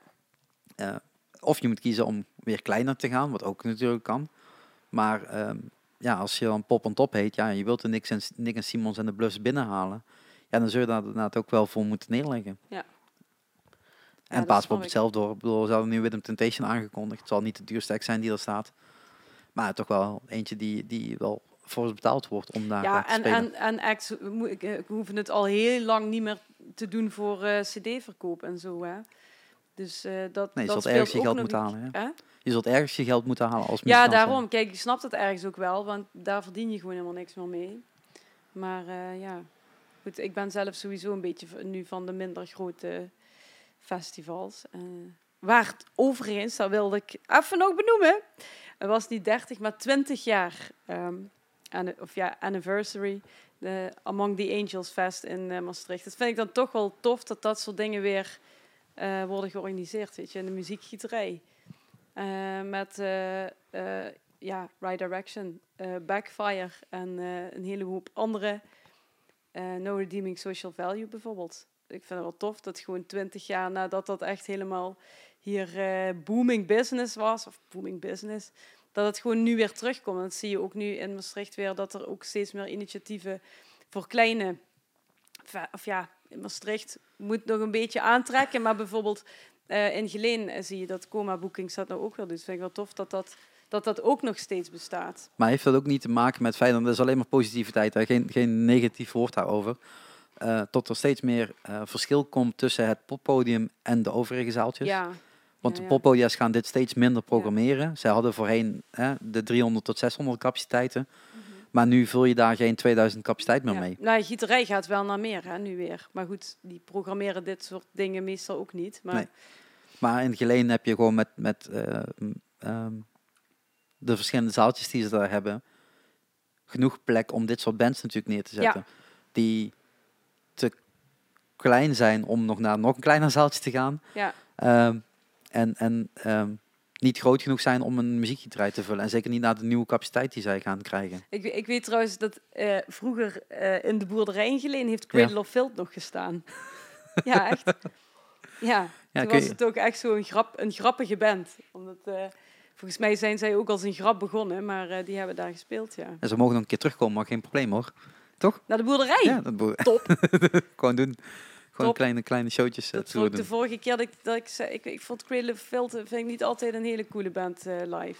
Uh, of je moet kiezen om weer kleiner te gaan, wat ook natuurlijk kan. Maar ehm, ja, als je dan pop en top heet, ja, je wilt de Nick en, Nick en Simons en de Bluffs binnenhalen, ja, dan zul je daar inderdaad ook wel voor moeten neerleggen. Ja. En ja, Paaspop hetzelfde door. Ik bedoel, ze hadden nu Rhythm Temptation aangekondigd. Het zal niet de duurste act zijn die er staat. Maar toch wel eentje die, die wel voor betaald wordt om daar ja, te en, spelen. en, en acts hoeven het al heel lang niet meer te doen voor uh, cd-verkoop en zo. Hè? Dus uh, dat, nee, je dat zult ergens je geld moeten halen. Ja. Je zult ergens je geld moeten halen als Ja, daarom. Kijk, je snapt het ergens ook wel, want daar verdien je gewoon helemaal niks meer mee. Maar uh, ja, goed, ik ben zelf sowieso een beetje nu van de minder grote festivals. Uh, waar het overigens, dat wilde ik even nog benoemen, het was niet 30, maar 20 jaar um, of ja, anniversary, de Among the Angels Fest in Maastricht. Dat vind ik dan toch wel tof dat dat soort dingen weer uh, worden georganiseerd, weet je, in de muziekgieterij. Uh, met ja, Right Direction, Backfire en een hele hoop andere No Redeeming Social Value bijvoorbeeld. Ik vind het wel tof dat gewoon 20 jaar nadat dat echt helemaal hier booming business was, of booming business, dat het gewoon nu weer terugkomt. En dat zie je ook nu in Maastricht weer, dat er ook steeds meer initiatieven voor kleine... Of ja, in Maastricht moet nog een beetje aantrekken, maar bijvoorbeeld uh, in Geleen eh, zie je dat Coma Bookings dat nou ook wel doet. Dus vind ik wel tof dat dat, dat dat ook nog steeds bestaat. Maar heeft dat ook niet te maken met feit, dat is alleen maar positiviteit, hè? Geen, geen negatief woord daarover, uh, tot er steeds meer uh, verschil komt tussen het poppodium en de overige zaaltjes? Ja, want de poppodia's gaan dit steeds minder programmeren. Zij hadden voorheen hè, de 300 tot 600 capaciteiten. Maar nu vul je daar geen 2000 capaciteit meer mee. Nou, gieterij gaat wel naar meer, hè, nu weer. Maar goed, die programmeren dit soort dingen meestal ook niet. Maar, nee. maar in Geleen heb je gewoon met, met uh, um, de verschillende zaaltjes die ze daar hebben, genoeg plek om dit soort bands natuurlijk neer te zetten. Ja. Die te klein zijn om nog naar nog een kleiner zaaltje te gaan. Ja. Um, en, en um, niet groot genoeg zijn om een muziekgieterij te vullen. En zeker niet naar de nieuwe capaciteit die zij gaan krijgen. Ik, ik weet trouwens dat uh, vroeger uh, in de boerderij in Geleen heeft Cradle ja. of Filth nog gestaan. <laughs> ja, echt. Ja, ja toen was het ook echt zo'n grap, een grappige band. Omdat, uh, volgens mij zijn zij ook als een grap begonnen, maar die hebben daar gespeeld, ja. En ze mogen nog een keer terugkomen, maar geen probleem hoor. Toch? Naar de boerderij? Ja, dat boer Top. <laughs> Gewoon doen. Gewoon kleine, kleine showtjes uh, dat De vorige keer dat ik, dat ik zei, ik, ik vond Cradle Filter vind ik niet altijd een hele coole band uh, live.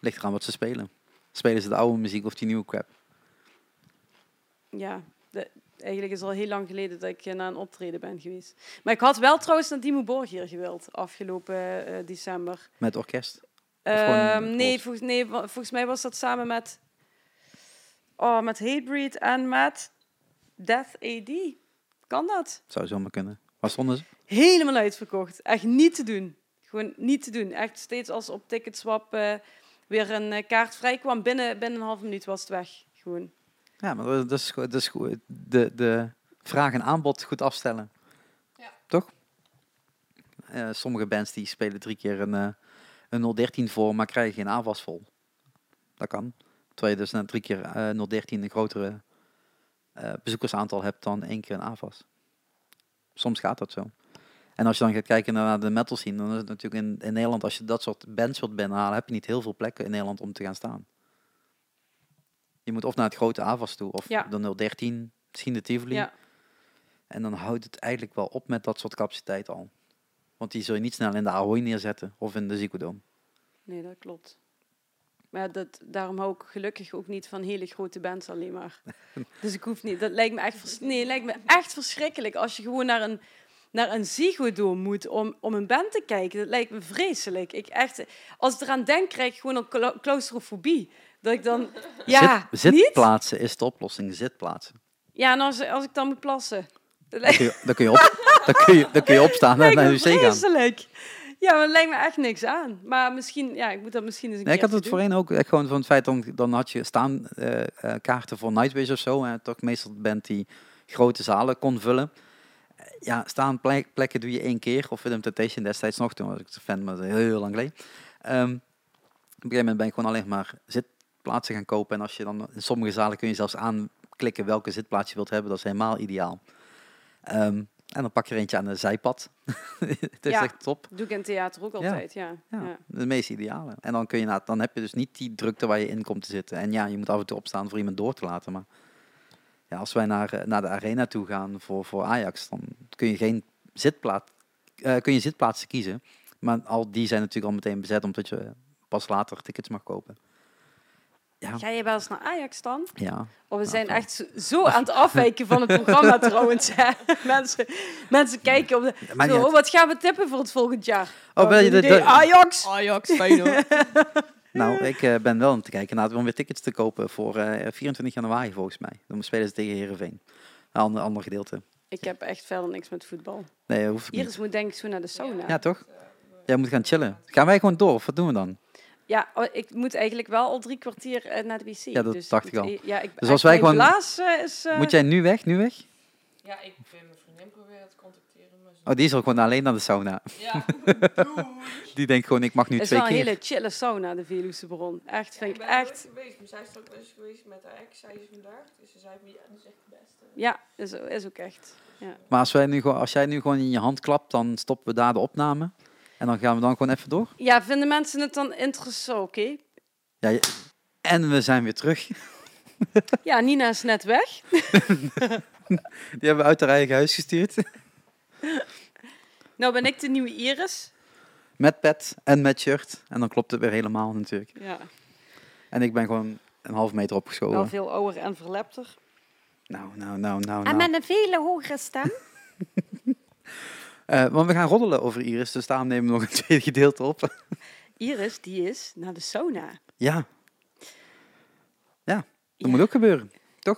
Ligt eraan wat ze spelen. Spelen ze de oude muziek of die nieuwe crap? Ja, de, eigenlijk is het al heel lang geleden dat ik uh, naar een optreden ben geweest. Maar ik had wel trouwens naar Dimo Borg hier gewild, afgelopen uh, december. Met orkest? Uh, nee, volgens, nee, volgens mij was dat samen met oh, met Hatebreed en met Death AD. Kan dat? Zou zomaar kunnen. Waar stonden ze? Helemaal uitverkocht. Echt niet te doen. Gewoon niet te doen. Echt steeds als op Ticketswap eh weer een eh, kaart vrij kwam, binnen, binnen een halve minuut was het weg. Gewoon. Ja, maar dat is, goed- dat is goed. De, de vraag en aanbod goed afstellen. Ja. Toch? Eh, sommige bands die spelen drie keer een, eh, een 013 voor, maar krijgen geen AVAS vol. Dat kan. Terwijl je dus na drie keer eh 013 een grotere eh, bezoekersaantal hebt dan één keer een AVAS. Soms gaat dat zo. En als je dan gaat kijken naar de metal scene, dan is het natuurlijk in, in Nederland, als je dat soort bands wilt binnenhalen, heb je niet heel veel plekken in Nederland om te gaan staan. Je moet of naar het grote AVAS toe, of Ja. de 013, misschien de Tivoli. Ja. En dan houdt het eigenlijk wel op met dat soort capaciteit al. Want die zul je niet snel in de Ahoy neerzetten of in de Ziggo Dome. Nee, dat klopt. Maar dat, daarom hou ik gelukkig ook niet van hele grote bands alleen maar. <laughs> Dus ik hoef niet. Dat lijkt me echt, nee, lijkt me echt verschrikkelijk als je gewoon naar een, naar een moet om, om een band te kijken. Dat lijkt me vreselijk. Ik echt, als ik eraan denk, krijg ik gewoon een cla- claustrofobie. Dat ik dan, <laughs> ja, Zit, niet? zitplaatsen is de oplossing, zitplaatsen. Ja, en als, als ik dan moet plassen. Dan kun je, dan kun je, op, dan kun je, dan kun je opstaan en naar de wc gaan. vreselijk. Ja, maar dat lijkt me echt niks aan. Maar misschien, ja, ik moet dat misschien eens een Nee, ik had het voorheen ook echt gewoon van het feit, dan, dan had je staan eh, eh, kaarten voor Nightwish of zo. En toch meestal band die grote zalen kon vullen. Ja, staan plek, plekken doe je één keer. Of Film Temptation destijds nog, toen was ik fan, maar heel, heel lang geleden. Ehm, op een gegeven moment ben ik gewoon alleen maar zitplaatsen gaan kopen. En als je dan in sommige zalen kun je zelfs aanklikken welke zitplaats je wilt hebben. Dat is helemaal ideaal. Ehm, en dan pak je er eentje aan een zijpad. <laughs> het is Ja. echt top. Doe ik in theater ook altijd, ja. Ja, ja. de meest ideale. En dan, kun je, na- dan heb je dus niet die drukte waar je in komt te zitten. En ja, je moet af en toe opstaan voor iemand door te laten. Maar ja, als wij naar, eh, naar de arena toe gaan voor, voor Ajax, dan kun je geen zitplaats, eh, kun je zitplaatsen kiezen. Maar al die zijn natuurlijk al meteen bezet, omdat je pas later tickets mag kopen. Ja, Ga je wel eens naar Ajax dan? ja. Oh, we zijn echt zo, aan het afwijken van het programma <laughs> trouwens. hè. mensen, mensen kijken op de... Zo, niet wat gaan we tippen voor het volgend jaar? Oh, wil je de- de- Ajax! Ajax, Feyenoord. <laughs> Nou, ik eh, ben wel aan het kijken naar om weer tickets te kopen voor eh, 24 januari volgens mij. Dan spelen ze tegen Herenveen. Een ander, ander gedeelte. Ik heb echt verder niks met voetbal. Nee, hoeft niet. Iris moet denk ik zo naar de sauna. Ja, toch? Jij moet gaan chillen. Gaan wij gewoon door? Of wat doen we dan? Ja, oh, ik moet eigenlijk wel al drie kwartier eh, naar de wc. Ja, dat dus dacht ik al. e- Ja, ik, Dus als wij gewoon- blaas, eh, is... eh, Moet jij nu weg? Nu weg? Ja, ik ben mijn vriendin proberen te contacteren. Maar Oh, die is al gewoon alleen naar de sauna. Ja, <laughs> Die denkt gewoon, ik mag nu Het is twee wel een keer. hele chille sauna, de Veluwe Bron. Echt, vind ik ben echt... geweest, maar zij is er ook eens geweest met haar ex. Zij is vandaag, dus ze zei ja, dat is echt de beste. Ja, is, is ook echt. Ja. Maar als, wij nu gewoon, als jij nu gewoon in je hand klapt, dan stoppen we daar de opname. En dan gaan we dan gewoon even door. ja, vinden mensen het dan interessant? Oké. Ja, je- en we zijn weer terug. <laughs> Ja, Nina is net weg. <laughs> Die hebben we uit haar eigen huis gestuurd. <laughs> Nou ben ik de nieuwe Iris. Met pet en met shirt. En dan klopt het weer helemaal natuurlijk. Ja, En ik ben gewoon een half meter wel opgeschoven. veel ouder en verlepter. Nou, nou, nou, nou, En nou. met een vele hogere stem. Eh, want we gaan roddelen over Iris, dus daarom nemen we nog een <laughs> tweede gedeelte op. Iris, die is naar de sauna. ja, dat Ja. moet ook gebeuren.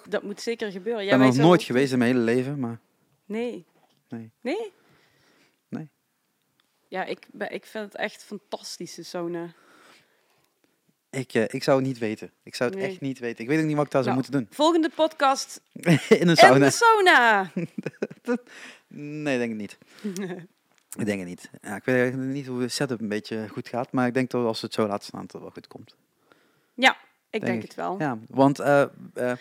Dat moet zeker gebeuren. Ik Ja, ben nog nooit geweest in mijn hele leven, maar Nee. Nee. Nee? Nee. Ja, ik, ben, ik vind het echt fantastische sauna. Ik, eh, ik zou het niet weten. Ik zou het Nee. echt niet weten. Ik weet ook niet wat ik daar zou Nou, moeten Volgende podcast doen. <laughs> in een in sauna. de sauna. <laughs> Nee, denk ik niet. <laughs> Ik denk het niet. Ja, ik weet eigenlijk niet hoe de setup een beetje goed gaat, maar ik denk dat als het zo laten staan, dat het wel goed komt. Ja, ik Denk denk, ik. het wel. Ja, want eh, eh,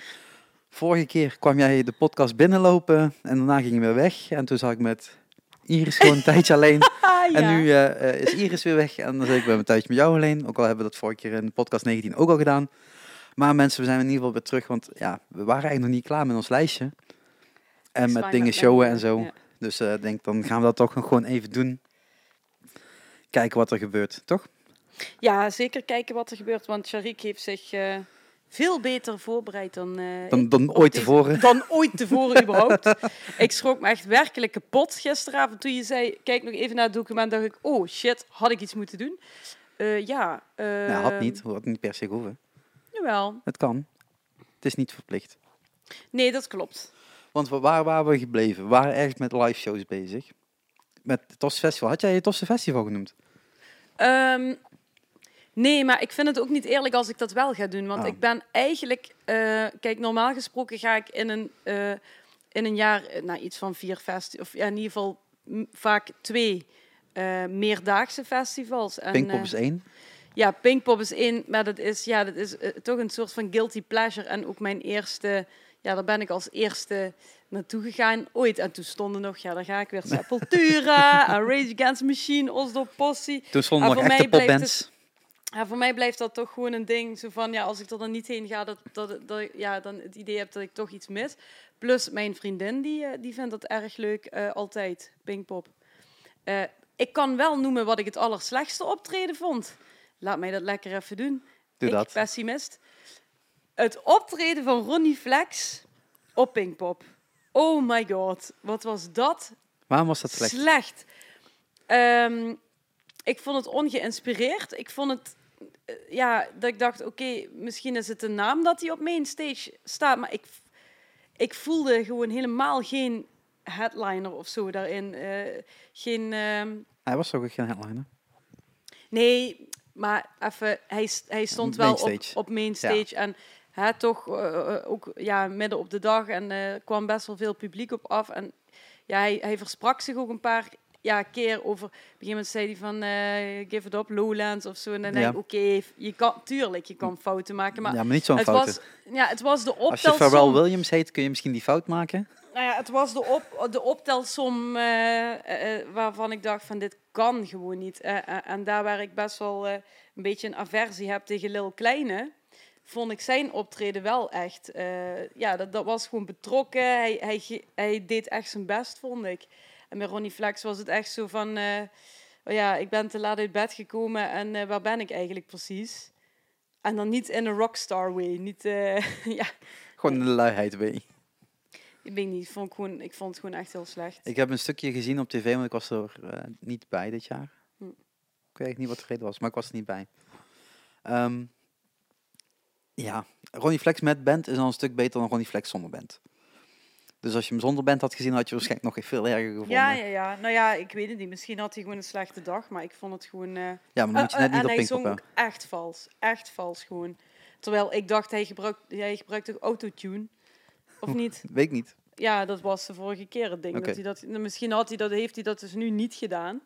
vorige keer kwam jij de podcast binnenlopen en daarna ging je weer weg. En toen zag ik met Iris gewoon een <laughs> tijdje alleen. Ja. En nu eh, eh, is Iris weer weg en dan zit ik weer een tijdje met jou alleen. Ook al hebben we dat vorige keer in podcast 19 ook al gedaan. Maar mensen, we zijn in ieder geval weer terug, want ja, we waren eigenlijk nog niet klaar met ons lijstje. En met dingen showen en zo. Ja. Dus eh, ik denk, dan gaan we dat toch nog gewoon even doen. Kijken wat er gebeurt, toch? Ja, zeker kijken wat er gebeurt. Want Sharik heeft zich veel beter voorbereid dan, eh, Dan, dan ooit deze- tevoren. Dan ooit tevoren <laughs> überhaupt. Ik schrok me echt werkelijk kapot gisteravond toen je zei... Kijk nog even naar het document. dacht ik, oh shit, had ik iets moeten doen? Eh, ja. Ja, had niet. Had niet per se hoeven. Jawel. Het kan. Het is niet verplicht. Nee, dat klopt. Want wa- waar waren we gebleven? We waren ergens met live shows bezig. Met het Tosse Festival. Had jij je Tosse Festival genoemd? Ehm, nee, maar ik vind het ook niet eerlijk als ik dat wel ga doen. Want Oh. ik ben eigenlijk... eh, kijk, normaal gesproken ga ik in een, eh, in een jaar eh, nou, iets van vier festivals... Of ja, in ieder geval vaak twee meerdaagse festivals. En, Pinkpop is één. Ja, Pinkpop is één, maar dat is, ja, dat is toch een soort van guilty pleasure. En ook mijn eerste, ja, daar ben ik als eerste naartoe gegaan ooit. En toen stonden nog, ja, daar ga ik weer, <laughs> Sepultura, Rage Against the Machine, Oslo Posse. Toen stonden Ah, nog voor echte popbands. Ja, voor mij blijft dat toch gewoon een ding, zo van, ja, als ik er dan niet heen ga, dat, dat, dat ja, dan het idee heb dat ik toch iets mis. Plus mijn vriendin, die, eh, die vindt dat erg leuk, eh, altijd, Pinkpop. Eh, ik kan wel noemen wat ik het allerslechtste optreden vond. Laat mij dat lekker even doen. Doe ik, dat. pessimist. Het optreden van Ronnie Flex op Pinkpop. Oh my god, wat was dat Waarom was dat slecht? slecht? Ehm, ik vond het ongeïnspireerd. Ik vond het, ja, dat ik dacht, oké, misschien is het de naam dat hij op main stage staat, maar ik, ik voelde gewoon helemaal geen headliner of zo daarin. Eh, geen, ehm, Hij was ook geen headliner. Nee, maar even, hij, hij stond wel op, Mainstage. op main stage. En hè, toch eh, eh, ook ja, midden op de dag. En eh, kwam best wel veel publiek op af. En ja, hij, hij versprak zich ook een paar ja, keer over... Op een gegeven moment zei hij van, eh, give it up, Lowlands of zo. En dan denk ik, oké, je kan, tuurlijk, je kan fouten maken. Maar ja, maar niet zo'n fout. was, ja, het was de Als je optelsom... Pharrell Williams heet, kun je misschien die fout maken. Nou ja, het was de, op, de optelsom eh, eh, waarvan ik dacht van dit kan gewoon niet. En daar waar ik best wel een beetje een aversie heb tegen Lil Kleine, vond ik zijn optreden wel echt... ja, dat, dat was gewoon betrokken. Hij, hij, hij deed echt zijn best, vond ik. En bij Ronnie Flex was het echt zo van... eh, oh ja, ik ben te laat uit bed gekomen en eh, waar ben ik eigenlijk precies? En dan niet in een rockstar way. Niet, eh, <laughs> ja, Gewoon de luiheid mee. ik weet niet. Vond ik, gewoon, ik vond het gewoon echt heel slecht. Ik heb een stukje gezien op tv, want ik was er niet bij dit jaar. Hm. Ik weet niet wat de reden was, maar ik was er niet bij. Ehm, ja, Ronnie Flex met band is al een stuk beter dan Ronnie Flex zonder band. Dus als je hem zonder band had gezien, had je waarschijnlijk nog veel erger gevonden. Ja, ja, ja. Nou ja, ik weet het niet. Misschien had hij gewoon een slechte dag, maar ik vond het gewoon... eh, Ja, maar dan moet je net eh, niet op en hij zong ook echt vals. Echt vals gewoon. Terwijl ik dacht, hij gebruikt, hij gebruikt toch autotune? Of niet? Weet ik niet. Ja, dat was de vorige keer het ding. Dat hij dat, nou, misschien had hij dat, heeft hij dat dus nu niet gedaan.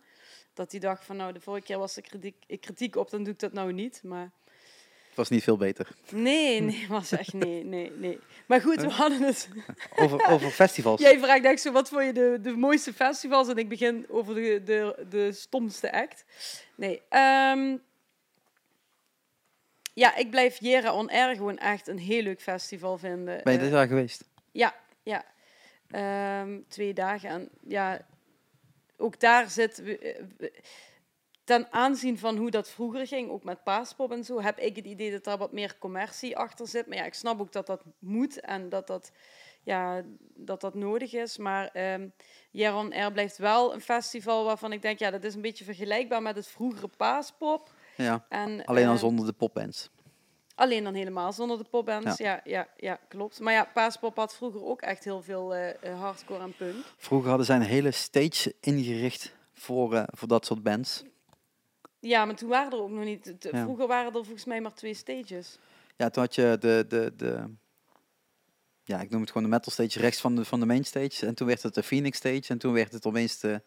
Dat hij dacht van, nou, de vorige keer was er kritiek, kritiek op, dan doe ik dat nou niet. Maar was niet veel beter. nee, nee, was echt nee, nee, nee. Maar goed, we hadden het... Over, over festivals. Jij vraagt echt zo, wat vond je de, de mooiste festivals? En ik begin over de, de, de stomste act. Nee. ehm, ja, ik blijf Jera On Air gewoon echt een heel leuk festival vinden. Ben je Eh, dit jaar geweest? ja, ja. Ehm, twee dagen. En ja, ook daar zit... we- eh, we- Ten aanzien van hoe dat vroeger ging, ook met paaspop en zo, heb ik het idee dat daar wat meer commercie achter zit. Maar ja, ik snap ook dat dat moet en dat dat, ja, dat, dat nodig is. Maar ehm Jaron Air blijft wel een festival waarvan ik denk, ja, dat is een beetje vergelijkbaar met het vroegere paaspop. Ja, En, alleen dan eh, zonder de popbands. Alleen dan helemaal zonder de popbands. Ja. Ja, ja, klopt. Maar ja, Paaspop had vroeger ook echt heel veel eh, hardcore en punk. Vroeger hadden zij een hele stage ingericht voor, voor dat soort bands. Ja, maar toen waren er ook nog niet... Ja. Vroeger waren er volgens mij maar twee stages. Ja, toen had je de, de, de, ja, ik noem het gewoon de metal stage rechts van de, van de main stage. En toen werd het de Phoenix stage. En toen werd het opeens de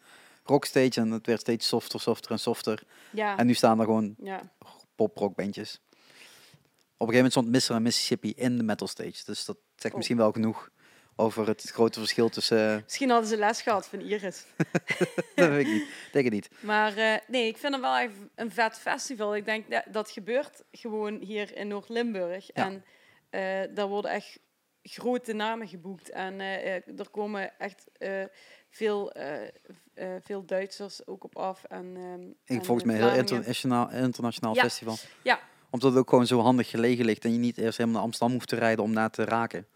rock stage. En het werd steeds softer, softer en softer. Ja, En nu staan er gewoon ja. pop-rock bandjes. Op een gegeven moment stond Mr. en Mississippi in de metal stage. Dus dat zegt Oh. misschien wel genoeg over het grote verschil tussen... Misschien hadden ze les gehad van Iris. <laughs> dat weet ik niet. Denk het niet. Maar eh, nee, ik vind het wel echt een vet festival. Ik denk dat dat gebeurt gewoon hier in Noord-Limburg. Ja. En eh, daar worden echt grote namen geboekt. En eh, er komen echt veel, veel Duitsers ook op af. En, ehm, en, volgens mij een heel internationaal, internationaal Ja. festival. Ja. Omdat het ook gewoon zo handig gelegen ligt. En je niet eerst helemaal naar Amsterdam hoeft te rijden om daar te raken.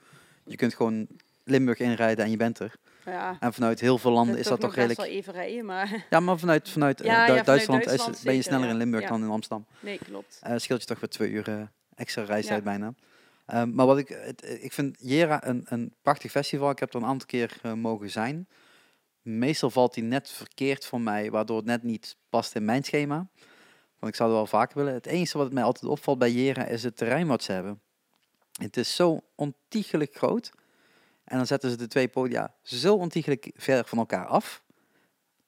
Je kunt gewoon Limburg inrijden en je bent er. Ja, En vanuit heel veel landen is dat toch redelijk... wel even rijden, maar Ja, maar vanuit, vanuit eh, ja, vanuit Duitsland, is- ben je sneller in Limburg dan in Amsterdam. nee, klopt. Eh scheelt je toch weer twee uur eh, extra reistijd bijna. Maar wat ik, het, ik vind Jera een, een prachtig festival. Ik heb er een aantal keer mogen zijn. Meestal valt hij net verkeerd voor mij, waardoor het net niet past in mijn schema. Want ik zou het wel vaker willen. Het enige wat mij altijd opvalt bij Jera is het terrein wat ze hebben. Het is zo ontiegelijk groot. En dan zetten ze de twee podia zo ontiegelijk ver van elkaar af.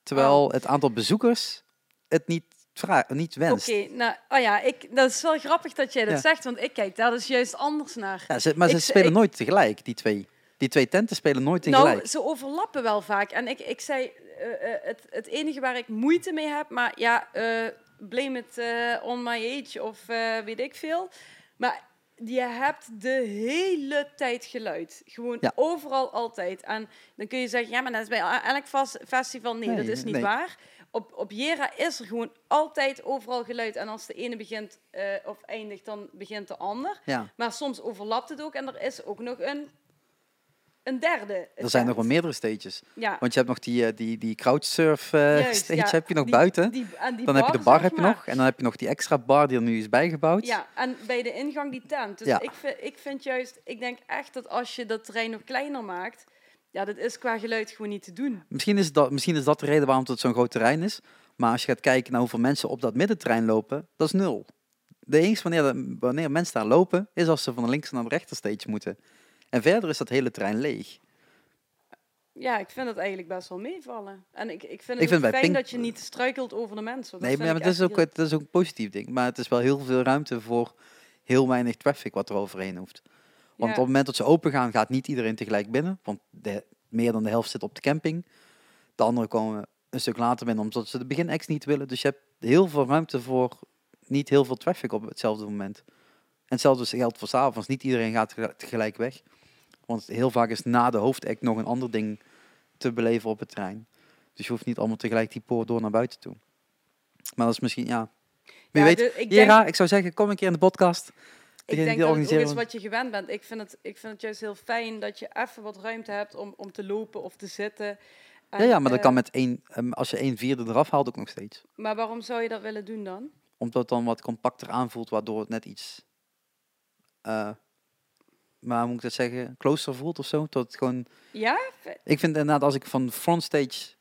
Terwijl het aantal bezoekers het niet, vra- niet wenst. Oké, nou, oh ja, ik, dat is wel grappig dat jij dat Ja. zegt, want ik kijk daar dus juist anders naar. Ja, ze, maar ze spelen ik- nooit tegelijk, die twee. Die twee tenten spelen nooit tegelijk. Nou, ze overlappen wel vaak. En ik, ik zei, eh, eh, het, het enige waar ik moeite mee heb, maar ja, eh blame it on my age of weet ik veel. Maar je hebt de hele tijd geluid. Gewoon Ja. overal altijd. En dan kun je zeggen, ja, maar dat is bij elk vas- festival. Nee, Nee, dat is niet nee. waar. Op, op Jera is er gewoon altijd overal geluid. En als de ene begint eh, of eindigt, dan begint de ander. ja. Maar soms overlapt het ook. En er is ook nog een, een derde. Er zijn nog wel meerdere stages. Ja, Want je hebt nog die, eh, die, die crowdsurf eh, juist, <laughs> stage ja. heb je nog Die- buiten. die- die dan heb je de bar, bar heb je maar. nog. En dan heb je nog die extra bar die er nu is bijgebouwd. Ja, en bij de ingang die tent. Dus Ja. ik, vind, ik vind juist, ik denk echt dat als je dat terrein nog kleiner maakt, ja, dat is qua geluid gewoon niet te doen. Misschien, is dat, misschien is dat de reden waarom het zo'n groot terrein is. Maar als je gaat kijken naar hoeveel mensen op dat middenterrein lopen, dat is nul. De enige wanneer, wanneer mensen daar lopen, is als ze van de links naar de rechterstage moeten. En verder is dat hele terrein leeg. Ja, ik vind het eigenlijk best wel meevallen. En ik, ik vind Ik het vind fijn Pink- dat je niet struikelt over de mensen. Dat nee, maar het is ook, heel- het is ook een positief ding. Maar het is wel heel veel ruimte voor heel weinig traffic wat er overheen hoeft. Want Ja. op het moment dat ze open gaan, gaat niet iedereen tegelijk binnen. Want de, meer dan de helft zit op de camping. De anderen komen een stuk later binnen omdat ze de begin-acts niet willen. Dus je hebt heel veel ruimte voor niet heel veel traffic op hetzelfde moment. En hetzelfde geldt voor s'avonds. Niet iedereen gaat tegel- tegelijk weg. Want heel vaak is na de hoofdact nog een ander ding te beleven op het terrein. Dus je hoeft niet allemaal tegelijk die poort door naar buiten toe. Maar dat is misschien, ja... Wie Ja, weet, de- ik Jera, denk- ik zou zeggen, kom een keer in de podcast. Ik denk dat het ook is wat je gewend bent. Ik vind, het, ik vind het juist heel fijn dat je even wat ruimte hebt om, om te lopen of te zitten. En, ja, ja, maar dat eh, kan met één, ehm, als je één vierde eraf haalt ook nog steeds. Maar waarom zou je dat willen doen dan? Omdat het dan wat compacter aanvoelt, waardoor het net iets, eh, maar hoe moet ik dat zeggen, closer voelt of zo. Tot gewoon, Ja? ik vind inderdaad als ik van frontstage,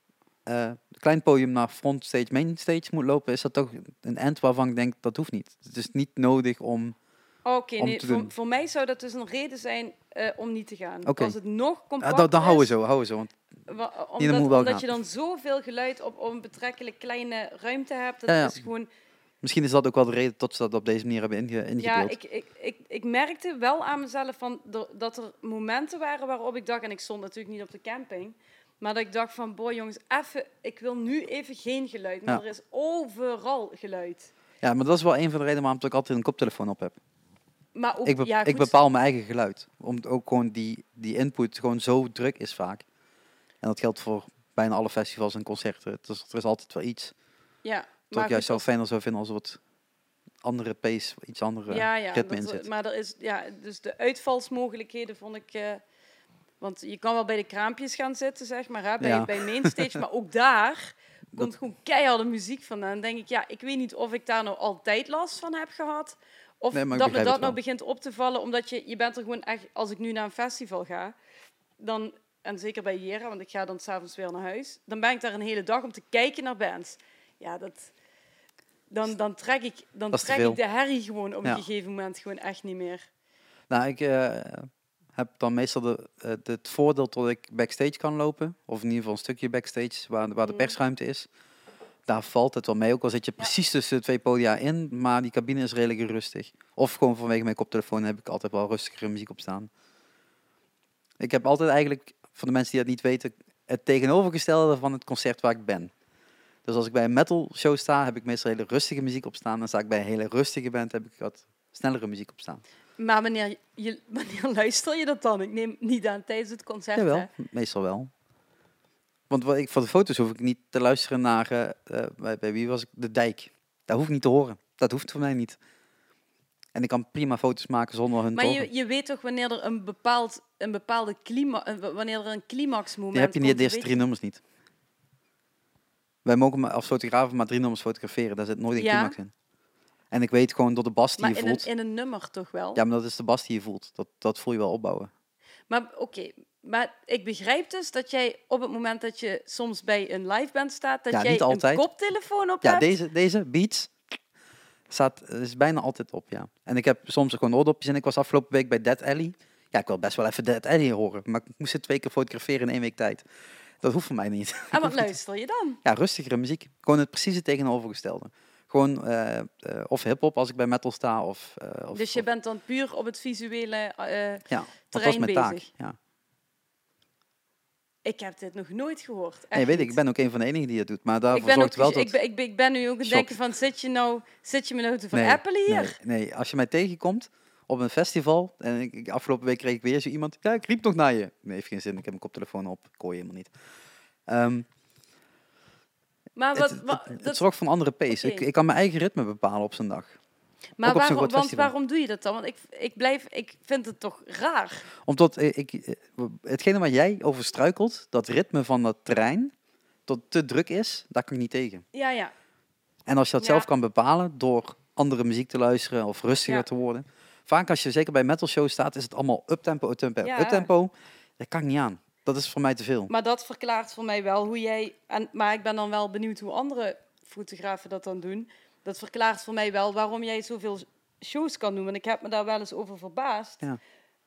eh klein podium naar frontstage, mainstage moet lopen, is dat toch een end waarvan ik denk, dat hoeft niet. Het is niet nodig om, Oké, nee, voor, mij zou dat dus een reden zijn eh, om niet te gaan. Als het nog uh, compact dan, dan houden we zo, houden we zo. Want, wa- dat omdat, omdat je dan zoveel geluid op, op een betrekkelijk kleine ruimte hebt. Dat Ja, ja. is gewoon... misschien is dat ook wel de reden tot ze dat op deze manier hebben inge, Ja, ingedeeld. ik, ik, ik, ik merkte wel aan mezelf van dat er momenten waren waarop ik dacht, en ik stond natuurlijk niet op de camping, maar dat ik dacht van, boy jongens, even, ik wil nu even geen geluid, maar Ja. er is overal geluid. Ja, maar dat is wel een van de redenen waarom ik altijd een koptelefoon op heb. Maar ook, ik, be- ja, ik bepaal mijn eigen geluid. Omdat ook gewoon die, die input gewoon zo druk is vaak. En dat geldt voor bijna alle festivals en concerten. Dus er is altijd wel iets. Ja, Wat ik juist zo fijner zou vinden als wat andere pace, iets andere ja, ja, ritme dat- maar er is, ja, dus de uitvalsmogelijkheden vond ik... eh, want je kan wel bij de kraampjes gaan zitten, zeg maar, hè, bij, Ja. bij mainstage, maar ook daar <laughs> komt gewoon keiharde muziek vandaan. Dan denk ik, ja, ik weet niet of ik daar nou altijd last van heb gehad, of Nee, dat me dat nou begint op te vallen, omdat je, je bent er gewoon echt... Als ik nu naar een festival ga, dan, en zeker bij Jera, want ik ga dan s'avonds weer naar huis, dan ben ik daar een hele dag om te kijken naar bands. Ja, dat... Dan, dan trek, ik, dan trek ik de herrie gewoon op een gegeven moment gewoon echt niet meer. Nou, ik eh, heb dan meestal de, eh, de- het voordeel dat ik backstage kan lopen. Of in ieder geval een stukje backstage waar, waar de Mm. persruimte is. Daar valt het wel mee. Ook al zit je precies tussen de twee podia in. Maar die cabine is redelijk rustig. Of gewoon vanwege mijn koptelefoon heb ik altijd wel rustigere muziek op staan. Ik heb altijd eigenlijk, voor de mensen die dat niet weten, het tegenovergestelde van het concert waar ik ben. Dus als ik bij een metal show sta, heb ik meestal hele rustige muziek op staan. En sta ik bij een hele rustige band, heb ik wat snellere muziek op staan. Maar wanneer, je, <laughs> wanneer luister je dat dan? Ik neem niet aan tijdens het concert. Jawel, hè? meestal wel. Want wat ik, voor de foto's hoef ik niet te luisteren naar, eh, bij, bij wie was ik, de dijk. Dat hoef ik niet te horen. Dat hoeft voor mij niet. En ik kan prima foto's maken zonder hun Maar je, je weet toch wanneer er een, bepaald, een bepaalde climax, wanneer er een climaxmoment Die heb je niet de eerste drie nummers niet. Wij mogen maar als fotografen maar drie nummers fotograferen. Daar zit nooit een Ja. climax in. En ik weet gewoon door de bas die Maar je in een, voelt. in een nummer toch wel? Ja, maar dat is de bas die je voelt. Dat, dat voel je wel opbouwen. Maar oké, maar ik begrijp dus dat jij op het moment dat je soms bij een live band staat, dat Ja, jij een koptelefoon op Ja, hebt. deze, deze Beats staat is bijna altijd op, ja. En ik heb soms gewoon oordopjes en ik was afgelopen week bij Dead Alley. Ja, ik wil best wel even Dead Alley horen, maar ik moest het twee keer fotograferen in één week tijd. Dat hoeft voor mij niet. En wat <laughs> luister je dan? Ja, rustigere muziek. Gewoon het precieze tegenovergestelde. Gewoon eh, eh, of hip-hop als ik bij metal sta. Of, eh, of, Dus je bent dan puur op het visuele ja, terrein mijn taak. bezig. Ja. Ik heb dit nog nooit gehoord. Echt Nee, weet ik. Ik ben ook een van de enigen die het doet. Maar Ik daarvoor ook, zorgt wel ik, dat... ben, ik, ben, ik ben nu ook aan het denken van, zit je, nou, zit je me nou te Nee, verappelen hier? Nee, nee, als je mij tegenkomt op een festival en ik, afgelopen week kreeg ik weer zo iemand, ja, ik riep nog naar je. Nee, heeft geen zin, ik heb mijn koptelefoon op, ik hoor je helemaal niet. Ehm, Maar, wat, het, wa- het, het dat, zorgt voor een andere pace. Ik, ik kan mijn eigen ritme bepalen op zijn dag. maar zo'n waarom, want festival. waarom doe je dat dan? Want ik, ik, blijf, ik vind het toch raar. Omdat eh, ik, eh, hetgene waar jij over struikelt, dat ritme van dat terrein, dat te druk is, daar kan ik niet tegen. Ja, ja. En als je dat Ja. zelf kan bepalen door andere muziek te luisteren of rustiger Ja. te worden. Vaak als je zeker bij metal shows staat, is het allemaal uptempo, uptempo, Ja. uptempo. Dat kan ik niet aan. Dat is voor mij te veel. Maar dat verklaart voor mij wel hoe jij... En, maar ik ben dan wel benieuwd hoe andere fotografen dat dan doen. Dat verklaart voor mij wel waarom jij zoveel shows kan doen. Want ik heb me daar wel eens over verbaasd. Ja.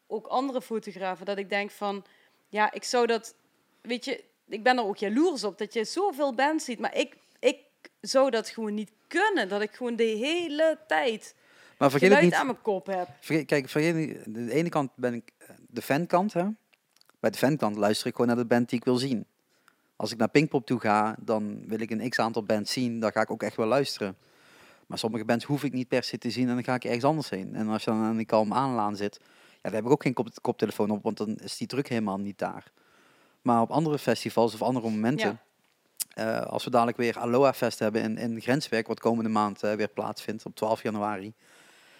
Ook andere fotografen. Dat ik denk van... Ja, ik zou dat... Weet je, ik ben er ook jaloers op dat je zoveel bands ziet. Maar ik, ik zou dat gewoon niet kunnen. Dat ik gewoon de hele tijd Maar vergeet het geluid niet. aan mijn kop heb. Vergeet, kijk, vergeet niet. De ene kant ben ik eh, de fankant. Hè? Bij de fankant luister ik gewoon naar de band die ik wil zien. Als ik naar Pinkpop toe ga, dan wil ik een x aantal bands zien. Dan ga ik ook echt wel luisteren. Maar sommige bands hoef ik niet per se te zien en dan ga ik ergens anders heen. En als je dan aan die kalm aanlaan zit, ja, dan heb ik ook geen kop koptelefoon op, want dan is die druk helemaal niet daar. Maar op andere festivals of andere momenten, eh, als we dadelijk weer Aloha Fest hebben in, in Grenswerk, wat komende maand eh, weer plaatsvindt op 12 januari.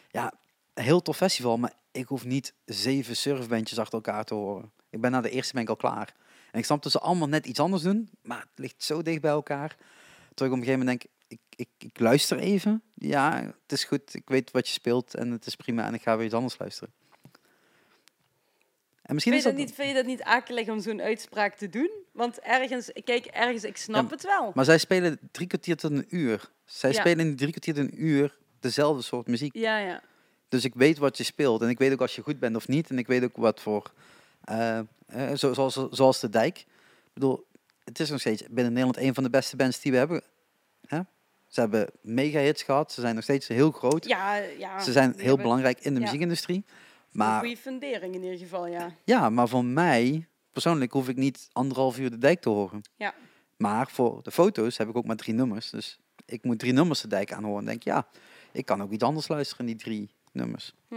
Ja, een heel tof festival, maar ik hoef niet zeven surfbandjes achter elkaar te horen. Ik ben na de eerste ben ik al klaar. En ik snap dat ze allemaal net iets anders doen, maar het ligt zo dicht bij elkaar. Terwijl ik op een gegeven moment denk, ik, ik, ik luister even. Ja, het is goed, ik weet wat je speelt en het is prima en ik ga weer iets anders luisteren. En misschien Vind is je, dat dat niet, vind je dat niet akelig om zo'n uitspraak te doen? Want ergens, kijk, ergens, ik snap Ja, het wel. Maar zij spelen drie kwartier tot een uur. Zij Ja. spelen in drie kwartier tot een uur dezelfde soort muziek. Ja, ja. Dus ik weet wat je speelt. En ik weet ook als je goed bent of niet. En ik weet ook wat voor... eh, eh, zo, zoals, zoals de Dijk. Ik bedoel, het is nog steeds binnen Nederland een van de beste bands die we hebben. Hè? Ze hebben mega hits gehad. Ze zijn nog steeds heel groot. Ja, ja. Ze zijn heel hebben belangrijk in de ja. muziekindustrie. Een Maar, goede fundering in ieder geval, ja. ja, maar voor mij, persoonlijk, hoef ik niet anderhalf uur de dijk te horen. Ja. Maar voor de foto's heb ik ook maar drie nummers. Dus ik moet drie nummers de dijk aanhoren. En denk, ja, ik kan ook iets anders luisteren in die drie nummers. Hm.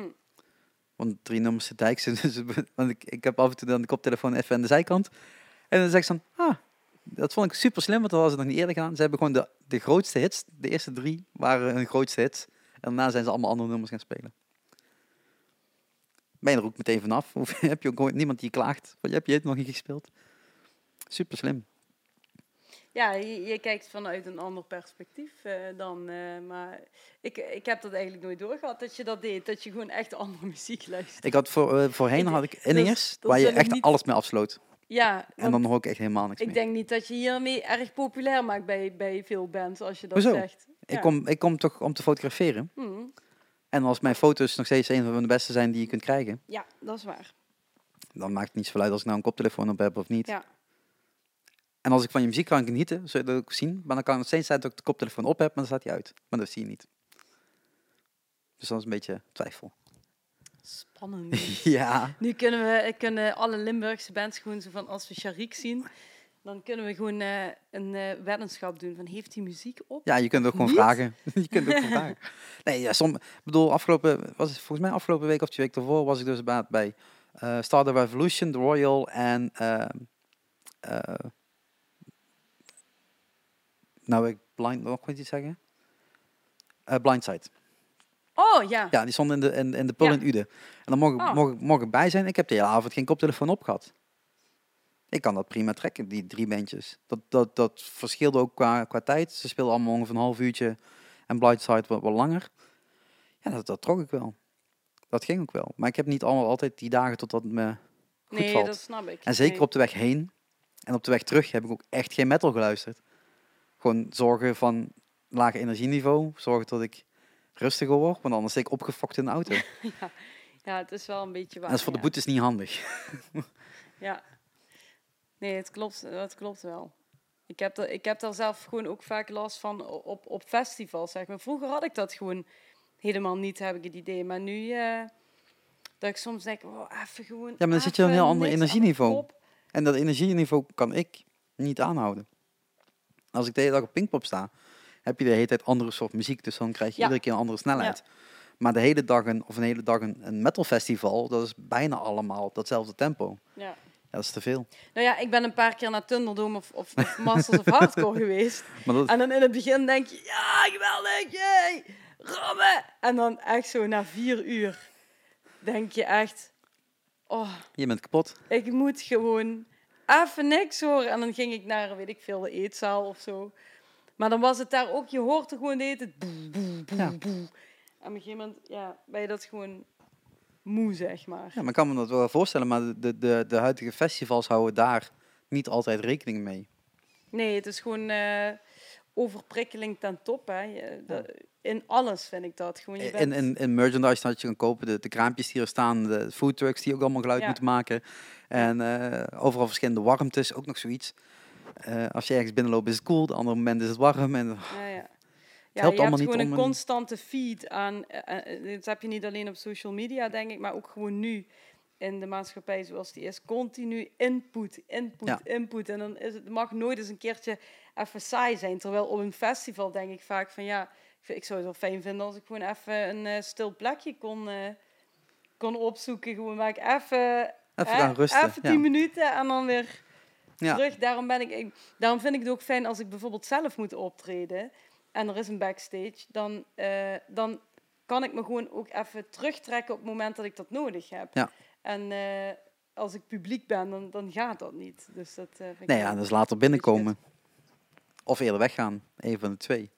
Want drie nummers de dijk zijn dus... <laughs> Want ik, ik heb af en toe dan de koptelefoon even aan de zijkant. En dan zeg ik van, ah, dat vond ik super slim, want dat was het nog niet eerder gedaan. Ze hebben gewoon de, de grootste hits, de eerste drie waren hun grootste hits. En daarna zijn ze allemaal andere nummers gaan spelen. Ben je er ook meteen vanaf? <laughs> Of heb je ook niemand die klaagt? Van, heb je het nog niet gespeeld? Super slim. Ja, je, je kijkt vanuit een ander perspectief eh, dan. eh, maar ik, ik heb dat eigenlijk nooit doorgehad dat je dat deed. Dat je gewoon echt andere <laughs> muziek luistert. Ik had voor, eh, voorheen Ik- had ik dat waar je echt niet- alles mee afsloot. Ja, En dan hoor ik echt helemaal niks ik meer. denk niet dat je hiermee erg populair maakt bij, bij veel bands als je dat Hoezo? zegt. Ik, Ja. kom, ik kom toch om te fotograferen. Hm, En als mijn foto's nog steeds een van de beste zijn die je kunt krijgen, ja, dat is waar. dan maakt het niet zoveel uit als ik nou een koptelefoon op heb of niet. Ja. En als ik van je muziek kan genieten, zul je dat ook zien. Maar dan kan het steeds zijn dat ik de koptelefoon op heb, maar dan staat hij uit. Maar dat zie je niet. Dus dat is een beetje twijfel. Spannend. <laughs> ja. Nu kunnen we kunnen alle Limburgse bands gewoon zo van als we Sharik zien, dan kunnen we gewoon eh, een eh, weddenschap doen van heeft hij muziek op? Ja, je kunt ook gewoon Niet? vragen. <laughs> je kunt ook gewoon <laughs> vragen. Nee, ja, som, ik bedoel, afgelopen, was het volgens mij afgelopen week of twee weken daarvoor, was ik dus bij, bij Star the Revolution, The Royal en... nou, ik blind, nog iets zeggen? Eh Blindside. Oh ja. Ja, die stond in de, in, in de Ja. in Uden. En dan mocht, ik- Oh. mocht, ik- mocht ik bij zijn. Ik heb de hele avond geen koptelefoon op gehad. Ik kan dat prima trekken, die drie bandjes. Dat, dat, dat verschilde ook qua, qua tijd. Ze speelden allemaal ongeveer een half uurtje en Blindside wat, wat langer. Ja, dat, dat trok ik wel. Dat ging ook wel. Maar ik heb niet allemaal altijd die dagen totdat het me goed Nee, valt. dat snap ik. En zeker Nee. op de weg heen en op de weg terug heb ik ook echt geen metal geluisterd. Gewoon zorgen van laag energieniveau. Zorgen dat ik rustiger word, want anders zit ik opgefokt in de auto. <laughs> En Ja, het is wel een beetje waar. dat is voor de ja. boetes niet handig. <laughs> Ja. Nee, het klopt, het klopt wel. Ik heb, er, ik heb daar zelf gewoon ook vaak last van op, op festivals, zeg maar. Vroeger had ik dat gewoon helemaal niet, heb ik het idee. Maar nu, eh, dat ik soms denk, oh, even gewoon... Ja, maar dan zit je op een heel ander energieniveau. En dat energieniveau kan ik niet aanhouden. Als ik de hele dag op Pinkpop sta, heb je de hele tijd andere soort muziek. Dus dan krijg je Ja. iedere keer een andere snelheid. Maar de hele dag een, of een hele dag een, een metalfestival, dat is bijna allemaal op datzelfde tempo. Ja. Ja, dat is te veel. Nou ja, ik ben een paar keer naar Thunderdome of, of, of Masters of Hardcore <laughs> geweest. Maar dat, En dan in het begin denk je, ja, geweldig, jee, rammen. En dan echt zo na vier uur denk je echt, oh, je bent kapot. ik moet gewoon even niks horen. En dan ging ik naar, weet ik veel, de eetzaal of zo. Maar dan was het daar ook, je hoort er gewoon de hele tijd boe, boe, boe, Ja. boe. En op een gegeven moment, ja, ben je dat gewoon moe, zeg maar. Ja, maar ik kan me dat wel voorstellen, maar de, de, de, huidige festivals houden daar niet altijd rekening mee. Nee, het is gewoon eh, overprikkeling ten top, hè. Je- de- in alles vind ik dat. Gewoon, je In, bent, in, in merchandise dat je kan kopen, de, de kraampjes die er staan, de foodtrucks die ook allemaal geluid Ja. moeten maken. En eh, overal verschillende warmtes, ook nog zoiets. Eh, als je ergens binnenloopt is het koel, de andere moment is het warm. En, Ja, ja. Ja, helpt je allemaal hebt niet gewoon om een constante feed aan. eh, dit heb je niet alleen op social media, denk ik, maar ook gewoon nu in de maatschappij zoals die is. Continu input, input, Ja. input. En dan is het mag nooit eens een keertje even saai zijn. Terwijl op een festival denk ik vaak van ja, ik, ik zou het wel fijn vinden als ik gewoon even een eh, stil plekje kon, eh, kon opzoeken. Gewoon waar ik even. Even gaan rusten, Even ja. tien minuten en dan weer ja. terug. Daarom, ben ik, ik- daarom vind ik het ook fijn als ik bijvoorbeeld zelf moet optreden en er is een backstage, dan, eh, dan kan ik me gewoon ook even terugtrekken op het moment dat ik dat nodig heb. Ja. En als ik publiek ben, dan, dan gaat dat niet. Dus dat vind ik Nee, ja, dus later binnenkomen. Of eerder weggaan. Een van de twee.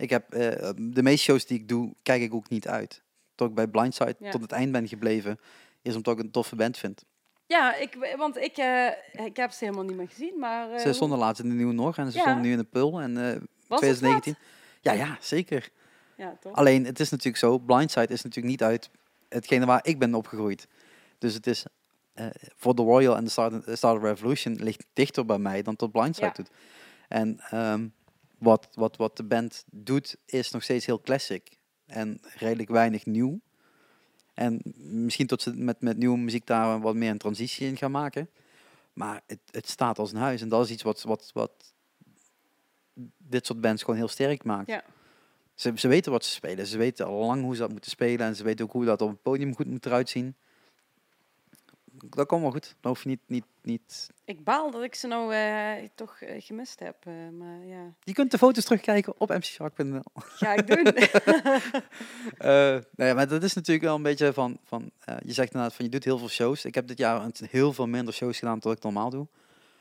Ik heb eh, de meeste shows die ik doe, kijk ik ook niet uit. Tot ik bij Blindside Ja. tot het eind ben gebleven, is omdat ik een toffe band vind. Ja, ik, want ik, eh, ik heb ze helemaal niet meer gezien, maar... eh, ze stonden laatst in de Nieuwe Nog en ze Ja. stonden nu in de Pul en eh was het 2019. Ja, ja, zeker. Ja, toch? Alleen, het is natuurlijk zo, Blindside is natuurlijk niet uit hetgene waar ik ben opgegroeid. Dus het is voor The Royal en de Start, Start Revolution ligt dichter bij mij dan tot Blindside doet. En ehm, wat, wat, wat de band doet, is nog steeds heel classic. En redelijk weinig nieuw. En misschien tot ze met, met nieuwe muziek daar wat meer een transitie in gaan maken. Maar het, het staat als een huis. En dat is iets wat, wat, wat dit soort bands gewoon heel sterk maakt. Ja. Ze, ze weten wat ze spelen. Ze weten al lang hoe ze dat moeten spelen. En ze weten ook hoe dat op het podium goed moet eruit zien. Dat komt wel goed. Dan hoef je niet... niet, niet... Ik baal dat ik ze nou eh, toch eh, gemist heb, eh, maar ja, Je kunt de foto's terugkijken op mcshark.nl. ga ik doen. <laughs> <laughs> Eh nee, maar dat is natuurlijk wel een beetje van... van eh, je zegt inderdaad van je doet heel veel shows. Ik heb dit jaar een- heel veel minder shows gedaan dan ik normaal doe.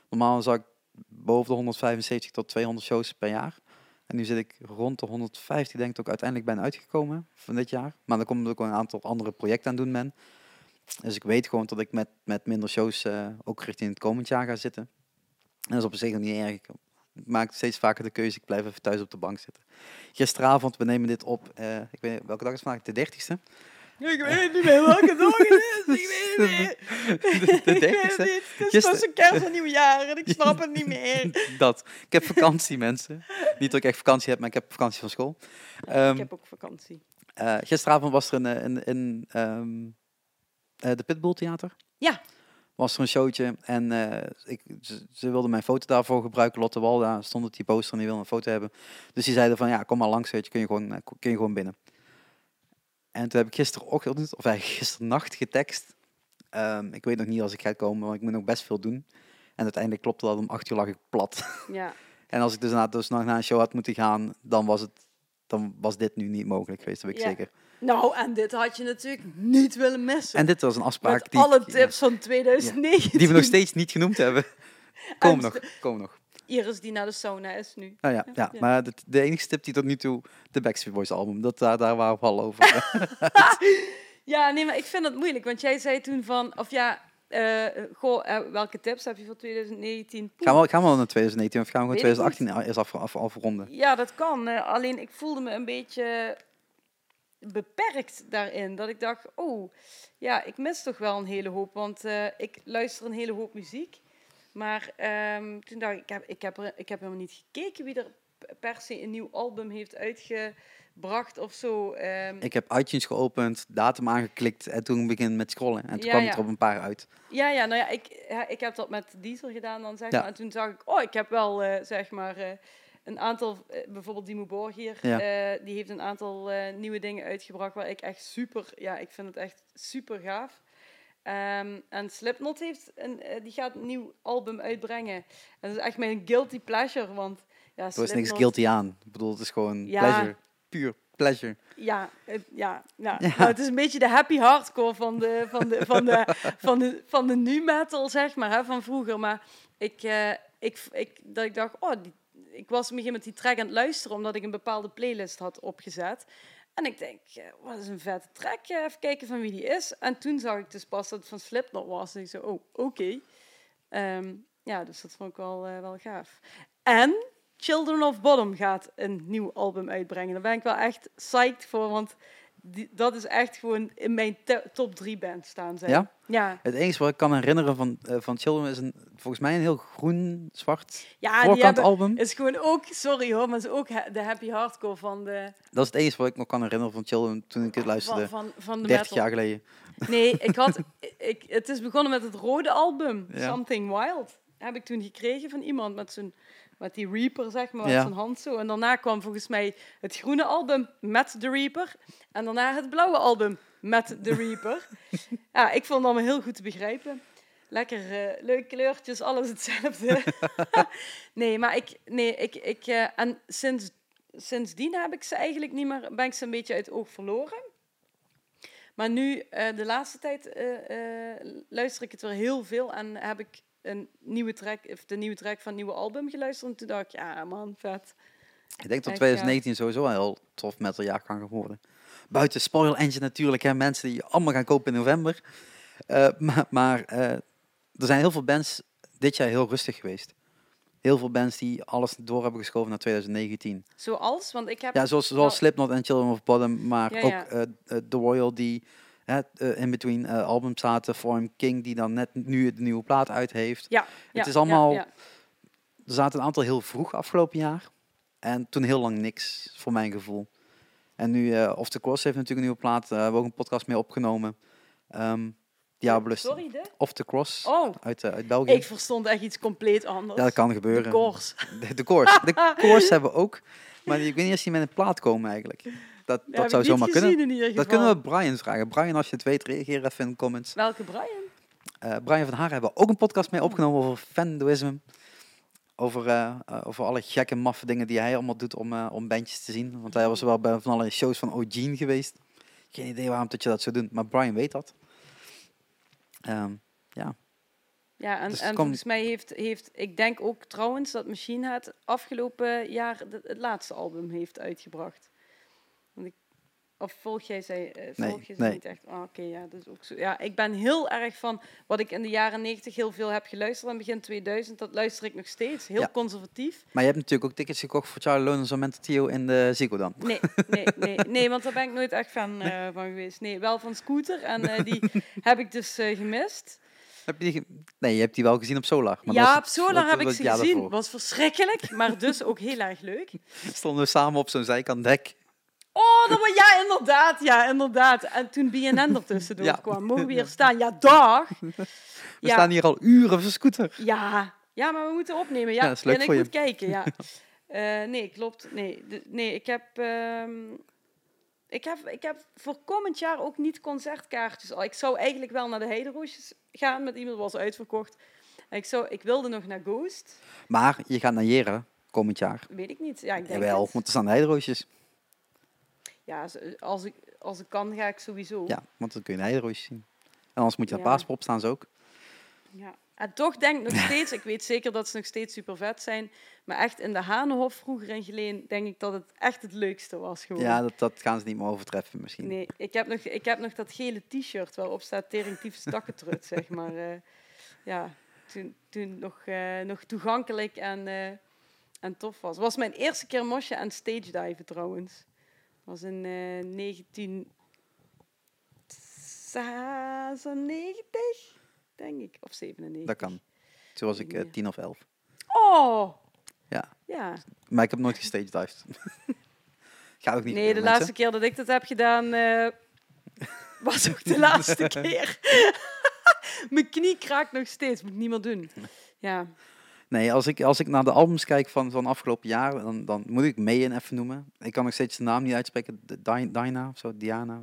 Normaal zou ik boven de 175 tot 200 shows per jaar. En nu zit ik rond de 150, denk ik, ook uiteindelijk ben uitgekomen van dit jaar. Maar dan komt er ook een aantal andere projecten aan doen men. Dus ik weet gewoon dat ik met, met minder shows eh, ook richting het komend jaar ga zitten. En dat is op zich nog niet erg. Ik maak steeds vaker de keuze, ik blijf even thuis op de bank zitten. Gisteravond, we nemen dit op, eh, ik weet niet, welke dag is vandaag? De 30ste? ik weet niet meer welke dag het is. Ik weet het <laughs> niet. De, de weet 30ste? het is tussen kerst en nieuwjaar en ik snap het niet meer. <laughs> Dat. Ik heb vakantie, mensen. Niet dat ik echt vakantie heb, maar ik heb vakantie van school. Ehm, ik heb ook vakantie. eh, gisteravond was er een, een, een, ehm, eh, de Pitbull Theater. Ja. Was er een showtje en eh, ik, ze, ze wilden mijn foto daarvoor gebruiken. Lotte Walda stond op die poster en die wilde een foto hebben. Dus die zeiden van ja, kom maar langs, weet je, kun je gewoon, eh, kun je gewoon binnen. En toen heb ik gisterochtend, of eigenlijk gisternacht getekst. Ehm, ik weet nog niet als ik ga komen, want ik moet nog best veel doen. En uiteindelijk klopte dat om acht uur lag ik plat. <laughs> Ja. En als ik dus, na, dus nog naar een show had moeten gaan, dan was, het, dan was dit nu niet mogelijk geweest, dat weet ik Ja. zeker. Nou, en dit had je natuurlijk niet willen missen. En dit was een afspraak Met die, alle tips van 2019. die we nog steeds niet genoemd hebben. <laughs> Komen nog, komen nog. Iris die naar de sauna is nu. Nou ja, ja, Ja. maar de, de enige tip die tot nu toe de Backstreet Boys album, dat, daar, daar waren we al over. <laughs> Ja, nee, maar ik vind het moeilijk. Want jij zei toen van, of ja, eh, goh, eh, welke tips heb je voor 2019? Poeh. gaan, we, gaan we al naar 2019 of gaan we gewoon Weet ik 2018 eerst af, af, afronden? Ja, dat kan. eh, alleen ik voelde me een beetje beperkt daarin. Dat ik dacht, oh, ja, ik mis toch wel een hele hoop. Want eh, ik luister een hele hoop muziek. Maar ehm, toen dacht ik, ik heb, ik, heb er, ik heb helemaal niet gekeken wie er per se een nieuw album heeft uitgebracht of zo. Ehm, Ik heb iTunes geopend, datum aangeklikt en toen begin met scrollen. En toen Ja, kwam ja. er op een paar uit. Ja, ja, nou ja, ik, ja, ik heb dat met Diesel gedaan dan, zeg maar. En toen zag ik, oh, ik heb wel, eh, zeg maar, eh, een aantal... eh, bijvoorbeeld Dimo Borgir, Ja. eh, die heeft een aantal eh, nieuwe dingen uitgebracht waar ik echt super... Ja, ik vind het echt super gaaf. Ehm, en Slipknot heeft een, die gaat een nieuw album uitbrengen. En dat is echt mijn guilty pleasure, want... Ja, Er is niks guilty aan. Ik bedoel, het is gewoon Ja. pleasure. Puur pleasure. Ja, ja, ja. Ja. Nou, het is een beetje de happy hardcore van de, van de, van de, van de, van de nu metal, zeg maar, hè, van vroeger. Maar ik, ik, ik, dat ik dacht, oh, die, ik was op een gegeven moment die track aan het luisteren, omdat ik een bepaalde playlist had opgezet. En ik denk, wat is een vette track, even kijken van wie die is. En toen zag ik dus pas dat het van Slipknot was. En ik zo, oh, oké. Ehm, ja, dus dat vond ik wel, eh, wel gaaf. En Children of Bottom gaat een nieuw album uitbrengen. Daar ben ik wel echt psyched voor, want die, dat is echt gewoon in mijn te- top drie band staan. Zijn. Ja? Ja, Het enige wat ik kan herinneren van, eh, van Children is een, volgens mij een heel groen-zwart ja voorkant hebben, album. is gewoon ook, sorry hoor, maar is ook de happy hardcore van de, Dat is het enige wat ik nog kan herinneren van Children toen ik het luisterde. van, van, van de 30 metal. jaar geleden. Nee, <laughs> ik had, ik, het is begonnen met het rode album, Ja. Something Wild. Heb ik toen gekregen van iemand met zo'n met die Reaper, zeg maar, met Ja. zijn hand zo. En daarna kwam volgens mij het groene album met de Reaper. En daarna het blauwe album met de Reaper. <laughs> ja, ik vond het allemaal heel goed te begrijpen. Lekker eh, leuke kleurtjes, alles hetzelfde. <laughs> nee, maar ik, nee, ik, ik eh, en sinds, sindsdien heb ik ze eigenlijk niet meer, ben ik ze een beetje uit het oog verloren. Maar nu, eh, de laatste tijd, luister ik het weer heel veel en heb ik een nieuwe track, of de nieuwe track van het nieuwe album geluisterd. En toen dacht ik, ja man, vet. Ik denk dat Echt, 2019 sowieso een heel tof metaljaar kan gaan worden. Buiten Spoil Engine natuurlijk, hè, mensen die allemaal gaan kopen in november. Eh, maar maar eh, er zijn heel veel bands dit jaar heel rustig geweest. Heel veel bands die alles door hebben geschoven naar 2019. Zoals, want ik heb... Ja, zoals, zoals Slipknot en Children of Bottom, maar Ja, ook ja. eh, The Royal die in between eh, albums zaten. Form King die dan net nu de nieuwe plaat uit heeft. Ja, ja, is allemaal-. Er zaten een aantal heel vroeg afgelopen jaar. En toen heel lang niks, voor mijn gevoel. En nu, eh Off the Cross heeft natuurlijk een nieuwe plaat. Daar hebben we ook een podcast mee opgenomen. Ehm Diabolus Sorry, de? Off the Cross Oh, uit, eh, uit België. ik verstond echt iets compleet anders. ja, dat kan gebeuren. De koors. De, de koors. De <laughs> hebben we ook. Maar ik weet niet of die met een plaat komen eigenlijk. Dat, zou zomaar kunnen. Dat kunnen we Brian vragen. Brian, als je het weet, reageer even in de comments. Welke Brian? Eh, Brian van Haar hebben we ook een podcast mee opgenomen over fandoism. Over, eh, eh, over alle gekke, maffe dingen die hij allemaal doet om, om bandjes te zien. Want hij was wel bij van alle shows van O'Gene geweest. Geen idee waarom dat je dat zou doen, maar Brian weet dat. Ehm, ja, Ja, en, Dus het en volgens mij heeft, heeft, ik denk ook trouwens dat Machine Head afgelopen jaar het laatste album heeft uitgebracht. Of volg jij zij, eh, Nee, volg je ze nee. niet echt? Ah, Oké, ja, dat is ook zo. Ja, ik ben heel erg van wat ik in de jaren 90 heel veel heb geluisterd en begin 2000, dat luister ik nog steeds. Heel Ja. conservatief. maar je hebt natuurlijk ook tickets gekocht voor Charlie en Mental Tio in de Ziggo dan. Nee, nee, nee, nee, want daar ben ik nooit echt fan <laughs> eh, van geweest. Nee, wel van Scooter en eh, die <laughs> heb ik dus gemist. Heb je die nee, je hebt die wel gezien op Solar. Maar dat ja, op Solar dat- heb ik dat ze gezien. daarvoor. Was verschrikkelijk, maar dus ook heel erg leuk. <laughs> Stonden we samen op zo'n zijkant dek. Oh, dat was, ja, inderdaad, ja, inderdaad. En toen BNN er tussendoor Ja. kwam, mogen we hier staan? Ja, dag. <laughs> We Ja. staan hier al uren voor scooter. Ja, ja, maar we moeten opnemen. Ja, Ja, dat is leuk en ik je. moet kijken, <laughs> ja. Eh, nee, klopt. Nee, de- nee ik heb... ehm, ik heb, ik heb voor komend jaar ook niet concertkaartjes al. Ik zou eigenlijk wel naar de Heideroosjes gaan met iemand, was uitverkocht. En Ik, zou, ik wilde nog naar Ghost. Maar je gaat naar Jeren komend jaar. Weet ik niet. Ja, ik denk Jawel, het. want er staan heideroosjes. Ja, als ik, als ik kan, ga ik sowieso. Ja, want dan kun je de heideroosjes zien. En anders moet je naar Ja. Paaspop staan ze ook. Ja. En toch denk ik nog steeds, ik weet zeker dat ze nog steeds super vet zijn, maar echt in de Hanenhof vroeger in Geleen denk ik dat het echt het leukste was gewoon. Ja, dat, dat gaan ze niet meer overtreffen misschien. Nee, ik heb nog, ik heb nog dat gele t-shirt waarop staat tering tyfus takkentrut, zeg maar. eh, ja, toen, toen nog, eh, nog toegankelijk en, eh, en tof was. was mijn eerste keer mosje en stage diven trouwens. Was in eh 1996, denk ik. Of 97. Dat kan. Toen was ik eh, Ja. tien of elf. Oh! Ja. Ja. Maar ik heb nooit gestagedived. <laughs> Ga ook niet Nee, meer, de mensen. laatste keer dat ik dat heb gedaan, eh, was ook de <laughs> laatste keer. <laughs> Mijn knie kraakt nog steeds, moet ik niet meer doen. Ja, Nee, als ik, als ik naar de albums kijk van, van afgelopen jaar, dan, dan moet ik Mayen even noemen. Ik kan nog steeds de naam niet uitspreken. De Di- Dinah of zo, Diana.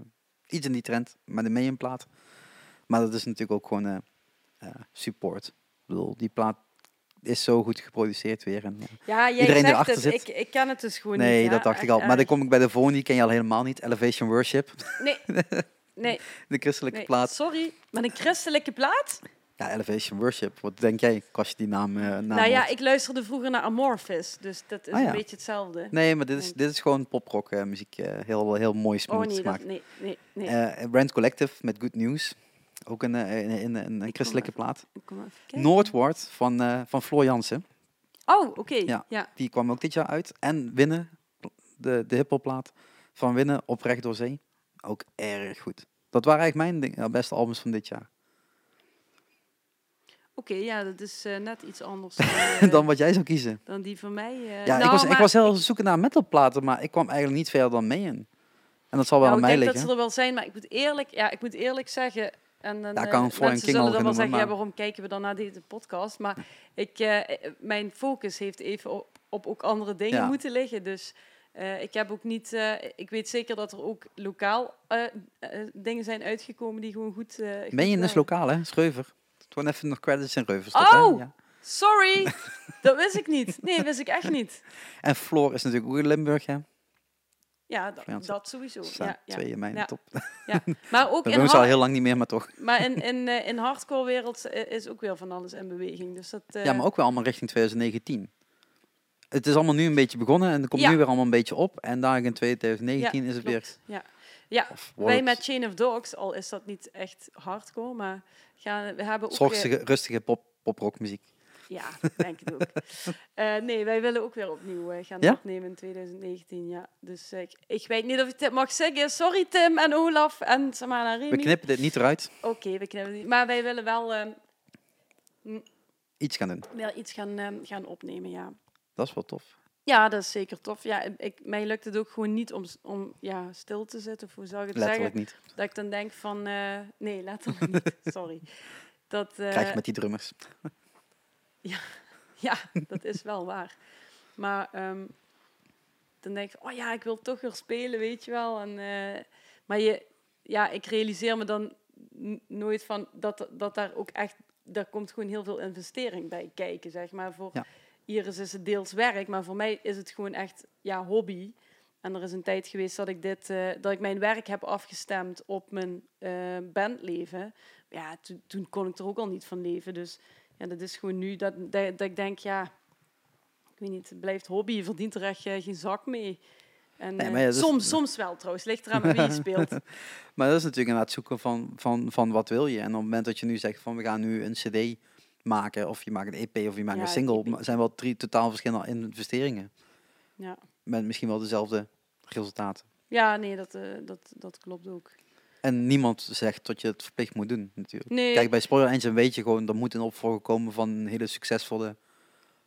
Iets in die trend, met de Mayen plaat. Maar dat is natuurlijk ook gewoon eh, support. Ik bedoel, die plaat is zo goed geproduceerd weer. En, eh, ja jij Iedereen zegt het. zit. Ik, ik ken het dus gewoon nee, niet. dat ja, dacht ik al. Maar dan kom ik bij de volgende, die ken je al helemaal niet. Elevation Worship, Nee, nee, <laughs> de christelijke nee. plaat. sorry. Met een christelijke plaat? Ja, Elevation Worship. Wat denk jij als je die naam, eh naam nou ja, ik luisterde vroeger naar Amorphis, dus dat is Ah, ja. een beetje hetzelfde. Nee, maar dit is, dit is gewoon poprock eh, muziek. eh, heel, heel mooi, oh smooth nee, smaak. dat, nee, nee, nee. Eh Rand Collective met Good News. Ook een, een, een, een, christelijke plaat. Noordwoord van, van Floor Jansen. Oh, oké. Ja. Ja. Die kwam ook dit jaar uit. En Winnen, de, de hiphopplaat van Winnen, Oprecht door Zee. Ook erg goed. Dat waren eigenlijk mijn ding, beste albums van dit jaar. Oké, ja, dat is eh, net iets anders <laughs> dan, eh, dan wat jij zou kiezen. dan die van mij. eh. Ja, ik Nou, was, ik was heel zoeken naar metalplaten, maar ik kwam eigenlijk niet verder dan mee in. En dat zal wel Nou, aan ik mij denk dat liggen. ze er wel zijn, maar ik moet eerlijk, ja, ik moet eerlijk zeggen. En dan, Daar kan voor een king zullen dan wel zeggen, ja, maar- waarom kijken we dan naar deze podcast? Maar ik, mijn focus heeft even op, op ook andere dingen Ja. moeten liggen. Dus ik heb ook niet, ik weet zeker dat er ook lokaal dingen zijn uitgekomen die gewoon goed. goed Meen je is lokaal, hè? Gewoon even nog credits in Reuver stoppen, hè? Oh! Ja. Sorry, <laughs> dat wist ik niet. Nee, wist ik echt niet. En Floor is natuurlijk ook in Limburg, hè? Ja, dat, dat sowieso. staan Ja, ja. twee in mijn Ja. top. <laughs> Maar ook Dat in al heel lang niet meer, maar toch. Maar in, <laughs> in, eh, in hardcore wereld eh, is ook weer van alles in beweging. Dus dat, eh, Ja, maar ook wel allemaal richting 2019. Het is allemaal nu een beetje begonnen en er komt Ja. nu weer allemaal een beetje op. En daar in 2019 is het weer... Ja, ja wij met Chain of Dogs, al is dat niet echt hardcore, maar gaan, we hebben ook... rustige, rustige pop, poprockmuziek. ja, denk ik ook. <laughs> Eh, nee, wij willen ook weer opnieuw eh, gaan Ja? opnemen in 2019, ja. Dus eh, ik, ik weet niet of ik dit mag zeggen. Sorry Tim en Olaf en Samana en We Remy. knippen dit niet eruit. Oké, we knippen niet. Maar wij willen wel eh, Iets gaan doen. weer iets gaan, eh, gaan opnemen, ja. Dat is wel tof. Ja, dat is zeker tof. Ja, ik, mij lukt het ook gewoon niet om, om ja, stil te zitten, of hoe zou ik het Letterlijk zeggen? niet. Dat ik dan denk van, eh, nee, letterlijk niet, <laughs> sorry. Dat, eh, Krijg je met die drummers. <laughs> Ja, dat is wel waar. Maar ehm, dan denk ik, oh ja, ik wil toch weer spelen, weet je wel. En, eh, maar je, ja, ik realiseer me dan nooit van dat, dat daar ook echt, daar komt gewoon heel veel investering bij kijken, zeg maar. Voor Ja. Iris is het deels werk, maar voor mij is het gewoon echt, ja, hobby. En er is een tijd geweest dat ik, dit, eh, dat ik mijn werk heb afgestemd op mijn eh, bandleven. Ja, toen- toen kon ik er ook al niet van leven. Dus ja, dat is gewoon nu dat, dat, dat ik denk, ja, ik weet niet, het blijft hobby. Je verdient er echt eh, geen zak mee. En, Nee, ja, is- soms, soms wel trouwens, ligt eraan wie je speelt. <laughs> Maar dat is natuurlijk inderdaad zoeken van, van, van wat wil je. En op het moment dat je nu zegt van we gaan nu een cd maken, of je maakt een EP of je maakt Ja, een single, maar zijn wel drie totaal verschillende investeringen. Ja, Met misschien wel dezelfde resultaten. ja nee, dat, eh, dat, dat klopt ook. En niemand zegt dat je het verplicht moet doen, natuurlijk. Nee, Kijk, bij Spoiler Engine weet je gewoon, er moet een opvolger komen van een hele succesvolle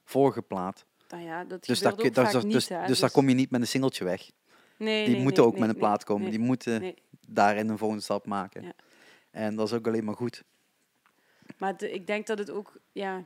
vorige plaat. nou ja, dat Dus, daar, ook daar- dus, niet. hè. dus daar kom je niet met een singeltje weg. nee, Die nee, moeten ook met een plaat komen. Die moeten daarin een volgende stap maken. Ja. En dat is ook alleen maar goed. Maar de- ik denk dat het ook, ja,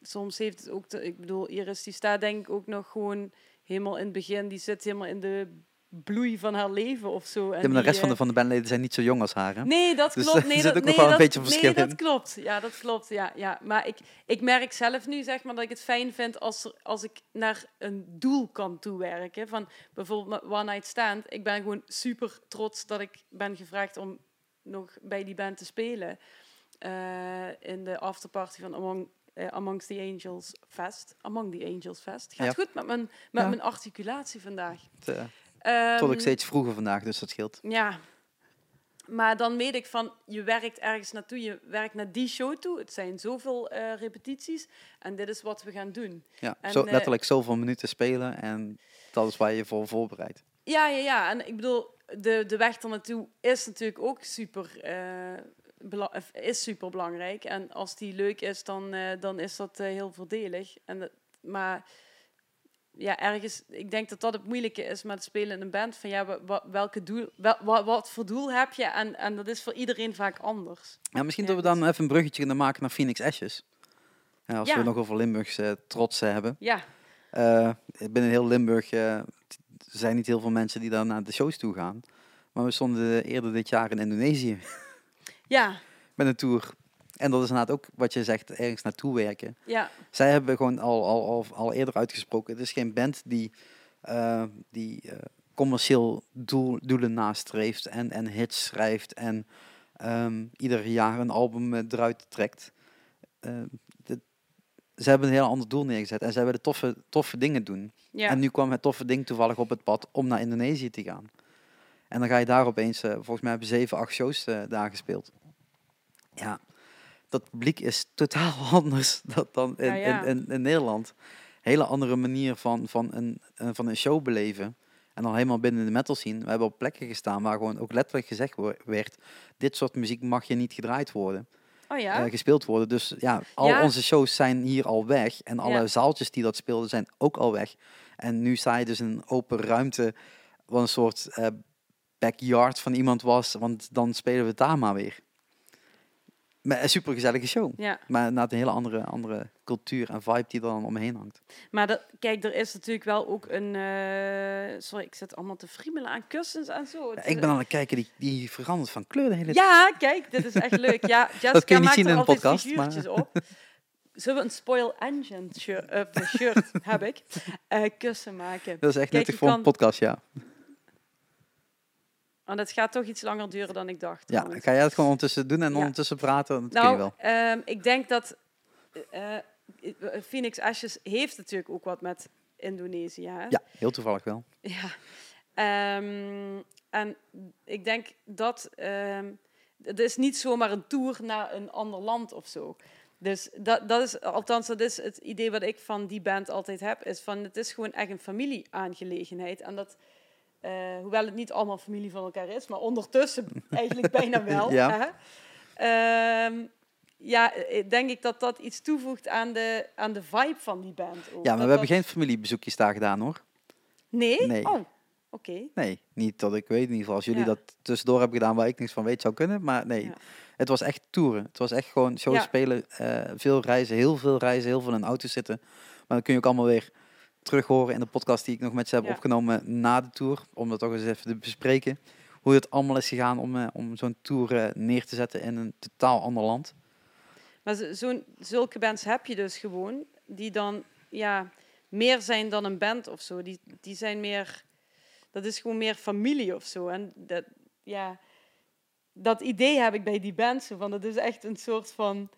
soms heeft het ook, ik bedoel, Iris die staat denk ik ook nog gewoon helemaal in het begin, die zit helemaal in de bloei van haar leven of zo. En Ja, maar de rest van eh, de, van de bandleden zijn niet zo jong als haar. Hè? Nee, dat Dus, klopt. eh, Nee, er dat, zit ook nee, wel een dat, beetje verschil nee, in. dat klopt. Ja, dat klopt. Ja, ja. Maar ik, ik merk zelf nu, zeg maar, dat ik het fijn vind als, er, als ik naar een doel kan toewerken. Van bijvoorbeeld One Night Stand. Ik ben gewoon super trots dat ik ben gevraagd om nog bij die band te spelen. Eh, in de afterparty van Among, eh, Amongst the Angels Fest. Among the Angels Fest. Gaat Ja. goed met mijn, met Ja. mijn articulatie vandaag. Het, eh, Ehm, tot ik steeds vroeger vandaag, dus dat scheelt. Ja. Maar dan weet ik van, je werkt ergens naartoe, je werkt naar die show toe. Het zijn zoveel repetities en dit is wat we gaan doen. Ja, En, zo, letterlijk zoveel minuten spelen en dat is waar je voor voorbereidt. Ja, ja, ja. En ik bedoel, de, de weg er naartoe is natuurlijk ook super, is super belangrijk. En als die leuk is, dan, eh, dan is dat eh, heel voordelig. En dat, maar ja, ergens, ik denk dat dat het moeilijke is met het spelen in een band. Van ja, welke doel, wel, wa- wat voor doel heb je? En, en dat is voor iedereen vaak anders. Ja, misschien Ja, dat we dan even een bruggetje kunnen maken naar Phoenix Ashes. Ja, als Ja. we nog over Limburgse eh, trots eh, hebben. Ja, Eh, binnen heel Limburg eh, zijn niet heel veel mensen die daar naar de shows toe gaan. Maar we stonden eerder dit jaar in Indonesië <laughs> ja, met een tour. En dat is inderdaad ook wat je zegt, ergens naartoe werken. ja, Zij hebben gewoon al, al, al, al eerder uitgesproken. Het is geen band die, eh, die eh, commercieel doel, doelen nastreeft en, en hits schrijft en ehm, ieder jaar een album eruit trekt. Dit- ze hebben een heel ander doel neergezet en zij willen toffe, toffe dingen doen. ja. En nu kwam het toffe ding toevallig op het pad om naar Indonesië te gaan. En dan ga je daar opeens, eh, volgens mij hebben ze zeven, acht shows eh, daar gespeeld. Ja, dat publiek is totaal <laughs> anders dan, dan in. In, in, in Nederland. Hele andere manier van, van, een, van een show beleven. En dan helemaal binnen de metal scene. We hebben op plekken gestaan waar gewoon ook letterlijk gezegd werd... dit soort muziek mag je niet gedraaid worden Oh ja? eh, gespeeld worden. Dus ja, al Ja. onze shows zijn hier al weg. En alle Ja. zaaltjes die dat speelden zijn ook al weg. En nu sta je dus in een open ruimte, wat een soort backyard van iemand was. Want dan spelen we daar maar weer. Met een supergezellige show. ja. Maar na een hele andere, andere cultuur en vibe die er dan omheen hangt. Maar dat, kijk, er is natuurlijk wel ook een... eh, sorry, ik zit allemaal te friemelen aan kussens en zo. Ja, ik ben aan het kijken, die, die verandert van kleur de hele tijd. Ja, kijk, dit is echt leuk. Ja, <laughs> Jessica kun je niet zien in altijd podcast, figuurtjes op. Zullen we een Spoil Engine shirt, eh, shirt <laughs> heb ik, eh, kussen maken? Dat is echt Kijk, nuttig voor een podcast, ja. Want het gaat toch iets langer duren dan ik dacht. Ja, ga jij het gewoon ondertussen doen en Ja. ondertussen praten? Dat kun je Nou, wel. ehm, ik denk dat eh, eh, Phoenix Ashes heeft natuurlijk ook wat met Indonesië. Hè? Ja, heel toevallig wel. Ja. Ehm, en ik denk dat ehm, het is niet zomaar een tour naar een ander land of zo. Dus dat, dat is, althans, dat is het idee wat ik van die band altijd heb, is van het is gewoon echt een familieaangelegenheid. En dat, eh, hoewel het niet allemaal familie van elkaar is, maar ondertussen <laughs> eigenlijk bijna wel. Ja. Hè? Ehm, ja, eh, denk ik dat dat iets toevoegt aan de, aan de vibe van die band. Ook. Ja, maar Dat we hebben geen familiebezoekjes daar gedaan hoor. Nee? Nee. Oh, oké. Nee, niet dat ik weet in ieder geval. Als jullie Ja. dat tussendoor hebben gedaan waar ik niks van weet, zou kunnen. Maar nee, Ja. het was echt toeren. Het was echt gewoon shows Ja. spelen, eh, veel reizen, heel veel reizen, heel veel in auto zitten. Maar dan kun je ook allemaal weer terug horen in de podcast die ik nog met ze heb Ja. opgenomen na de tour. Om dat toch eens even te bespreken. Hoe het allemaal is gegaan om, eh, om zo'n tour eh, neer te zetten in een totaal ander land. Maar zo- zo'n, zulke bands heb je dus gewoon, die dan ja, meer zijn dan een band of zo. Die, die zijn meer, dat is gewoon meer familie of zo. En dat, ja, dat idee heb ik bij die bands. Van, dat is echt een soort van,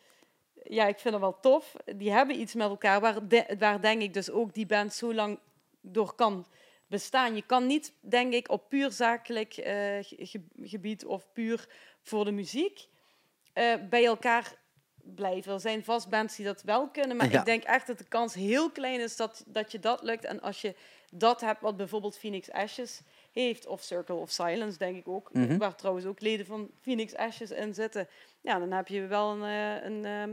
ja, ik vind het wel tof. Die hebben iets met elkaar, waar, de- waar denk ik dus ook die band zo lang door kan bestaan. Je kan niet, denk ik, op puur zakelijk eh, ge- ge- gebied of puur voor de muziek eh, bij elkaar blijven. Er zijn vast bands die dat wel kunnen, maar Ja. ik denk echt dat de kans heel klein is dat, dat je dat lukt. En als je dat hebt, wat bijvoorbeeld Phoenix Ashes heeft, of Circle of Silence, denk ik ook, Mhm. waar trouwens ook leden van Phoenix Ashes in zitten, ja, dan heb je wel een, eh, een, ehm,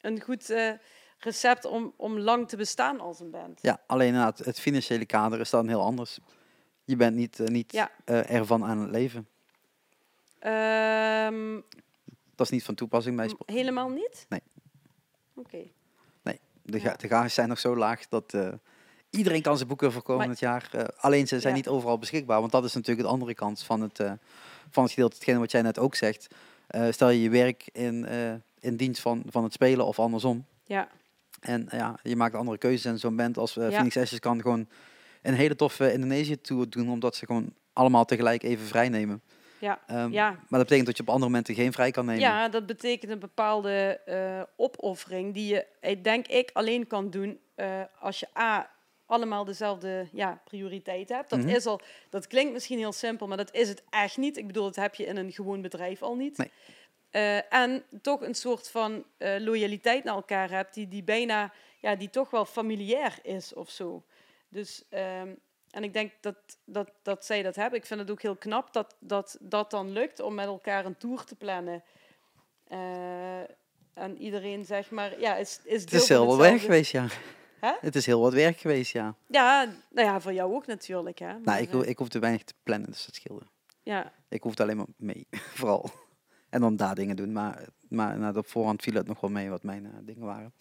een goed eh, recept om, om lang te bestaan als een band. Ja, alleen inderdaad, het financiële kader is dan heel anders. Je bent niet, eh, niet Ja. eh, ervan aan het leven. Ehm, Dat is niet van toepassing bij Spo- helemaal niet? Nee. Oké. De, Ja. de gages zijn nog zo laag dat iedereen kan zijn boeken voor komend jaar. Alleen ze zijn Ja. niet overal beschikbaar. Want dat is natuurlijk de andere kant van het, van het gedeelte. Hetgene wat jij net ook zegt. Stel je je werk in, in dienst van, van het spelen of andersom. Ja. En eh, ja, je maakt andere keuzes. En zo'n band als eh, Ja. Phoenix Ashes kan gewoon een hele toffe Indonesië-tour doen. Omdat ze gewoon allemaal tegelijk even vrij nemen. Ja, Ehm, ja. Maar dat betekent dat je op andere momenten geen vrij kan nemen. ja, dat betekent een bepaalde eh, opoffering die je, ik denk ik, alleen kan doen eh, als je A, allemaal dezelfde ja, prioriteit hebt. Dat, Mhm. is al, dat klinkt misschien heel simpel, maar dat is het echt niet. Ik bedoel, dat heb je in een gewoon bedrijf al niet. Nee. Eh, en toch een soort van eh, loyaliteit naar elkaar hebt, die, die bijna, ja, die toch wel familiair is of zo. Dus, ehm, en ik denk dat, dat, dat zij dat hebben. Ik vind het ook heel knap dat dat, dat dan lukt om met elkaar een tour te plannen. Eh, en iedereen, zeg maar, ja, is, is Het is heel wat werk geweest, ja. Hè? Het is heel wat werk geweest, ja. Ja, nou ja, voor jou ook natuurlijk. Hè? Nou, Maar, ik, eh, ho- ik hoefde weinig te plannen, dus dat scheelde. ja, Ik hoefde alleen maar mee, <laughs> vooral. En dan daar dingen doen. Maar, maar nou, op voorhand viel het nog wel mee wat mijn eh, dingen waren.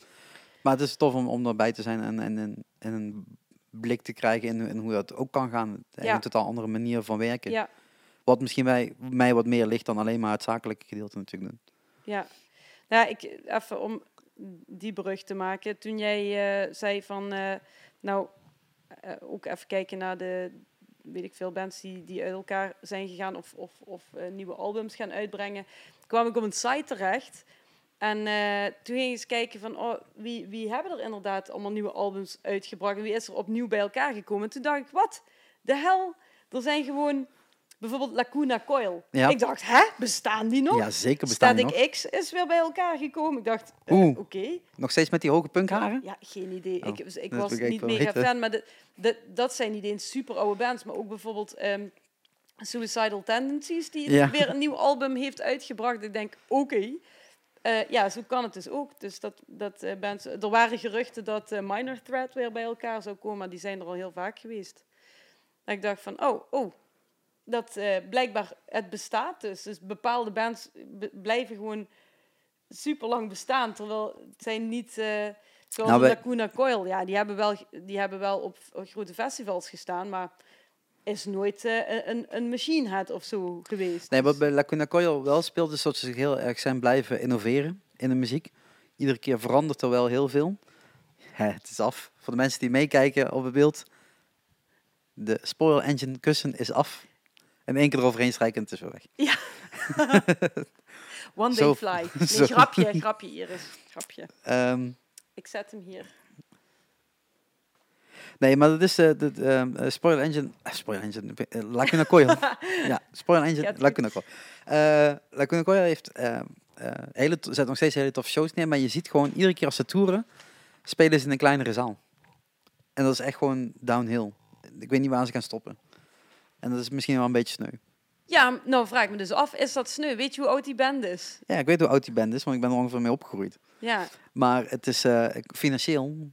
Maar het is tof om, om erbij te zijn en, en, en, en een blik te krijgen in, in hoe dat ook kan gaan. Ja. Een totaal andere manier van werken. ja, Wat misschien bij mij wat meer ligt dan alleen maar het zakelijke gedeelte natuurlijk doen. ja. Nou, ik, even om die brug te maken. Toen jij eh, zei van, eh, nou, ook even kijken naar de, weet ik veel, bands die, die uit elkaar zijn gegaan of, of, of eh, nieuwe albums gaan uitbrengen, kwam ik op een site terecht. En eh, toen ging ik eens kijken van, oh, wie, wie hebben er inderdaad allemaal nieuwe albums uitgebracht en wie is er opnieuw bij elkaar gekomen? En toen dacht ik, wat de hel? Er zijn gewoon bijvoorbeeld Lacuna Coil. Ja. Ik dacht, hè, bestaan die nog? Ja, zeker bestaan die Static X is weer bij elkaar gekomen. Ik dacht, Oeh. oké. Nog steeds met die hoge punkharen? Ja, geen idee. Oh, ik dus ik was niet mega fan, maar de, de, dat zijn niet eens super oude bands, maar ook bijvoorbeeld ehm, Suicidal Tendencies, die Ja. weer een nieuw album heeft uitgebracht. Ik denk, oké. Eh, ja, zo kan het dus ook. Dus dat, dat eh, bands, er waren geruchten dat Minor Threat weer bij elkaar zou komen, maar die zijn er al heel vaak geweest. Ik dacht van, oh, oh, dat eh, blijkbaar het bestaat dus. Dus bepaalde bands blijven gewoon super lang bestaan, terwijl het zijn niet... eh zoals Nou, Lacuna Coil, ja, die hebben wel, die hebben wel op op grote festivals gestaan, maar is nooit eh, een, een machine head of zo geweest. Nee, Dus- wat bij Lacuna Coil wel speelt, is dat ze zich heel erg zijn blijven innoveren in de muziek. Iedere keer verandert er wel heel veel. Het is af. Voor de mensen die meekijken op het beeld. De spoiler engine kussen is af. En één keer eroverheen strijken en het is weer weg. <laughs> <laughs> One Zo- Day Fly. <laughs> Nee, zo. grapje, grapje, Iris. Grapje. Ehm, Ik zet hem hier. nee, maar dat is de, de, de, ehm, eh, spoiler engine. eh, spoiler engine. eh, Lacuna Coil. ja, spoiler engine. Gaat goed. Lacuna Coil. Eh, Lacuna Coil heeft ehm, eh, hele, zet nog steeds hele toffe shows neer. Maar je ziet gewoon iedere keer als ze toeren, spelen ze in een kleinere zaal. En dat is echt gewoon downhill. Ik weet niet waar ze gaan stoppen. En dat is misschien wel een beetje sneu. Ja, nou vraag ik me dus af, is dat sneu? Weet je hoe oud die band is? Ja, ik weet hoe oud die band is, want ik ben er ongeveer mee opgegroeid. Ja, Maar het is eh, financieel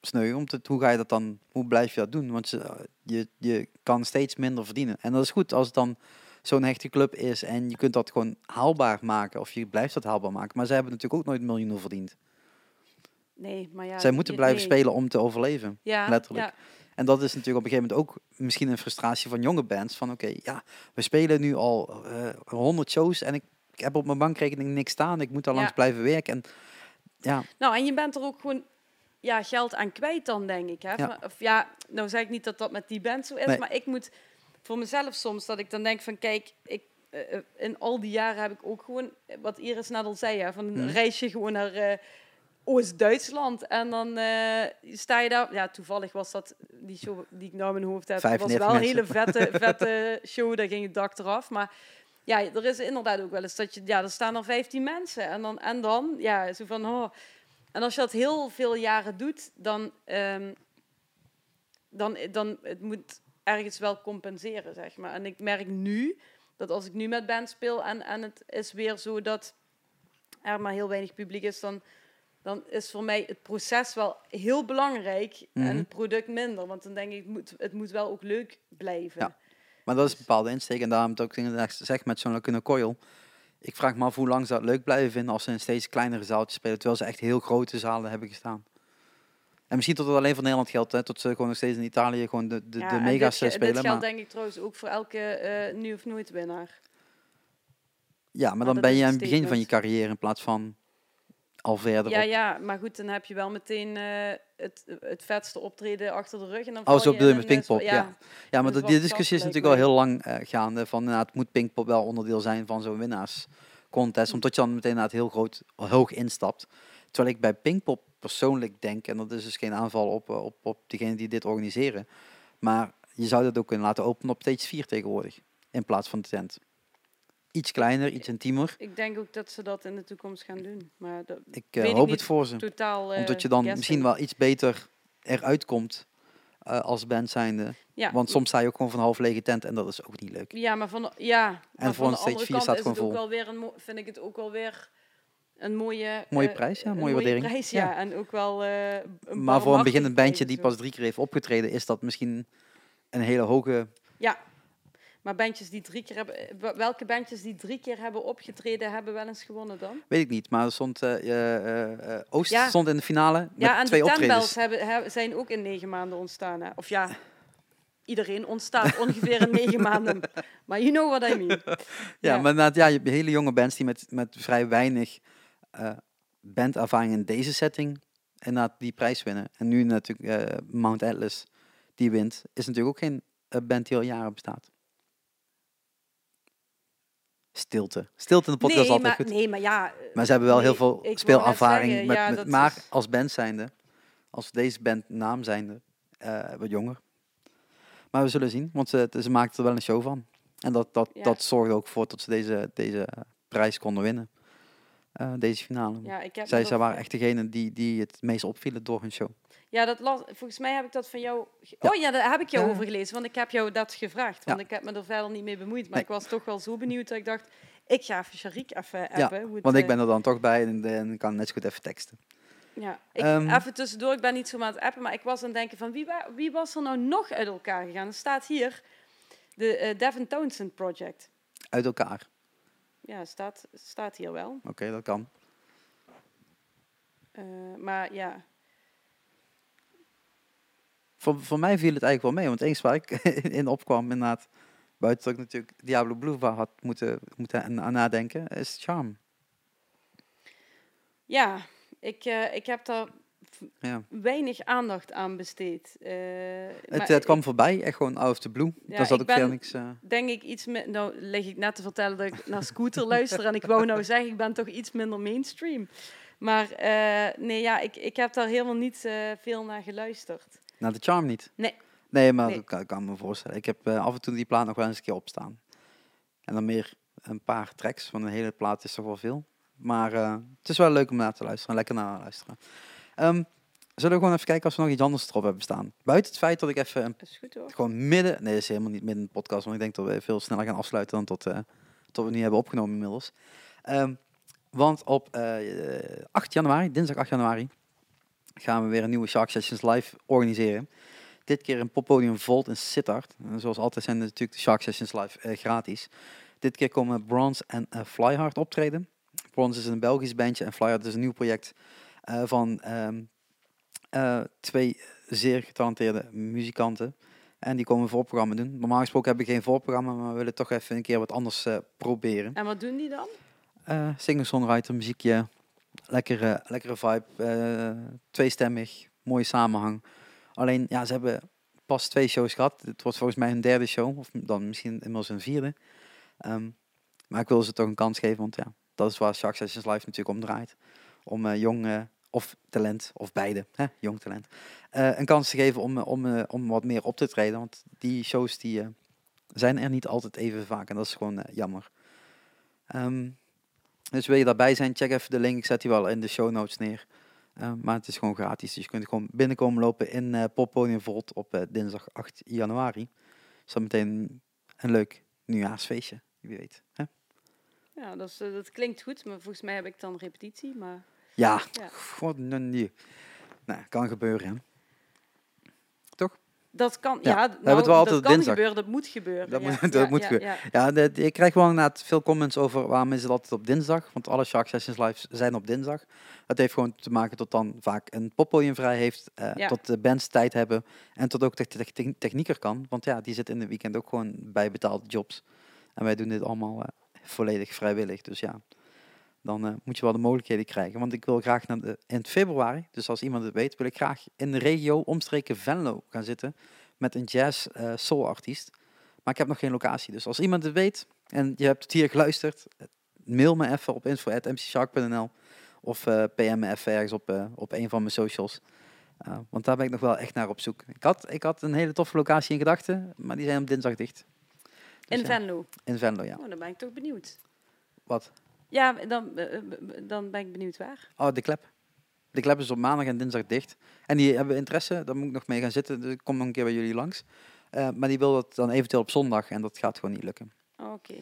sneu. Om te, hoe ga je dat dan, hoe blijf je dat doen? Want je, je, je kan steeds minder verdienen. En dat is goed als het dan zo'n hechte club is en je kunt dat gewoon haalbaar maken. Of je blijft dat haalbaar maken. Maar zij hebben natuurlijk ook nooit miljoenen verdiend. nee, maar ja. zij moeten blijven nee. spelen om te overleven. Ja, letterlijk. Ja, En dat is natuurlijk op een gegeven moment ook misschien een frustratie van jonge bands. Van oké, ja, we spelen nu al eh 100 shows en ik, ik heb op mijn bankrekening niks staan. Ik moet Ja. langs blijven werken. En ja, Nou, en je bent er ook gewoon ja, geld aan kwijt dan, denk ik. Hè? Ja. Of ja, nou zeg ik niet dat dat met die band zo is, Nee. maar ik moet voor mezelf soms dat ik dan denk van, kijk, ik, eh, eh, in al die jaren heb ik ook gewoon, wat Iris net al zei, hè, van een Mhm. reisje gewoon naar Oost-Duitsland. En dan eh, sta je daar, ja, toevallig was dat die show die ik nou in mijn hoofd heb, was 95 wel een hele vette, <laughs> vette show, daar ging het dak eraf. Maar ja, er is inderdaad ook wel eens dat je, ja, er staan er 15 mensen. En dan, en dan ja, zo van, oh. En als je dat heel veel jaren doet, dan, ehm, dan, dan het moet ergens wel compenseren, zeg maar. En ik merk nu dat als ik nu met band speel en, en het is weer zo dat er maar heel weinig publiek is, dan, dan is voor mij het proces wel heel belangrijk Mhm. en het product minder. Want dan denk ik, het moet, het moet wel ook leuk blijven. Ja. Maar dat is een bepaalde insteek. En daarom heb ik ook gezegd met zo'n Lacuna Coil. Ik vraag me af hoe lang ze dat leuk blijven vinden als ze in steeds kleinere zaaltjes spelen. Terwijl ze echt heel grote zalen hebben gestaan. En misschien tot het alleen voor Nederland geldt. Hè, tot ze gewoon nog steeds in Italië gewoon de, de, Ja, de en mega's dit, eh, spelen. Dit geldt maar, denk ik trouwens ook voor elke eh nu of nooit winnaar. ja, maar dan ben je aan het begin van je carrière in plaats van al verder Ja, op. ja, maar goed, dan heb je wel meteen eh, het, het vetste optreden achter de rug. En dan Oh, zo bedoel je met een, Pinkpop, eh, ja. Ja, maar is die discussie is natuurlijk al heel lang eh, gaande. Van inderdaad, moet Pinkpop wel onderdeel zijn van zo'n winnaarscontest? Omdat je dan meteen inderdaad heel groot, hoog instapt. Terwijl ik bij Pinkpop persoonlijk denk, en dat is dus geen aanval op, eh, op, op degene die dit organiseren. Maar je zou dat ook kunnen laten openen op stage 4 tegenwoordig. In plaats van de tent. Iets kleiner, iets intiemer. Ik denk ook dat ze dat in de toekomst gaan doen. Maar dat, Ik eh, ik hoop niet. het voor ze. totaal. eh, Omdat je dan guessing. misschien wel iets beter eruit komt eh, als band zijnde. Ja, Want soms sta je ook gewoon van half lege tent en dat is ook niet leuk. Ja, maar van, ja, maar voor van een de andere kant staat is het ook vol. wel weer een, vind ik het ook wel weer een mooie... Mooie prijs, ja, mooie waardering. prijs, ja. Ja. En ook wel Maar voor een beginnend bandje die pas drie keer heeft opgetreden, is dat misschien een hele hoge. Ja, maar bandjes die drie keer hebben... eh, wel- Welke bandjes die drie keer hebben opgetreden, hebben wel eens gewonnen dan? Weet ik niet, maar stond, eh, Oost Ja. stond in de finale met Ja, en twee de optredens. Hebben, hebben- zijn ook in negen maanden ontstaan. Hè? Of ja, iedereen ontstaat ongeveer in negen maanden. <laughs> Maar you know what I mean. <laughs> Ja, Ja. maar inderdaad, ja, je hebt hele jonge bands die met, met vrij weinig eh bandervaring in deze setting inderdaad die prijs winnen. En nu natuurlijk Mount Atlas die wint, is natuurlijk ook geen band die al jaren bestaat. Stilte. Stilte in de podcast nee, altijd maar, goed. nee, maar ja... Maar ze hebben wel nee, heel veel speelervaring. zeggen, met, ja, met- dat maar is- als band zijnde, als deze band naam zijnde, eh, wat jonger. Maar we zullen zien, want ze, ze maakten er wel een show van. En dat, dat, Ja. dat zorgde ook voor dat ze deze, deze prijs konden winnen. Eh, deze finale. Ja, ik heb zij, me zij dat- waren echt degene die, die het meest opvielen door hun show. Ja, dat las, volgens mij heb ik dat van jou... Ja. Oh ja, daar heb ik jou Ja. over gelezen, want ik heb jou dat gevraagd. Want Ja. ik heb me er verder niet mee bemoeid. Maar Nee. ik was toch wel zo benieuwd dat ik dacht... Ik ga even Sharik even appen. hoe het, Want ik eh, ben er dan toch bij en, en kan net zo goed even teksten. Ja, ik, Ehm. even tussendoor, ik ben niet zo aan het appen, maar ik was aan het denken van wie, wa- wie was er nou nog uit elkaar gegaan? Er staat hier de eh, Devin Townsend Project. Uit elkaar. Ja, staat, staat hier wel. Oké, dat kan. Eh, maar ja, Voor, voor mij viel het eigenlijk wel mee, want eens waar ik <laughs> in opkwam, inderdaad, buiten dat ik natuurlijk Diablo Blue had moeten, moeten aan aan nadenken, is Charm. ja ik, eh, ik heb daar Ja. weinig aandacht aan besteed. Eh, Het, maar het kwam ik- voorbij, echt gewoon out of the blue. Ja, Daar zat ik ben- niks... eh, denk ik iets meer. Nou, leg ik net te vertellen dat ik naar Scooter luister. En ik wou nou zeggen, ik ben toch iets minder mainstream. Maar eh, nee, ja, ik, ik heb daar helemaal niet veel naar geluisterd. naar de Charm niet. Nee. Nee, maar Nee. dat kan, kan me voorstellen. Ik heb af en toe die plaat nog wel eens een keer opstaan. En dan meer een paar tracks, want een hele plaat is toch wel veel. Maar het is wel leuk om naar te luisteren, lekker naar te luisteren. Ehm, zullen we gewoon even kijken of we nog iets anders erop hebben staan? Buiten het feit dat ik even een Dat is goed hoor. Gewoon midden, nee, dat is helemaal niet midden in de podcast, want ik denk dat we veel sneller gaan afsluiten dan tot, eh, tot we nu hebben opgenomen inmiddels. Ehm, want op eh, 8 januari, dinsdag 8 januari, gaan we weer een nieuwe Shark Sessions live organiseren. Dit keer in Poppodium Volt in Sittard. En zoals altijd zijn natuurlijk de Shark Sessions live eh, gratis. Dit keer komen Bronze en eh, Flyhard optreden. Bronze is een Belgisch bandje en Flyhard is een nieuw project eh, van ehm, eh, twee zeer getalenteerde muzikanten. En die komen een voorprogramma doen. Normaal gesproken hebben we geen voorprogramma, maar we willen toch even een keer wat anders eh, proberen. En wat doen die dan? Singer-songwriter, muziekje, lekkere, lekkere vibe, tweestemmig, mooie samenhang. Alleen, ja, ze hebben pas twee shows gehad. Het wordt volgens mij hun derde show, of dan misschien inmiddels een vierde. Ehm, maar ik wil ze toch een kans geven, want ja, dat is waar Shark Sessions Live natuurlijk om draait. Om eh, jong eh, of talent, of beide, hè, jong talent, eh, een kans te geven om, om, om wat meer op te treden. Want die shows die, zijn er niet altijd even vaak en dat is gewoon jammer. Ehm, dus wil je daarbij zijn, check even de link. Ik zet die wel in de show notes neer. Ehm, maar het is gewoon gratis. Dus je kunt gewoon binnenkomen lopen in eh Poppodium Volt op dinsdag 8 januari. Is dat meteen een leuk nieuwjaarsfeestje, wie weet. Hè? Ja, dat, is, dat klinkt goed, maar volgens mij heb ik dan repetitie. Maar Ja, Ja. nee. Nou, kan gebeuren. Hè? dat kan, Ja, ja, nou, het wel altijd dat kan dinsdag. gebeuren, dat moet gebeuren. Dat ja. moet- dat moet gebeuren. ja. De, ik krijg wel inderdaad veel comments over waarom is het altijd op dinsdag. Want alle Shark Sessions lives zijn op dinsdag. Dat heeft gewoon te maken tot dan vaak een poppodium vrij heeft. eh. Tot de bands tijd hebben. En tot ook de te- te- technieker kan. Want ja, die zit in het weekend ook gewoon bij betaalde jobs. En wij doen dit allemaal eh, volledig vrijwillig. Dus ja, dan eh, moet je wel de mogelijkheden krijgen. Want ik wil graag naar de, in februari, dus als iemand het weet, wil ik graag in de regio omstreken Venlo gaan zitten met een jazz eh, soul artiest. Maar ik heb nog geen locatie. Dus als iemand het weet en je hebt het hier geluisterd, eh, mail me even op info.mcshark.nl of eh, PM me even ergens op, op een van mijn socials. Uh, want daar ben ik nog wel echt naar op zoek. Ik had, ik had een hele toffe locatie in gedachten, maar die zijn op dinsdag dicht. Dus In ja, Venlo. In Venlo, ja. Oh, dan ben ik toch benieuwd. Wat? Ja, dan, eh, eh, dan ben ik benieuwd waar. Oh, de klep. De klep is op maandag en dinsdag dicht. En die hebben interesse, daar moet ik nog mee gaan zitten. Dus ik kom nog een keer bij jullie langs. Eh, maar die wil dat dan eventueel op zondag en dat gaat gewoon niet lukken. Oké.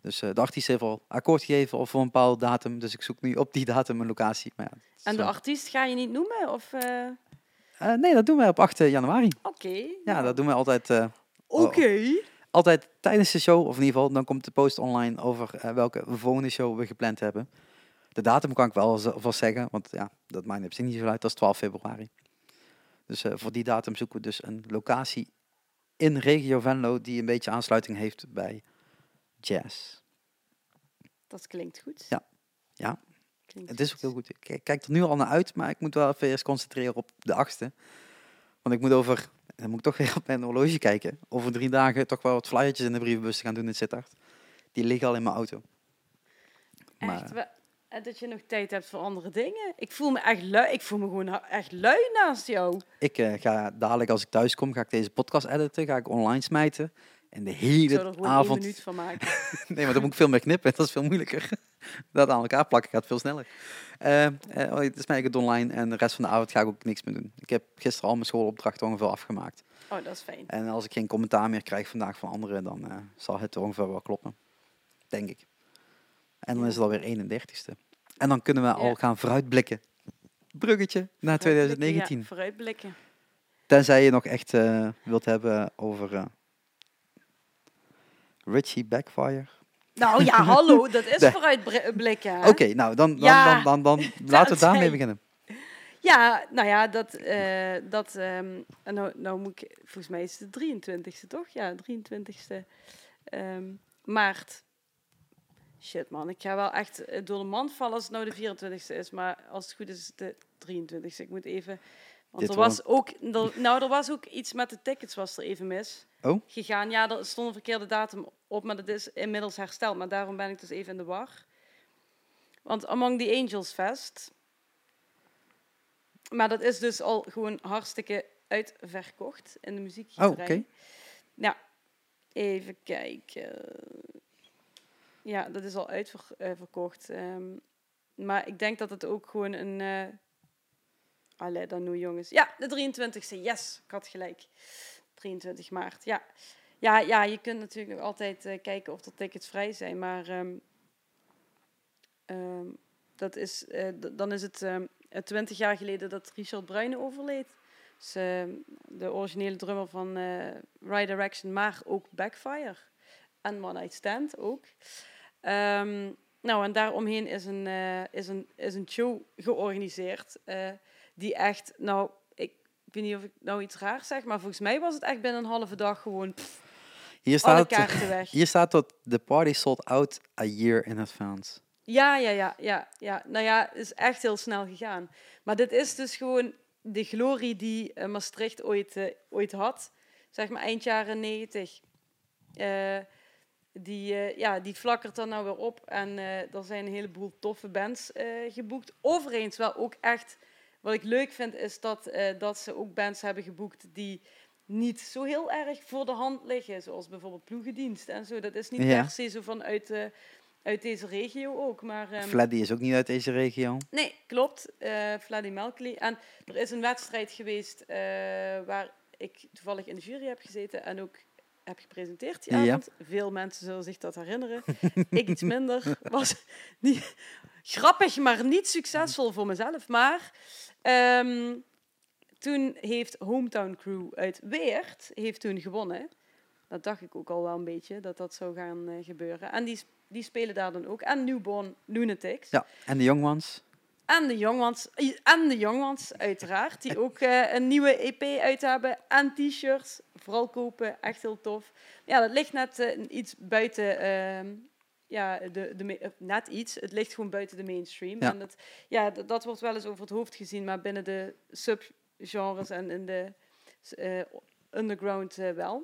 Dus de artiest heeft al akkoord gegeven of voor een bepaalde datum. Dus ik zoek nu op die datum een locatie. Maar ja, En de artiest ga je niet noemen? Of, nee, dat doen wij op 8 januari. Oké. Ja, dat doen wij altijd, Oké. Altijd tijdens de show. Of in ieder geval, dan komt de post online over eh, welke volgende show we gepland hebben. De datum kan ik wel vast zeggen, want ja, dat maakt op zich niet zo uit. Dat is 12 februari. Dus eh, voor die datum zoeken we dus een locatie in regio Venlo die een beetje aansluiting heeft bij jazz. Dat klinkt goed. Ja. Ja. Klinkt Het is ook heel goed. Ik kijk- kijk er nu al naar uit, maar ik moet wel even eerst concentreren op de achtste. Want ik moet over, dan moet ik toch <laughs> weer op mijn horloge kijken, over drie dagen toch wel wat flyertjes in de brievenbus gaan doen in Sittard. Die liggen al in mijn auto. Maar, Echt, we- en dat je nog tijd hebt voor andere dingen. Ik voel me echt lui. Ik voel me gewoon ha- echt lui naast jou. Ik eh, ga dadelijk als ik thuis kom, ga ik deze podcast editen, ga ik online smijten. En de Ik zou hele er gewoon één avond... minuut van maken. <laughs> nee, maar dan moet ik veel meer knippen. Dat is veel moeilijker. <laughs> Dat aan elkaar plakken gaat veel sneller. Eh eh, oh, het smijt ik het online en de rest van de avond ga ik ook niks meer doen. Ik heb gisteren al mijn schoolopdrachten ongeveer afgemaakt. Oh, dat is fijn. En als ik geen commentaar meer krijg vandaag van anderen, dan eh, zal het ongeveer wel kloppen. Denk ik. En dan is het alweer 31ste. En dan kunnen we al gaan vooruitblikken. Bruggetje naar 2019. Ja, vooruitblikken. Tenzij je nog echt eh, wilt hebben over Richie Backfire. Nou ja, <laughs> hallo, dat is vooruitblikken. Oké, nou dan, dan, Ja. dan, dan, dan, <laughs> laten we daarmee beginnen. Ja, nou ja, dat, eh, dat ehm, nou, nou moet ik, volgens mij is het de 23ste toch? Ja, 23ste ehm, maart. Shit man, ik ga wel echt eh, door de mand vallen als het nou de 24ste is, maar als het goed is, is het de 23ste. Ik moet even, want Dit er was ook, er, nou er was ook iets met de tickets was er even mis. Oh? Gegaan, ja, er stond een verkeerde datum op, maar dat is inmiddels hersteld, maar daarom ben ik dus even in de war. Want Among the Angels Fest, maar dat is dus al gewoon hartstikke uitverkocht in de Oh, muziekgieterij. oké. Ja, even kijken. Ja, dat is al uitverkocht. maar ik denk dat het ook gewoon een... eh Allee, dan nu jongens. Ja, de 23e. Yes, ik had gelijk. 23 maart, ja. Ja, ja je kunt natuurlijk nog altijd eh, kijken of er tickets vrij zijn. Maar ehm, ehm, dat is, eh, dan is het ehm, eh, 20 jaar geleden dat Richard Bruyne overleed. Dus, ehm, de originele drummer van eh Right Direction, maar ook Backfire. En One Night Stand ook. Ehm, nou, en daaromheen is een, is een, is een show georganiseerd. Die echt, nou, ik, ik weet niet of ik nou iets raars zeg, maar volgens mij was het echt binnen een halve dag gewoon pff, Hier alle staat, kaarten weg. hier staat dat the party sold out a year in advance. Ja, ja, ja, ja, ja. Nou ja, het is echt heel snel gegaan. Maar dit is dus gewoon de glorie die eh, Maastricht ooit, eh, ooit had. Zeg maar eind jaren negentig. Eh, die, ja, die flakkert dan nou weer op. En er zijn een heleboel toffe bands geboekt. Overigens wel ook echt... Wat ik leuk vind, is dat, eh, dat ze ook bands hebben geboekt die niet zo heel erg voor de hand liggen. Zoals bijvoorbeeld Ploegendienst en zo. Dat is niet Ja. per se zo vanuit, uit deze regio ook. Maar, ehm, Fleddy is ook niet uit deze regio. Nee, klopt. eh Vladdy Melkley. En er is een wedstrijd geweest eh, waar ik toevallig in de jury heb gezeten en ook heb gepresenteerd die Ja. avond. Veel mensen zullen zich dat herinneren. <laughs> ik iets minder. Was niet, grappig, maar niet succesvol voor mezelf. Maar ehm, toen heeft Hometown Crew uit Weert heeft toen gewonnen. Dat dacht ik ook al wel een beetje, dat dat zou gaan eh, gebeuren. En die, die spelen daar dan ook. En Newborn Lunatics. Ja, en de Young Ones. En de Young en de Young Ones, uiteraard. Die ook eh, een nieuwe EP uit hebben. En t-shirts. Vooral kopen. Echt heel tof. Ja, dat ligt net eh, iets buiten, ehm, ja, de, de, eh, net iets. Het ligt gewoon buiten de mainstream. Ja. En het, ja, dat wordt wel eens over het hoofd gezien, maar binnen de subgenres en in de eh, underground eh, wel.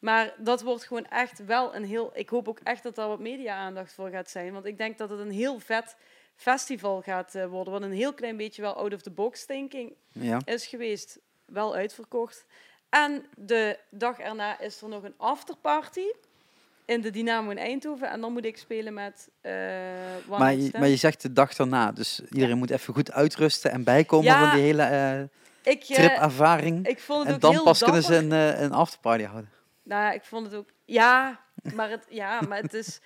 Maar dat wordt gewoon echt wel een heel... Ik hoop ook echt dat daar wat media-aandacht voor gaat zijn. Want ik denk dat het een heel vet festival gaat worden. Wat een heel klein beetje wel out of the box thinking Ja. is geweest. Wel uitverkocht. En de dag erna is er nog een afterparty in de Dynamo in Eindhoven. En dan moet ik spelen met eh Maar, je, maar je zegt de dag daarna, dus iedereen moet even goed uitrusten en bijkomen Ja, van die hele eh, ik, eh, tripervaring. ik vond het En ook dan heel pas kunnen ze een, een afterparty houden. Nou, ik vond het ook. Ja, maar het, ja, maar het is.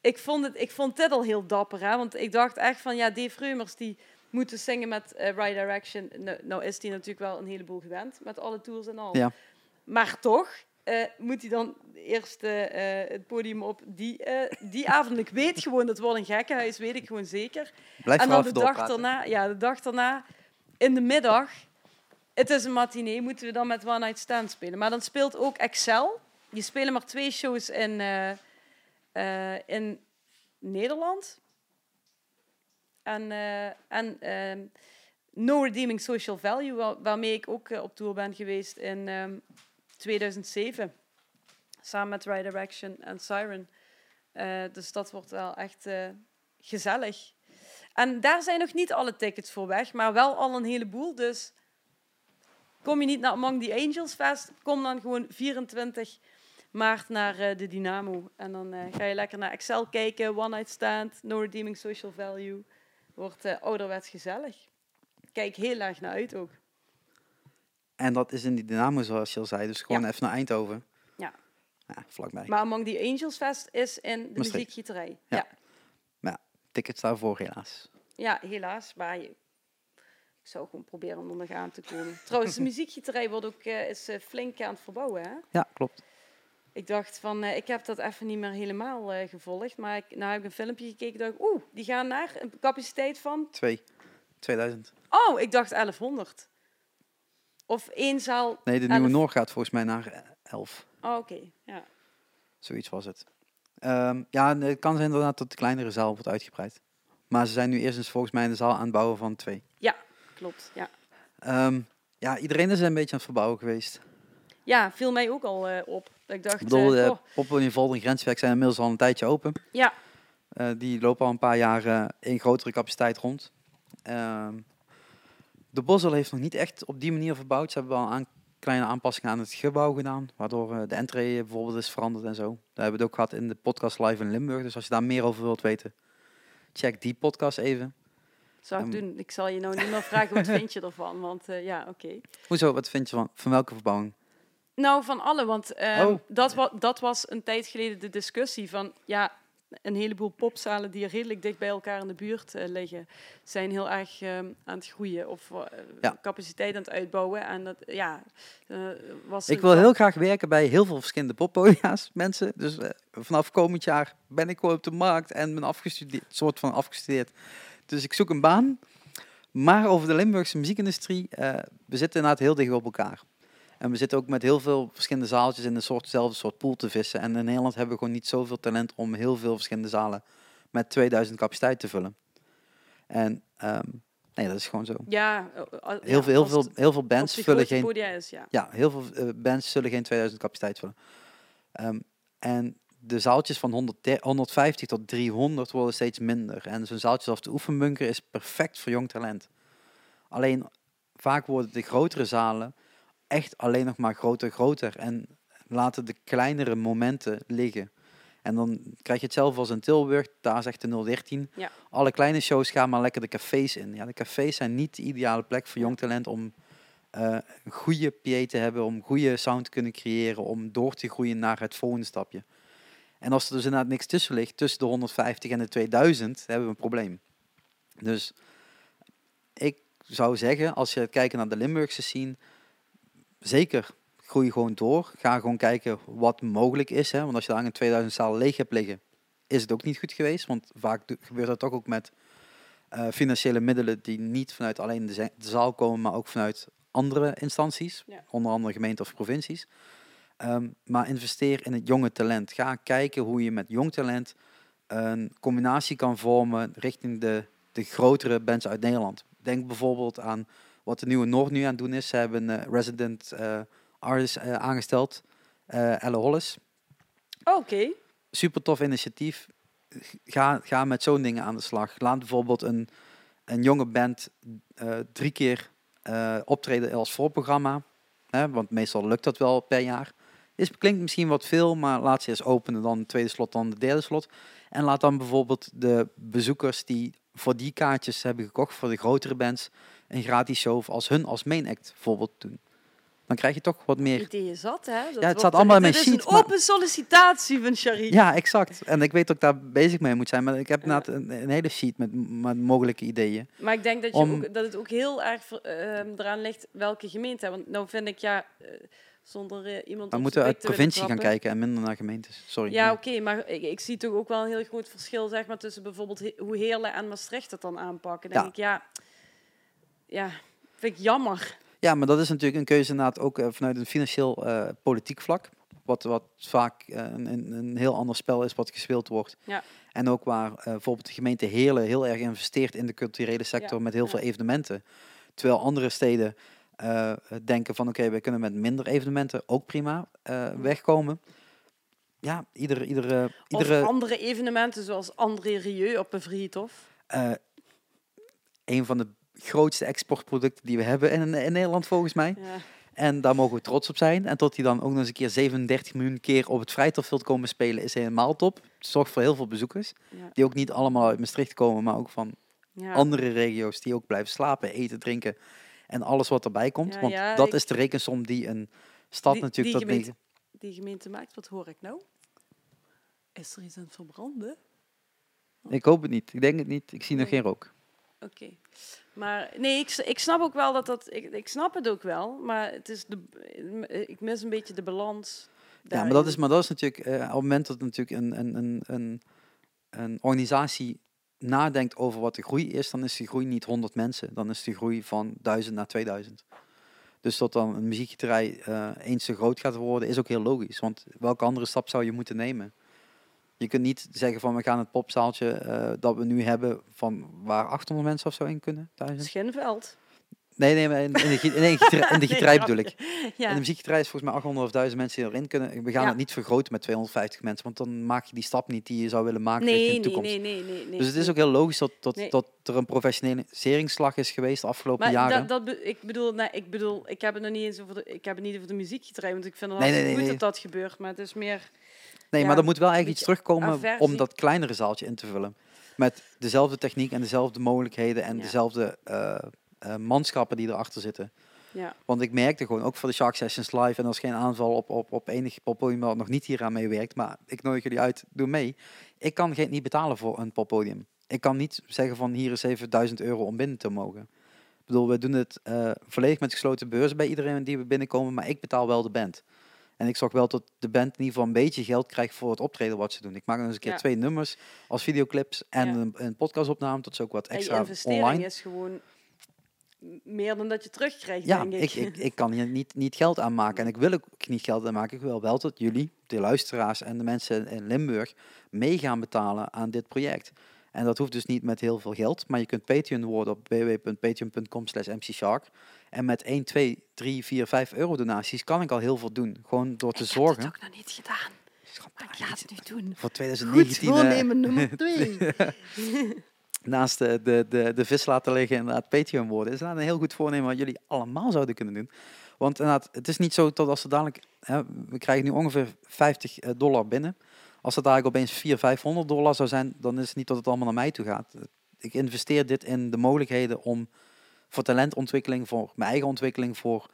Ik vond, het, ik vond dit al heel dapper, hè? Want ik dacht echt van ja, Dave Reumers die moeten zingen met eh Right Direction. Nou, nou is die natuurlijk wel een heleboel gewend met alle tours en al. Ja. Maar toch eh, moet hij dan eerst eh, eh, het podium op die, die avond. Ik weet gewoon, dat wordt een gekkenhuis, weet ik gewoon zeker. Blijf en dan de dag daarna, ja, de dag daarna, in de middag, het is een matinee, moeten we dan met One Night Stand spelen. Maar dan speelt ook Excel. Die spelen maar twee shows in, in Nederland. En, en ehm, No Redeeming Social Value, waar- waarmee ik ook op tour ben geweest in ehm, 2007. Samen met Right Direction en Siren. Eh, dus dat wordt wel echt eh, gezellig. En daar zijn nog niet alle tickets voor weg, maar wel al een heleboel. Dus kom je niet naar Among the Angels Fest, kom dan gewoon 24 maart naar eh, de Dynamo. En dan ga je lekker naar Excel kijken, One Night Stand, No Redeeming Social Value. Wordt ouderwets gezellig. Kijk heel erg naar uit ook. En dat is in die Dynamo, zoals je al zei. Dus gewoon Ja. even naar Eindhoven. Ja. Ja, vlakbij. Maar Among the Angels Fest is in de muziekgieterij. Ja. Ja. Tickets daarvoor helaas. Ja, helaas. Maar je, ik zou gewoon proberen om er nog aan te komen. Trouwens, de muziekgieterij wordt ook, eh, is eh, flink aan het verbouwen. Hè? Ja, klopt. Ik dacht van, eh, ik heb dat even niet meer helemaal gevolgd. Maar ik, nou heb ik een filmpje gekeken. dacht ik, oeh, die gaan naar een capaciteit van... Twee. 2000. Oh, ik dacht 1100. Of één zaal... Nee, de Nieuwe Elf. Noord gaat volgens mij naar eh, 11. Oh, oké. Ja. Zoiets was het. Ehm, ja, het kan zijn inderdaad dat de kleinere zaal wordt uitgebreid. Maar ze zijn nu eerst eens volgens mij in de zaal aan het bouwen van twee. Klopt, ja. Ehm, ja, iedereen is een beetje aan het verbouwen geweest. Ja, viel mij ook al eh, op. Dat ik dacht, Ik bedoel, eh, de goh, Poppenval en Grenswerk zijn inmiddels al een tijdje open. ja, Eh, die lopen al een paar jaar eh, in grotere capaciteit rond. Ehm, de Bosel heeft nog niet echt op die manier verbouwd. Ze hebben wel aan, kleine aanpassingen aan het gebouw gedaan. Waardoor eh, de entree bijvoorbeeld is veranderd en zo. Daar hebben we het ook gehad in de podcast live in Limburg. Dus als je daar meer over wilt weten, check die podcast even. zou ik Ehm. doen. Ik zal je nou niet meer vragen, wat vind je ervan? <laughs> Want eh, ja, oké. Hoezo, wat vind je van, van welke verbouwing? Nou, van alle, want ehm, Oh. dat, wa dat was een tijd geleden de discussie van, ja, een heleboel popzalen die redelijk dicht bij elkaar in de buurt eh, liggen, zijn heel erg ehm, aan het groeien of eh, Ja. capaciteit aan het uitbouwen. En dat, ja, eh, was Ik wil heel graag werken bij heel veel verschillende poppodia's, mensen. Dus vanaf komend jaar ben ik gewoon op de markt en ben afgestudeerd, soort van afgestudeerd. Dus ik zoek een baan. Maar over de Limburgse muziekindustrie, we zitten inderdaad heel dicht op elkaar. En we zitten ook met heel veel verschillende zaaltjes in een soortzelfde soort pool te vissen. En in Nederland hebben we gewoon niet zoveel talent om heel veel verschillende zalen met 2000 capaciteit te vullen. En ehm, nee, dat is gewoon zo. Ja, Heel, ja, veel, heel, veel, heel veel bands vullen geen is, ja. ja, heel veel eh, bands zullen geen 2000 capaciteit vullen. Ehm, en de zaaltjes van 100, 150 tot 300 worden steeds minder. En zo'n zaaltje als de Oefenbunker is perfect voor jong talent. Alleen vaak worden de grotere zalen echt alleen nog maar groter, groter. En laten de kleinere momenten liggen. En dan krijg je hetzelfde als in Tilburg, daar zegt de 013. Ja. Alle kleine shows gaan maar lekker de cafés in. Ja, de cafés zijn niet de ideale plek voor jong talent om eh, een goede PA te hebben, om goede sound te kunnen creëren, om door te groeien naar het volgende stapje. En als er dus inderdaad niks tussen ligt, tussen de 150 en de 2000, hebben we een probleem. Dus ik zou zeggen, als je kijkt naar de Limburgse scene, zeker groei gewoon door. Ga gewoon kijken wat mogelijk is. Hè? Want als je daar een 2000 zaal leeg hebt liggen, is het ook niet goed geweest. Want vaak gebeurt dat toch ook met eh, financiële middelen die niet vanuit alleen de, za- de zaal komen, maar ook vanuit andere instanties, Ja. onder andere gemeenten of provincies. Ehm, maar investeer in het jonge talent. Ga kijken hoe je met jong talent een combinatie kan vormen richting de, de grotere bands uit Nederland. Denk bijvoorbeeld aan wat de nieuwe Noord nu aan het doen is. Ze hebben een resident uh, artist uh, aangesteld, Elle Hollis. Oh, Oké. Super tof initiatief. Ga, ga met zo'n dingen aan de slag. Laat bijvoorbeeld een, een jonge band drie keer optreden als voorprogramma. Hè, want meestal lukt dat wel per jaar. Is, klinkt misschien wat veel, maar laat ze eens openen, dan tweede slot, dan de derde slot. En laat dan bijvoorbeeld de bezoekers die voor die kaartjes hebben gekocht, voor de grotere bands, een gratis show als hun als main act bijvoorbeeld doen. Dan krijg je toch wat meer... Ideeën zat, hè? Dat ja, het staat allemaal in mijn sheet. Het is een open sollicitatie van Sharik. Ja, exact. En ik weet dat ik daar bezig mee moet zijn. Maar ik heb ja. een, een, hele sheet met, met, mogelijke ideeën. Maar ik denk dat, je ook, dat het ook heel erg uh, eraan ligt welke gemeente. Want nou vind ik, ja... Uh, zonder uh, iemand. We moeten uit provincie gaan kijken en minder naar gemeentes. Sorry. Ja, oké, okay, maar ik, ik, zie toch ook wel een heel groot verschil zeg maar, tussen bijvoorbeeld hoe Heerlen en Maastricht het dan aanpakken. Dan denk ik, ja, ja, vind ik jammer. Ja, maar dat is natuurlijk een keuze inderdaad ook uh, vanuit een financieel uh, politiek vlak. Wat, wat vaak uh, een, een heel ander spel is wat gespeeld wordt. Ja. En ook waar bijvoorbeeld de gemeente Heerlen heel erg investeert in de culturele sector ja. met heel veel evenementen. Terwijl andere steden denken van oké, okay, we kunnen met minder evenementen ook prima wegkomen. Ja, iedere... iedere, iedere of andere evenementen zoals André Rieu op een Vriethof. Uh, een van de grootste exportproducten die we hebben in, in Nederland volgens mij. Ja. En daar mogen we trots op zijn. En tot hij dan ook nog eens een keer 37 miljoen keer op het Vrijtofveld komen spelen, is helemaal top. Zorgt voor heel veel bezoekers. Ja. Die ook niet allemaal uit Maastricht komen, maar ook van ja. andere regio's die ook blijven slapen, eten, drinken en alles wat erbij komt. Ja, want ja, dat ik- is de rekensom die een stad Die- natuurlijk... die tot gemeente- negen- Die gemeente maakt, wat hoor ik nou? Is er iets aan het verbranden? Ik hoop het niet. Ik denk het niet. Ik zie nog geen rook. Oké. Maar nee, ik, ik snap ook wel dat dat. Ik, ik snap het ook wel, maar het is de, ik mis een beetje de balans. Ja, maar dat is, maar dat is natuurlijk eh, op het moment dat natuurlijk een, een, een, een, een organisatie nadenkt over wat de groei is, dan is de groei niet 100 mensen. Dan is de groei van 1000 naar 2000. Dus dat dan een muziekgieterij eh, eens zo groot gaat worden, is ook heel logisch. Want welke andere stap zou je moeten nemen? Je kunt niet zeggen van we gaan het popzaaltje eh, dat we nu hebben, van waar 800 mensen of zo in kunnen? 1000? Schinveld. Nee, nee, maar in, in de, in, de in de <laughs> Nee, gieterij bedoel ik. grapje. In Ja. de muziekgieterij is volgens mij 800 of 1000 mensen die erin kunnen. We gaan Ja. het niet vergroten met 250 mensen, want dan maak je die stap niet die je zou willen maken Nee, de toekomst. nee, nee, nee, nee. Dus het is ook heel logisch dat, dat, dat er een professionaliseringsslag is geweest de afgelopen Maar jaren. dat, dat ik bedoel, nee, ik bedoel, ik heb het nog niet eens over de, ik heb het niet over de muziekgieterij, want ik vind het nee, goed dat dat gebeurt, maar het is meer, nee, ja, maar er moet wel eigenlijk iets terugkomen aversie. om dat kleinere zaaltje in te vullen. Met dezelfde techniek en dezelfde mogelijkheden en Ja. dezelfde eh, eh, manschappen die erachter zitten. ja, Want ik merkte gewoon, ook voor de Shark Sessions live, en dat is geen aanval op, op, op enig poppodium dat nog niet hier aan meewerkt, maar ik nodig jullie uit, doe mee. Ik kan geen, niet betalen voor een poppodium. Ik kan niet zeggen van hier is even 1000 euro om binnen te mogen. Ik bedoel, we doen het eh, volledig met gesloten beurs bij iedereen die we binnenkomen, maar ik betaal wel de band. En ik zorg wel dat de band in ieder geval een beetje geld krijgt voor het optreden wat ze doen. Ik maak nog eens een keer Ja. twee nummers als videoclips en een, een podcastopname, tot ze ook wat en extra investering online. is gewoon meer dan dat je terugkrijgt, Ja, denk ik, ik, ik kan hier <laughs> niet, niet geld aan maken. En ik wil ook niet geld aan maken. Ik wil wel dat jullie, de luisteraars en de mensen in Limburg, mee gaan betalen aan dit project. En dat hoeft dus niet met heel veel geld. Maar je kunt Patreon worden op www.patreon.com slash mcshark. En met 1, 2, 3, 4, 5 euro donaties kan ik al heel veel doen. Gewoon door te ik zorgen. heb het ook nog niet gedaan, Schat, maar ik ga het nu doen. Voor Goed 2019 eh, voornemen nummer <laughs> twee. <laughs> naast de, de, de, de vis laten liggen en inderdaad Patreon worden. is inderdaad een heel goed voornemen wat jullie allemaal zouden kunnen doen. Want inderdaad, het is niet zo dat als ze dadelijk... Hè, we krijgen nu ongeveer 50 eh, dollar binnen. Als het dadelijk opeens 400, 500 dollar zou zijn, dan is het niet dat het allemaal naar mij toe gaat. Ik investeer dit in de mogelijkheden om voor talentontwikkeling, voor mijn eigen ontwikkeling, voor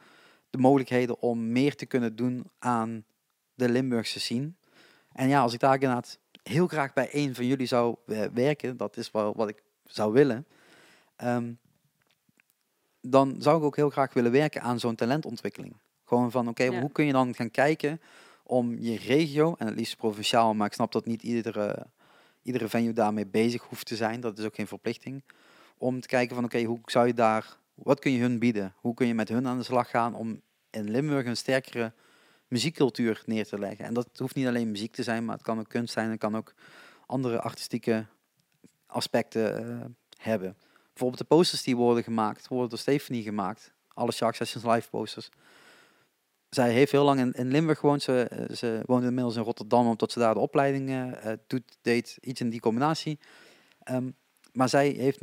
de mogelijkheden om meer te kunnen doen aan de Limburgse scene. En ja, als ik daar inderdaad heel graag bij een van jullie zou eh, werken, dat is wel wat ik zou willen, ehm, dan zou ik ook heel graag willen werken aan zo'n talentontwikkeling. Gewoon van, oké, Ja. hoe kun je dan gaan kijken om je regio, en het liefst provinciaal, maar ik snap dat niet iedere, iedere venue daarmee bezig hoeft te zijn, dat is ook geen verplichting, om te kijken van, oké, hoe zou je daar, wat kun je hun bieden? Hoe kun je met hun aan de slag gaan om in Limburg een sterkere muziekcultuur neer te leggen? En dat hoeft niet alleen muziek te zijn, maar het kan ook kunst zijn, het kan ook andere artistieke aspecten eh, hebben. Bijvoorbeeld de posters die worden gemaakt, worden door Stephanie gemaakt. Alle Shark Sessions live posters. Zij heeft heel lang in, in Limburg gewoond. Ze, eh, ze woonde inmiddels in Rotterdam, omdat ze daar de opleiding eh, doet, deed. Iets in die combinatie. Ehm, maar zij heeft,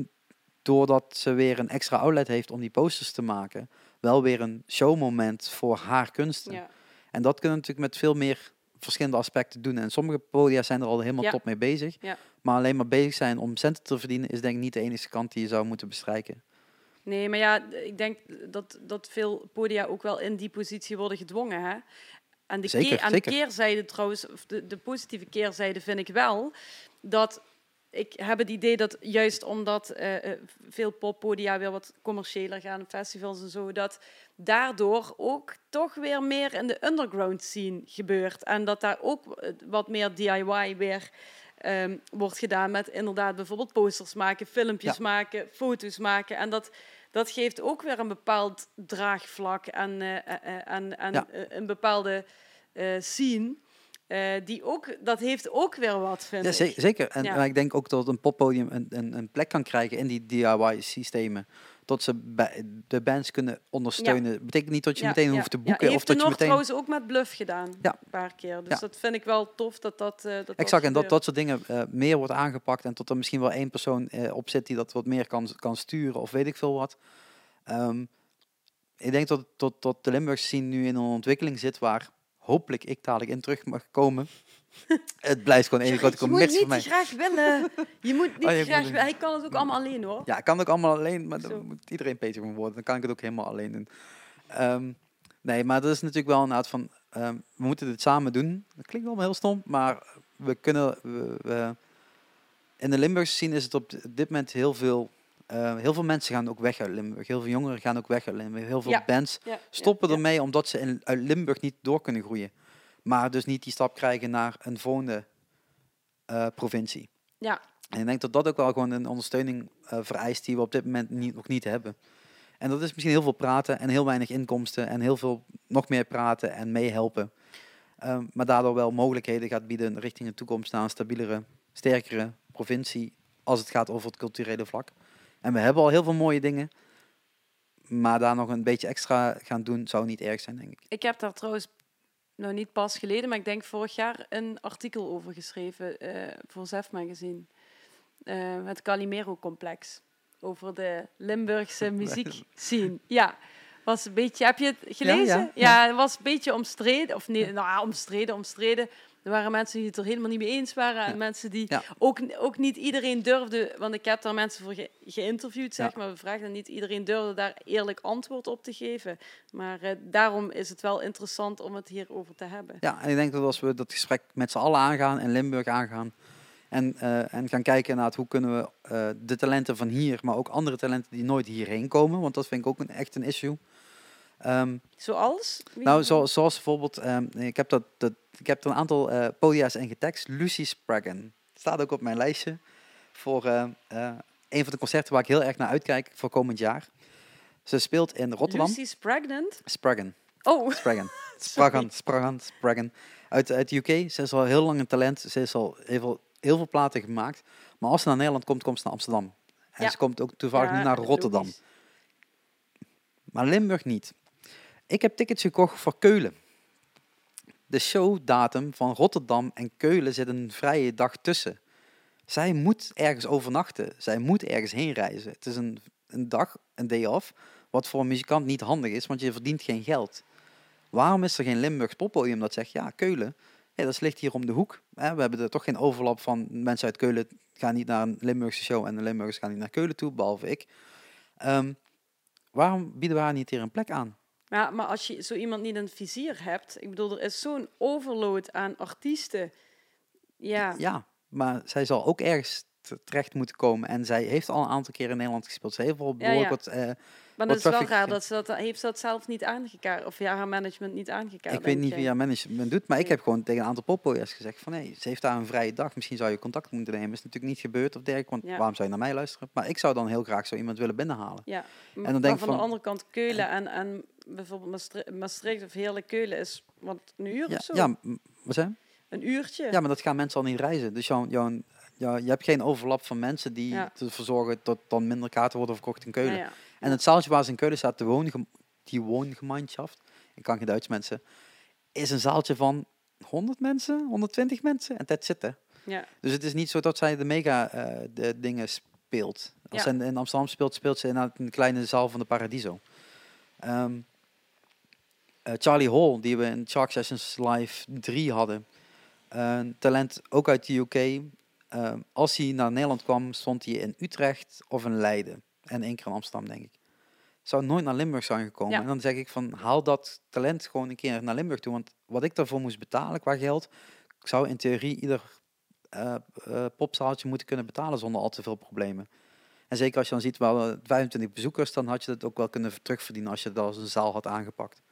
doordat ze weer een extra outlet heeft om die posters te maken, wel weer een showmoment voor haar kunsten. Ja. En dat kunnen we natuurlijk met veel meer verschillende aspecten doen. En sommige podia zijn er al helemaal Ja. top mee bezig. Ja. Maar alleen maar bezig zijn om centen te verdienen, is denk ik niet de enige kant die je zou moeten bestrijken. Nee, maar ja, ik denk dat, dat veel podia ook wel in die positie worden gedwongen. Hè? En de, Zeker, keer, aan de keerzijde trouwens, of de, de positieve keerzijde vind ik wel, dat ik heb het idee dat juist omdat eh, eh, veel poppodia weer wat commerciëler gaan, festivals en zo, dat daardoor ook toch weer meer in de underground scene gebeurt. En dat daar ook eh, wat meer DIY weer ehm, wordt gedaan met inderdaad bijvoorbeeld posters maken, filmpjes Ja. maken, foto's maken. En dat, dat geeft ook weer een bepaald draagvlak en, en, en Ja. een bepaalde scene. Eh, die ook, dat heeft ook weer wat, vind Ja, ik. zeker. En Ja. maar ik denk ook dat een poppodium een, een, een plek kan krijgen in die DIY-systemen. Dat ze bij de bands kunnen ondersteunen. Betekent niet dat je Ja, meteen ja, hoeft te ja. boeken. heeft of dat je meteen. trouwens ook met Bluff gedaan. Ja. Een paar keer. Dus Ja. dat vind ik wel tof dat dat. eh, dat dat Exact, en dat dat soort dingen eh, meer wordt aangepakt en tot er misschien wel één persoon op zit die dat wat meer kan, kan sturen of weet ik veel wat. Ehm, ik denk dat, dat, dat de Limburgse scene nu in een ontwikkeling zit waar hopelijk ik dadelijk in terug mag komen. <laughs> het blijft gewoon een grote je moet niet voor mij. graag willen. <laughs> Je moet niet Oh, je te graag moet- willen. Hij kan het ook allemaal alleen hoor. Ja, ik kan het ook allemaal alleen, maar Zo. dan moet iedereen beter van worden. Dan kan ik het ook helemaal alleen doen. Ehm, nee, maar dat is natuurlijk wel inderdaad van, ehm, we moeten dit samen doen. Dat klinkt allemaal heel stom, maar we kunnen, we, we- in de Limburgse scene is het op di- dit moment heel veel, eh, heel veel mensen gaan ook weg uit Limburg. Heel veel jongeren gaan ook weg uit Limburg. Heel veel Ja. bands Ja, stoppen ermee omdat ze in, uit Limburg niet door kunnen groeien. Maar dus niet die stap krijgen naar een volgende eh, provincie. Ja. En ik denk dat dat ook wel gewoon een ondersteuning eh, vereist die we op dit moment niet, nog niet hebben. En dat is misschien heel veel praten en heel weinig inkomsten en heel veel nog meer praten en meehelpen. Ehm, maar daardoor wel mogelijkheden gaat bieden richting een toekomst naar een stabielere, sterkere provincie als het gaat over het culturele vlak. En we hebben al heel veel mooie dingen, maar daar nog een beetje extra gaan doen zou niet erg zijn, denk ik. Ik heb daar trouwens, nou niet pas geleden, maar ik denk vorig jaar een artikel over geschreven eh, voor Zef Magazine. Eh, het Calimero-complex. Over de Limburgse <laughs> muziekscene. Ja, was een beetje, heb je het gelezen? ja, Ja, ja. het was een beetje omstreden. Of nee, nou omstreden, omstreden. Er waren mensen die het er helemaal niet mee eens waren. En mensen die ook, ook niet iedereen durfde, want ik heb daar mensen voor ge- geïnterviewd, zeg maar, bevraagd. En niet iedereen durfde daar eerlijk antwoord op te geven. Maar eh, daarom is het wel interessant om het hierover te hebben. Ja, en ik denk dat als we dat gesprek met z'n allen aangaan en Limburg aangaan en, eh, en gaan kijken naar het, hoe kunnen we eh, de talenten van hier, maar ook andere talenten die nooit hierheen komen, want dat vind ik ook een, echt een issue. Ehm, Zoals? Wie- nou, zo, zoals bijvoorbeeld, ehm, ik, heb dat, dat, ik heb er een aantal eh, podia's in getekst. Lucy Spraggan. Staat ook op mijn lijstje voor eh, eh, een van de concerten waar ik heel erg naar uitkijk voor komend jaar. Ze speelt in Rotterdam. Lucy's pregnant? Spraggan. Oh, Spraggan. <laughs> Spraggan, Spraggan, Spraggan. Uit, uit de UK. Ze is al heel lang een talent. Ze is al heel veel, heel veel platen gemaakt. Maar als ze naar Nederland komt, komt ze naar Amsterdam. En Ja. ze komt ook toevallig ja, nu naar Rotterdam. Maar Limburg niet. Ik heb tickets gekocht voor Keulen. De showdatum van Rotterdam en Keulen zit een vrije dag tussen. Zij moet ergens overnachten. Zij moet ergens heen reizen. Het is een, een dag, een day off, wat voor een muzikant niet handig is, want je verdient geen geld. Waarom is er geen Limburgs poppodium dat zegt, ja, Keulen, dat ligt hier om de hoek. We hebben er toch geen overlap van mensen uit Keulen gaan niet naar een Limburgse show en de Limburgers gaan niet naar Keulen toe, behalve ik. Ehm, waarom bieden we haar niet hier een plek aan? Ja, maar als je zo iemand niet in het vizier hebt, ik bedoel, er is zo'n overload aan artiesten. Ja, Ja, maar zij zal ook ergens terecht moeten komen. En zij heeft al een aantal keer in Nederland gespeeld. Ze heeft Ja, behoorlijk ja. wat... eh, maar dat is wel raar dat ze dat heeft ze dat zelf niet aangekaart of ja, haar management niet aangekaart. ik weet niet jij? wie haar management doet, maar ik Nee. heb gewoon tegen een aantal poppodia's gezegd van... hé, ze heeft daar een vrije dag, misschien zou je contact moeten nemen. Is natuurlijk niet gebeurd of dergelijke, want Ja. waarom zou je naar mij luisteren? Maar ik zou dan heel graag zo iemand willen binnenhalen. Ja, dan maar denk ik van, van- de andere kant Keulen en, en bijvoorbeeld Maastricht of Heerlijk Keulen is wat een uur Ja, of zo. ja wat zei je? een uurtje. Ja, maar dat gaan mensen al niet reizen. Dus jouw, jouw, ja, je hebt geen overlap van mensen die Ja. ervoor zorgen dat dan minder kaarten worden verkocht in Keulen. Ja. En het zaaltje waar ze in Keulen staat, de woonge die woongemeenschap, ik kan geen Duits mensen, is een zaaltje van 100 mensen, 120 mensen en dat zitten. Ja. Dus het is niet zo dat zij de mega eh, de dingen speelt. Als Ja. ze in, Amsterdam speelt, speelt ze in een kleine zaal van de Paradiso. Ehm, eh, Charlie Hall, die we in Shark Sessions Live 3 hadden. Een talent ook uit de UK. Ehm, als hij naar Nederland kwam, stond hij in Utrecht of in Leiden. En één keer in Amsterdam, denk ik. Zou nooit naar Limburg zijn gekomen. Ja. En dan zeg ik van, haal dat talent gewoon een keer naar Limburg toe. Want wat ik daarvoor moest betalen qua geld, zou in theorie ieder eh eh, popzaaltje moeten kunnen betalen zonder al te veel problemen. En zeker als je dan ziet eh, 25 bezoekers, dan had je dat ook wel kunnen terugverdienen als je dat als een zaal had aangepakt.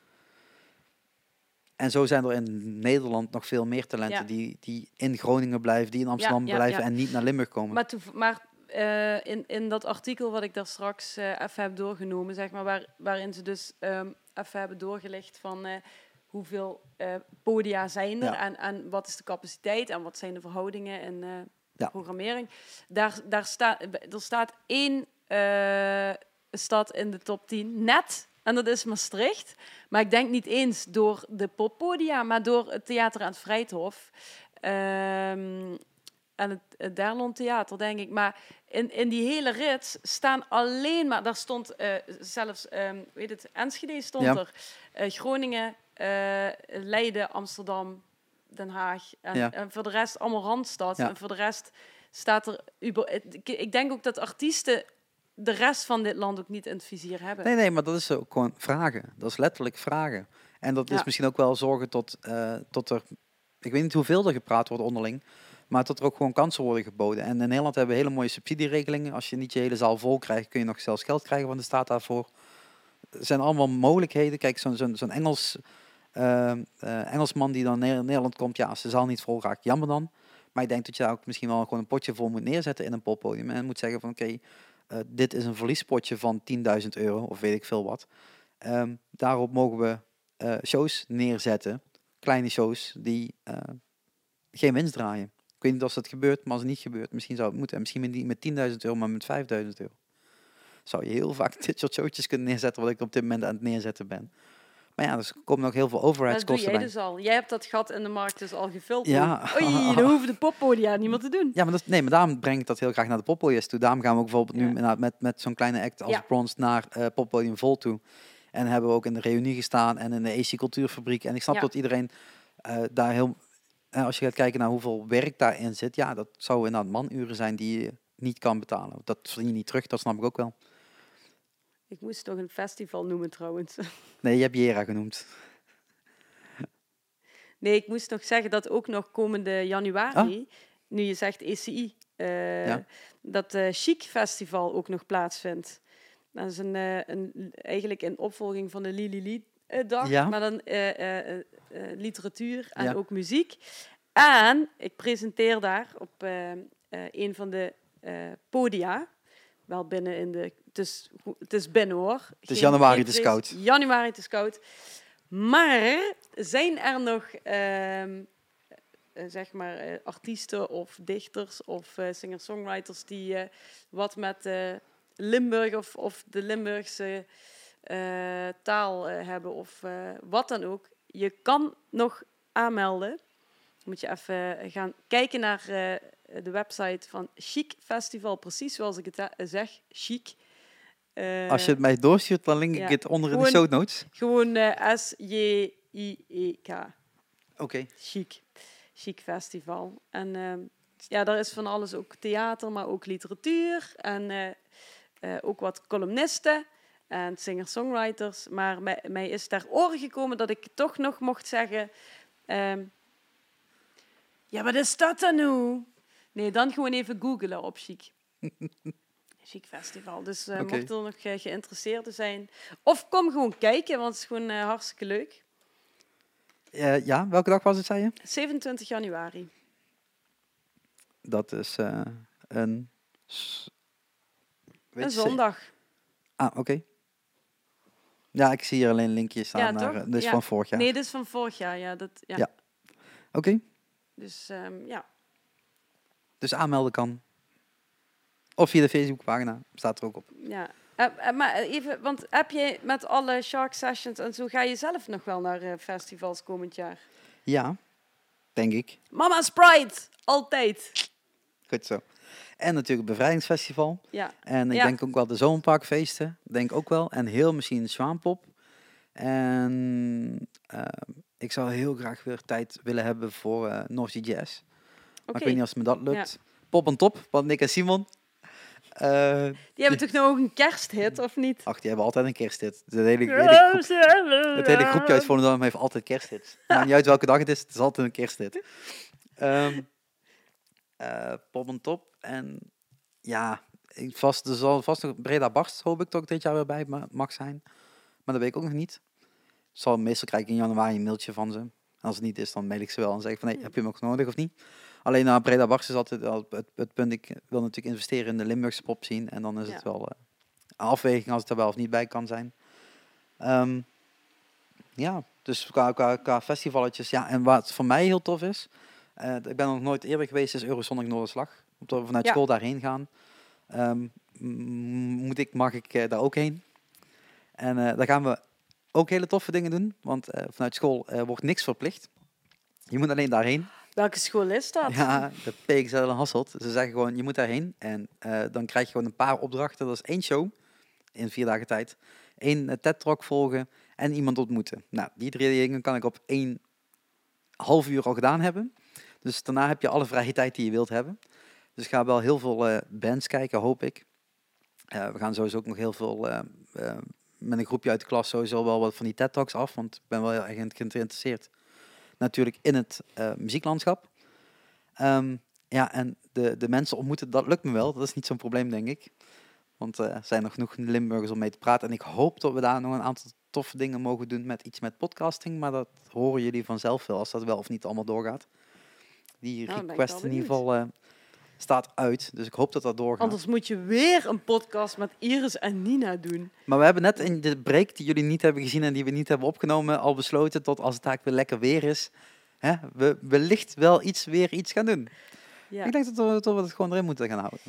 En zo zijn er in Nederland nog veel meer talenten Ja. die, die in Groningen blijven, die in Amsterdam ja, blijven en niet naar Limburg komen. Maar, maar eh, in, in dat artikel wat ik daar straks eh, even heb doorgenomen, zeg maar, waar, waarin ze dus ehm, even hebben doorgelicht van eh, hoeveel podia zijn er en, en wat is de capaciteit en wat zijn de verhoudingen in Ja. programmering. Daar, daar staat, er staat één stad in de top 10 net. En dat is Maastricht. Maar ik denk niet eens door de poppodia, maar door het theater aan het Vrijthof. Ehm, en het, het Derlon Theater, denk ik. Maar in, in die hele rit staan alleen maar... Daar stond eh, zelfs, ehm weet het, Enschede stond Ja. er. eh, Groningen, eh, Leiden, Amsterdam, Den Haag. En, Ja. en voor de rest allemaal Randstad. Ja. En voor de rest staat er... ik denk ook dat artiesten de rest van dit land ook niet in het vizier hebben. Nee, nee, maar dat is ook gewoon vragen. Dat is letterlijk vragen. En dat is misschien ook wel zorgen tot, eh, tot er, ik weet niet hoeveel er gepraat wordt onderling, maar tot er ook gewoon kansen worden geboden. En in Nederland hebben we hele mooie subsidieregelingen. Als je niet je hele zaal vol krijgt, kun je nog zelfs geld krijgen van de staat daarvoor. Er zijn allemaal mogelijkheden. Kijk, zo'n zo'n zo'n Engels, eh, eh, Engelsman die dan naar Nederland komt, ja, als de zaal niet vol raakt, jammer dan. Maar ik denk dat je daar ook misschien wel gewoon een potje vol moet neerzetten in een poppodium. En moet zeggen van oké, eh, dit is een verliespotje van 10.000 euro of weet ik veel wat. Ehm, daarop mogen we eh, shows neerzetten, kleine shows die eh, geen winst draaien. Ik weet niet of dat gebeurt, maar als het niet gebeurt, misschien zou het moeten. En misschien niet met 10.000 euro, maar met 5.000 euro. Zou je heel vaak <laughs> dit soort showtjes kunnen neerzetten, wat ik op dit moment aan het neerzetten ben. Maar ja, dus komen nog heel veel dat doe overheadskosten jij bij. dus al. Jij hebt dat gat in de markt dus al gevuld. Ja. Oei, dan hoeven de poppodia niet meer te doen. Ja, maar, dat, nee, maar daarom breng ik dat heel graag naar de poppodiums toe. Daarom gaan we ook bijvoorbeeld nu Ja. met, met zo'n kleine act als Ja. Bronze naar eh poppodium Vol toe. En hebben we ook in de reunie gestaan en in de AC Cultuurfabriek. En ik snap Ja. dat iedereen eh, daar heel... En als je gaat kijken naar hoeveel werk daarin zit, ja, dat zou inderdaad manuren zijn die je niet kan betalen. Dat verdien je niet terug, dat snap ik ook wel. Ik moest toch een festival noemen trouwens. <laughs> Nee, je hebt Jera genoemd. Nee, ik moest nog zeggen dat ook nog komende januari, nu je zegt ECI, eh, Ah. Ja. dat eh Chic Festival ook nog plaatsvindt. Dat is een, eh, een, eigenlijk een opvolging van de Lili dag, Ja. maar dan literatuur en Ja. ook muziek. En ik presenteer daar op een van de podia, wel binnen in de, het is, het is binnen hoor. Het is januari, het is koud. Januari, het is koud. Maar zijn er nog, ehm, eh, zeg maar, eh, artiesten of dichters of eh, singer-songwriters die wat met Limburg of, of de Limburgse taal hebben of wat dan ook? Je kan nog aanmelden. Moet je even gaan kijken naar de website van Chic Festival, precies zoals ik het zeg, Chic. Eh, Als je het mij doorstuurt, dan link ik ja. het onder in de Gewoon- show notes. Gewoon eh, S-J-I-E-K. Oké. Chic. Chic Festival. En ehm, ja, daar is van alles ook theater, maar ook literatuur. En eh, eh, ook wat columnisten en singer-songwriters. Maar mij, mij is ter oren gekomen dat ik toch nog mocht zeggen... ehm, ja, wat is dat dan nu? Nee, dan gewoon even googelen op Chic. <laughs> Festival. Dus eh mocht er nog geïnteresseerden zijn... Of kom gewoon kijken, want het is gewoon eh, hartstikke leuk. Ja, welke dag was het, zei je? 27 januari. Dat is een... Een zondag. Ah, oké. Ja, ik zie hier alleen linkjes staan Ja, naar... Dus Ja. van vorig jaar. Nee, dit is van vorig jaar. Ja, dat, ja. Ja. Oké. Dus ehm, ja. Dus aanmelden kan. Of via de Facebookpagina, staat er ook op. ja. Eh, eh, maar even, want heb je met alle Shark Sessions en zo, ga je zelf nog wel naar eh, festivals komend jaar? Ja, denk ik. Mama Sprite, altijd. Goed zo. En natuurlijk het Bevrijdingsfestival. Ja, En ik Ja. denk ook wel de zomerparkfeesten. Denk ook wel. En heel misschien Zwaanpop. En eh, ik zou heel graag weer tijd willen hebben voor eh North Sea Jazz. Maar ik weet niet of het me dat lukt. Pop en top, van Nick en Simon. Eh, Die hebben toch ook een kersthit, of niet? ach, die hebben altijd een kersthit. Het hele, hele, groep, het hele groepje uit Volendam heeft altijd kersthits. Maakt niet uit welke dag het is, het is altijd een kersthit. Eh, pop en top. En ja, vast, er zal vast nog Breda Barst hoop ik toch dit jaar weer bij ma- mag zijn. Maar dat weet ik ook nog niet. Zal, meestal krijg ik in januari een mailtje van ze. En als het niet is, dan mail ik ze wel en zeg ik van, hey, heb je hem ook nodig of niet? Alleen naar Breda Barst is altijd al het, het punt, ik wil natuurlijk investeren in de Limburgse pop zien. En dan is het wel eh, een afweging als het er wel of niet bij kan zijn. Ehm, ja, dus qua, qua, qua festivaletjes. Ja, en wat voor mij heel tof is, eh, ik ben nog nooit eerder geweest, is Eurosonic Noorderslag. Omdat we vanuit Ja. school daarheen gaan. Ehm, moet ik, mag ik eh, daar ook heen? En eh, daar gaan we ook hele toffe dingen doen, want eh, vanuit school eh, wordt niks verplicht. Je moet alleen daarheen. Welke school is dat? Ja, de PXL en Hasselt. Ze zeggen gewoon, je moet daarheen. En eh, dan krijg je gewoon een paar opdrachten. Dat is één show in vier dagen tijd. Eén eh, TED-talk volgen en iemand ontmoeten. Nou, die drie dingen kan ik op één half uur al gedaan hebben. Dus daarna heb je alle vrije tijd die je wilt hebben. Dus ik ga wel heel veel eh, bands kijken, hoop ik. We gaan sowieso ook nog heel veel met een groepje uit de klas sowieso wel wat van die TED-talks af. Want ik ben wel heel erg geïnteresseerd natuurlijk in het eh, muzieklandschap. Ehm, ja, en de, de mensen ontmoeten, dat lukt me wel. Dat is niet zo'n probleem, denk ik. Want eh, er zijn nog genoeg Limburgers om mee te praten. En ik hoop dat we daar nog een aantal toffe dingen mogen doen met iets met podcasting. Maar dat horen jullie vanzelf wel, als dat wel of niet allemaal doorgaat. Die Nou, request in ieder geval eh, staat uit. Dus ik hoop dat dat doorgaat. Anders moet je weer een podcast met Iris en Nina doen. Maar we hebben net in de break die jullie niet hebben gezien en die we niet hebben opgenomen, al besloten tot als het eigenlijk weer lekker weer is, hè, we wellicht wel iets weer iets gaan doen. Ja, Ik denk dat we, dat we het gewoon erin moeten gaan houden.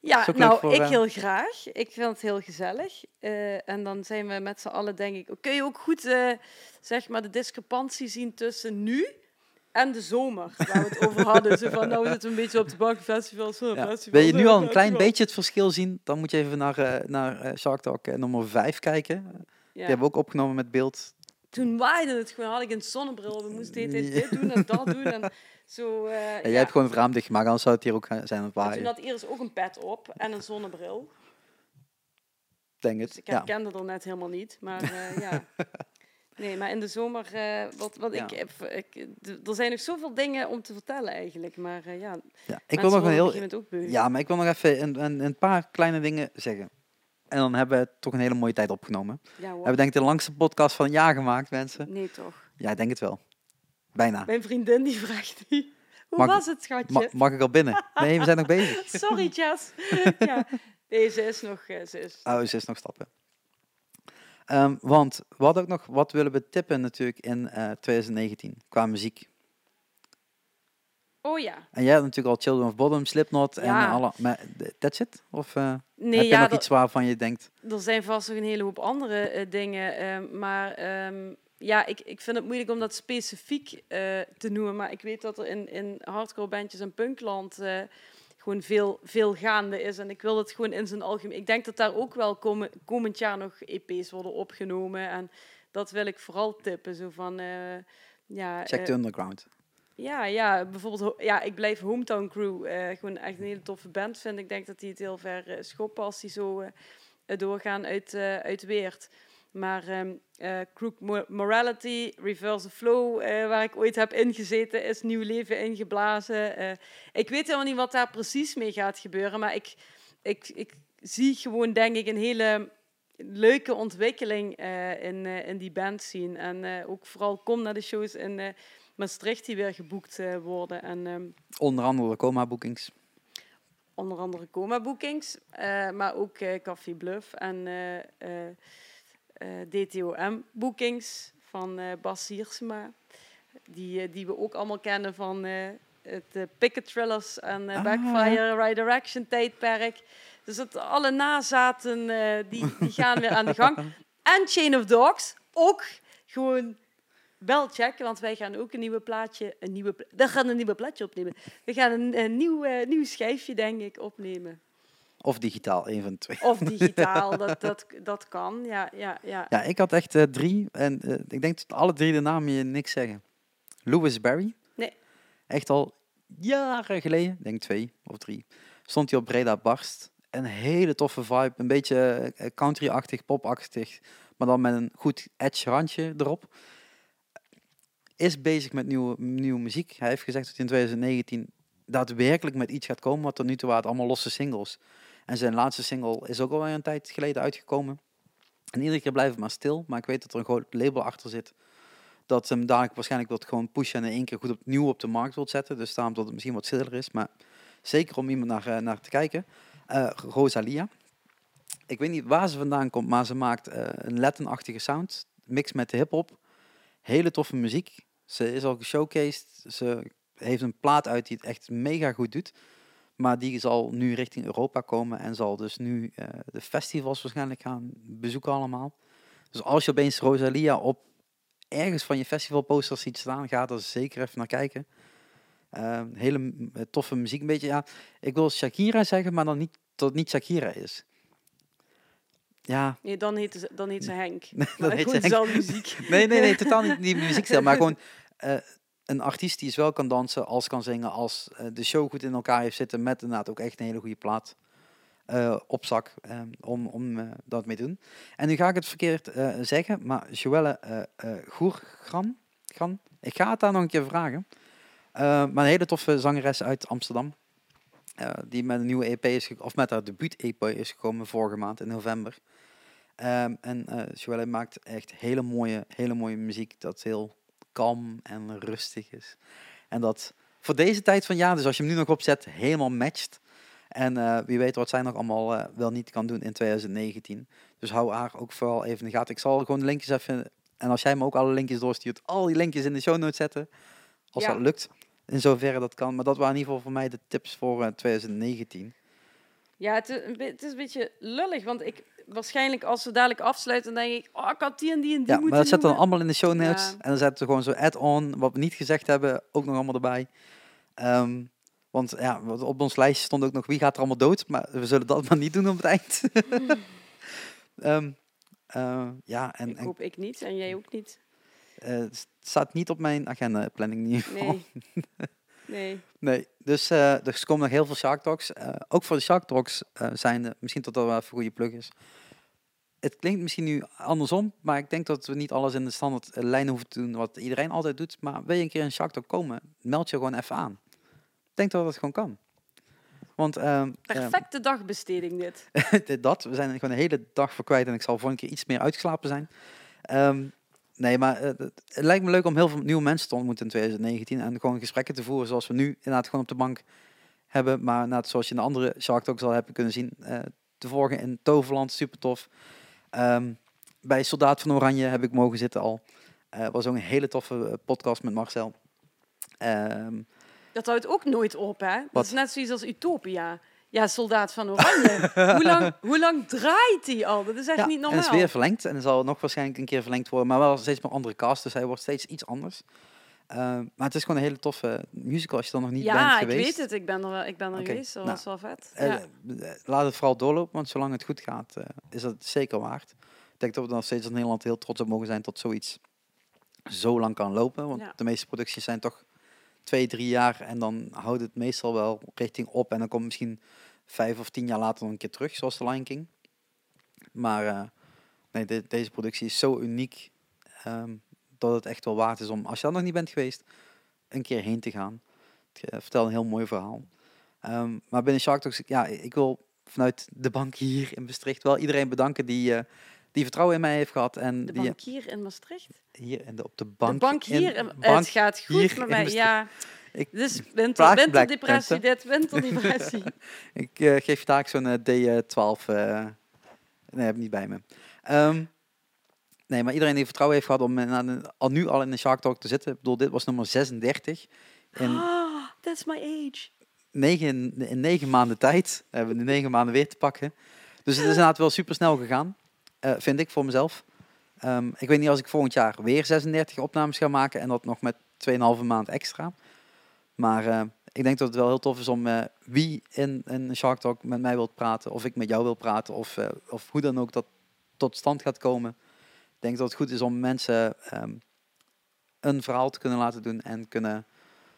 ja nou, voor, ik eh, heel graag. Ik vind het heel gezellig. Eh, en dan zijn we met z'n allen, denk ik... Kun je ook goed, eh, zeg maar, de discrepantie zien tussen nu en de zomer, waar we het over hadden. Zo van, nou we zitten een beetje op de bank, festivals, Ja. festivals. Wil je nu al een klein beetje het verschil zien, dan moet je even naar, eh, naar eh, Shark Talk eh, nummer 5 kijken. Ja. Die hebben we ook opgenomen met beeld. Toen waaide het gewoon, had ik een zonnebril. We moesten dit, dit doen en dat doen. En zo, ja. jij hebt gewoon het raam dichtgemaakt, anders zou het hier ook zijn het En toen waaien. had Iris ook een pet op en een zonnebril. Denk Dus het. ik Ja. herkende er net helemaal niet. Maar ja. <laughs> Nee, maar in de zomer, eh, wat, wat Ja. ik, heb- ik, er zijn nog zoveel dingen om te vertellen eigenlijk. Maar eh, ja, Ja. Ik wil nog een heel. Ja, maar ik wil nog even een, een, een paar kleine dingen zeggen. En dan hebben we toch een hele mooie tijd opgenomen. Ja, hoor. We hebben denk ik de langste podcast van een jaar gemaakt, mensen. Nee, toch. Ja, ik denk het wel. Bijna. Mijn vriendin die vraagt nu, hoe Mag- was het, schatje? Ma- mag ik al binnen? Nee, we zijn nog bezig. <laughs> Sorry, Jess. <laughs> ja. Nee, ze is nog... eh, Ze is... Oh, ze is nog stappen. Ehm, want wat ook nog, wat willen we tippen natuurlijk in eh 2019 qua muziek? Oh ja. En jij hebt natuurlijk al Children of Bottom, Slipknot en alle. Maar that's it? Of eh, Nee, heb je ja, nog iets waarvan je denkt? er zijn vast nog een hele hoop andere eh, dingen. ehm, maar ehm, ja, ik, ik vind het moeilijk om dat specifiek te noemen. Maar ik weet dat er in, in hardcore bandjes en punkland gewoon veel, veel gaande is. En ik wil het gewoon in zijn algemeen. Ik denk dat daar ook wel komen, komend jaar nog EP's worden opgenomen. En dat wil ik vooral tippen. Zo van. eh, ja, Check eh, the Underground. ja, ja, bijvoorbeeld, ja, ik blijf Hometown Crew eh, gewoon echt een hele toffe band vinden. Ik denk dat die het heel ver eh, schoppen als die zo doorgaan uit, uit Weert. Maar ehm eh, Crook Mo- Morality, Reverse Flow, eh, waar ik ooit heb ingezeten, is nieuw leven ingeblazen. Eh, ik weet helemaal niet wat daar precies mee gaat gebeuren, maar ik, ik, ik zie gewoon, denk ik, een hele leuke ontwikkeling in, in die band zien. En ook vooral kom naar de shows in Maastricht die weer geboekt worden. En Onder andere coma bookings. onder andere Coma Bookings, maar ook eh Café Bluff en eh, DTOM Bookings van eh Bas Siersema. Die, eh, die we ook allemaal kennen van, het Picket Thrillers en Ah. Backfire, Right Direction tijdperk. Dus dat alle nazaten, die, die gaan weer aan de gang. <laughs> En Chain of Dogs, ook gewoon wel checken, want wij gaan ook een nieuwe plaatje, een nieuwe, we gaan een nieuwe plaatje opnemen. We gaan een, een nieuw, nieuw schijfje, denk ik, opnemen. Of digitaal, een van de twee. Of digitaal, dat, <laughs> dat, dat kan. Ja, ja, ja. Ja, ik had echt eh, drie. En eh, ik denk dat alle drie de namen je niks zeggen. Louis Barry. Nee. Echt al jaren geleden, ik denk twee of drie, stond hij op Breda Barst. Een hele toffe vibe. Een beetje eh, country-achtig, pop-achtig. Maar dan met een goed edge randje erop. Is bezig met nieuwe, nieuwe muziek. Hij heeft gezegd dat hij in 2019 daadwerkelijk met iets gaat komen. Wat tot nu toe waren het allemaal losse singles. En zijn laatste single is ook alweer een tijd geleden uitgekomen. En iedere keer blijft het maar stil. Maar ik weet dat er een groot label achter zit. Dat hem dadelijk waarschijnlijk wilt gewoon pushen en in één keer goed opnieuw op de markt wilt zetten. Dus daarom dat het misschien wat stiller is. Maar zeker om iemand naar, eh, naar te kijken. Eh, Rosalia. Ik weet niet waar ze vandaan komt, maar ze maakt eh, een Latin-achtige sound. Mix met de hip-hop. Hele toffe muziek. Ze is al geshowcased. Ze heeft een plaat uit die het echt mega goed doet. Maar die zal nu richting Europa komen en zal dus nu eh, de festivals waarschijnlijk gaan bezoeken allemaal. Dus als je opeens Rosalia op ergens van je festivalposters ziet staan, ga er zeker even naar kijken. Eh, hele eh, toffe muziek, een beetje, ja, ik wil Shakira zeggen, maar dan niet dat het niet Shakira is. Ja, Nee, dan heet, ze, dan heet ze Henk. <laughs> dan heet ze Henk. muziek. Nee, nee, nee, totaal niet die <laughs> muziekstijl. Maar gewoon eh, een artiest die zowel kan dansen als kan zingen, als eh, de show goed in elkaar heeft zitten, met inderdaad ook echt een hele goede plaat eh, op zak eh, om, om dat mee te doen. En nu ga ik het verkeerd zeggen, maar Joelle Goergran, Gran, ik ga het daar nog een keer vragen. Maar een hele toffe zangeres uit Amsterdam. die met een nieuwe EP is, of met haar debuut-EP is gekomen vorige maand in november. Ehm, en Joelle maakt echt hele mooie, hele mooie muziek dat heel kalm en rustig is. En dat voor deze tijd van jaar, dus als je hem nu nog opzet, helemaal matcht. En eh, wie weet wat zij nog allemaal eh, wel niet kan doen in 2019. Dus hou haar ook vooral even in de gaten. Ik zal gewoon de linkjes even, en als jij me ook alle linkjes doorstuurt, al die linkjes in de show notes zetten. Als Ja. dat lukt, in zoverre dat kan. Maar dat waren in ieder geval voor mij de tips voor eh, 2019. Ja, het is, een het is een beetje lullig, want ik waarschijnlijk als we dadelijk afsluiten, dan denk ik, oh, ik had die en die en die Ja, moeten maar dat we dan noemen. allemaal in de show notes. Ja. En dan zetten we gewoon zo add-on, wat we niet gezegd hebben, ook nog allemaal erbij. Ehm, want ja, wat op ons lijstje stond ook nog wie gaat er allemaal dood. Maar we zullen dat maar niet doen op het eind. <laughs> Ehm, eh, ja, en, Ik en hoop ik niet en jij ook niet. eh, het staat niet op mijn agenda planning geval. Nee. Nee. <laughs> Nee, dus eh, er komen nog heel veel Shark Talks. Ook voor de Shark Talks zijn er, misschien dat dat wel even een goede plug is. Het klinkt misschien nu andersom, maar ik denk dat we niet alles in de standaard eh, lijn hoeven te doen wat iedereen altijd doet. Maar wil je een keer een Shark Talk komen, meld je gewoon even aan. Ik denk dat dat gewoon kan. Want ehm, ehm, Perfecte dagbesteding <laughs> dit. dat, we zijn er gewoon een hele dag voor kwijt en ik zal volgende keer iets meer uitgeslapen zijn. Ehm, nee, maar eh, het, lijkt me leuk om heel veel nieuwe mensen te ontmoeten in 2019 en gewoon gesprekken te voeren zoals we nu inderdaad gewoon op de bank hebben, maar zoals je in de andere Shark Talks al hebt kunnen zien, eh te volgen in Toverland, super tof. Ehm, bij Soldaat van Oranje heb ik mogen zitten al. Eh was ook een hele toffe eh, podcast met Marcel. Ehm, Dat houdt ook nooit op, hè? Dat Wat? is net zoiets als Utopia. Ja, Soldaat van Oranje. <laughs> hoe, lang, hoe lang draait die al? Dat is echt ja, niet normaal. het is weer verlengd en zal nog waarschijnlijk een keer verlengd worden, maar wel steeds met andere cast, dus hij wordt steeds iets anders. Ehm, maar het is gewoon een hele toffe musical als je dan nog niet bent ja, ik geweest. weet het. Ik ben er, wel, ik ben er geweest. Dat nou, was wel vet. Eh, ja. eh, laat het vooral doorlopen, want zolang het goed gaat, eh, is dat zeker waard. Ik denk dat we dan steeds in Nederland heel trots op mogen zijn dat zoiets zo lang kan lopen. Want Ja. de meeste producties zijn toch twee, drie jaar en dan houdt het meestal wel richting op. En dan komt misschien vijf of tien jaar later nog een keer terug, zoals The Lion King. Maar eh, nee, de- deze productie is zo uniek ehm, dat het echt wel waard is om, als je dan nog niet bent geweest, een keer heen te gaan. Het eh, vertelt een heel mooi verhaal. Ehm, maar binnen Shark Talks, ja, ik wil vanuit de bank hier in Maastricht wel iedereen bedanken die, eh, die vertrouwen in mij heeft gehad. En De die bankier in Maastricht? hier in de, op de bank. de bank hier. in- bank het gaat hier goed met mij. Ja. Ik- Dus winter, winterdepressie dit, winterdepressie. <laughs> Ik eh, geef je taak zo'n eh, D12. eh, nee, heb ik niet bij me. Ehm, nee, maar iedereen die vertrouwen heeft gehad om al nu al in de Shark Talk te zitten. Ik bedoel, dit was nummer 36. in Ah, that's my age. negen, in negen maanden tijd. Hebben we de negen maanden weer te pakken. Dus het is inderdaad wel super snel gegaan. eh, vind ik voor mezelf. Ehm, ik weet niet als ik volgend jaar weer 36 opnames ga maken en dat nog met 2,5 maand extra. Maar eh, ik denk dat het wel heel tof is om eh, wie in een Shark Talk met mij wilt praten, of ik met jou wil praten, of, of hoe dan ook dat tot stand gaat komen. Ik denk dat het goed is om mensen ehm, een verhaal te kunnen laten doen en kunnen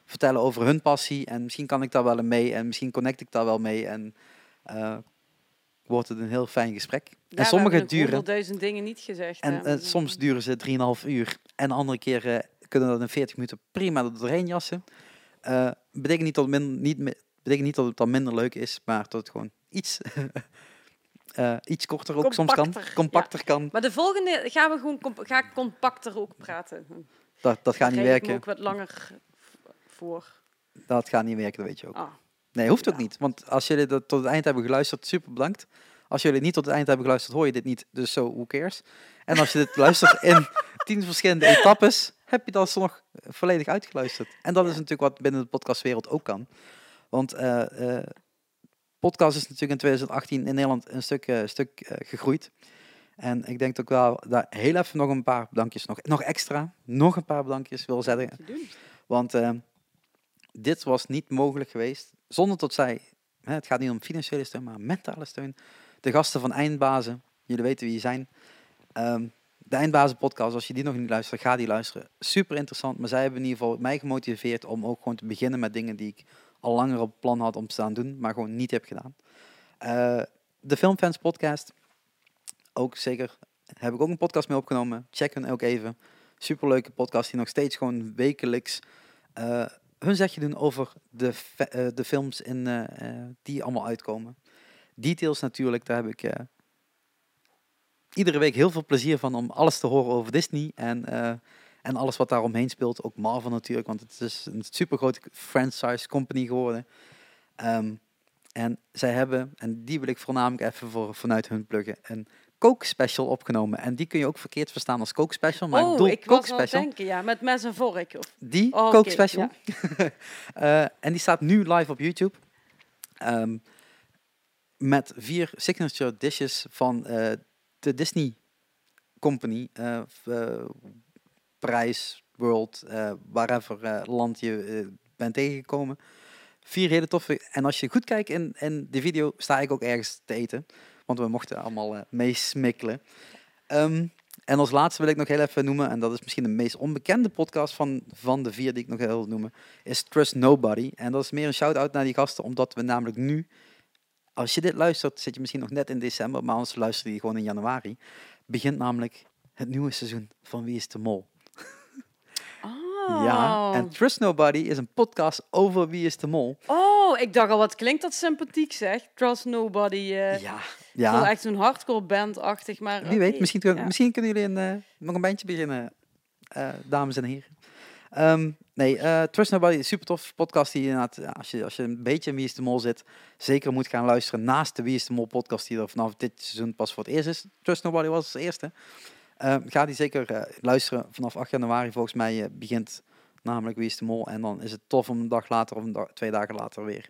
vertellen over hun passie. En misschien kan ik daar wel mee en misschien connect ik daar wel mee. En eh, wordt het een heel fijn gesprek. Ja, en sommige duren. honderdduizend dingen niet gezegd. En hè. eh, soms duren ze 3,5 uur. En andere keren kunnen dat in 40 minuten prima er doorheen jassen. Eh betekent, niet dat min, niet, betekent niet dat het dan minder leuk is, maar dat het gewoon iets, eh, iets korter ook soms kan. Compacter, kan. Maar de volgende gaan we gewoon ga ik compacter ook praten. Dat, dat gaat niet Krijg ik werken. ook wat langer voor. Dat gaat niet werken, dat weet je ook. Ah. Nee, hoeft ook Ja. niet. Want als jullie dat tot het eind hebben geluisterd, super bedankt. Als jullie niet tot het eind hebben geluisterd, hoor je dit niet. Dus zo, who cares? En als je dit <laughs> luistert in tien verschillende etappes, heb je dat alsnog volledig uitgeluisterd. En dat is natuurlijk wat binnen de podcastwereld ook kan. Want eh, eh, podcast is natuurlijk in 2018 in Nederland een stuk, eh, stuk eh, gegroeid. En ik denk dat ik wel daar heel even nog een paar bedankjes, nog, nog extra, nog een paar bedankjes wil zetten. Want eh, dit was niet mogelijk geweest zonder dat zij, hè, het gaat niet om financiële steun, maar mentale steun. De gasten van Eindbazen, jullie weten wie je zijn. Ehm, de Eindbazen podcast, als je die nog niet luistert, ga die luisteren. Super interessant, maar zij hebben in ieder geval mij gemotiveerd om ook gewoon te beginnen met dingen die ik al langer op plan had om te staan doen, maar gewoon niet heb gedaan. Eh, de Filmfans podcast, ook zeker, heb ik ook een podcast mee opgenomen. Check hen ook even. Superleuke podcast die nog steeds gewoon wekelijks eh, hun zegje doen over de, eh, de films in, die allemaal uitkomen. Details natuurlijk, daar heb ik iedere week heel veel plezier van om alles te horen over Disney en, en alles wat daar omheen speelt. Ook Marvel natuurlijk, want het is een super grote franchise company geworden. Ehm, en zij hebben, en die wil ik voornamelijk even voor, vanuit hun pluggen, een Coke special opgenomen. En die kun je ook verkeerd verstaan als Coke special, maar ik oh, bedoel ik Coke het special. denken, ja, met mes en vork. Of... Die Oh, Coke special. <laughs> Eh, en die staat nu live op YouTube. Ehm, met vier signature dishes van eh, de Disney Company. eh, Parijs, World, eh wherever eh, land je eh, bent tegengekomen. Vier hele toffe. En als je goed kijkt in, in de video, sta ik ook ergens te eten. Want we mochten allemaal meesmikkelen. Ehm, en als laatste wil ik nog heel even noemen, en dat is misschien de meest onbekende podcast van, van de vier die ik nog heel wil noemen, is Trust Nobody. En dat is meer een shout-out naar die gasten, omdat we namelijk nu, als je dit luistert, zit je misschien nog net in december, maar anders luister je gewoon in januari, begint namelijk het nieuwe seizoen van Wie is de Mol. Oh. Ja, en Trust Nobody is een podcast over Wie is de Mol. oh, ik dacht al, wat klinkt dat sympathiek zeg. Trust Nobody. eh Ja, ja. echt zo'n hardcore band-achtig, maar Wie weet, misschien, kun- ja. misschien kunnen jullie een, eh, nog een bandje beginnen, eh, dames en heren. Ehm, nee, Trust Nobody is een super tof podcast die je inderdaad, ja, als je, als je een beetje in Wie is de Mol zit, zeker moet gaan luisteren naast de Wie is de Mol podcast die er vanaf dit seizoen pas voor het eerst is. Trust Nobody was als eerste. Ehm, ga die zeker eh, luisteren. Vanaf 8 januari volgens mij eh, begint namelijk Wie is de Mol. En dan is het tof om een dag later of een dag, twee dagen later weer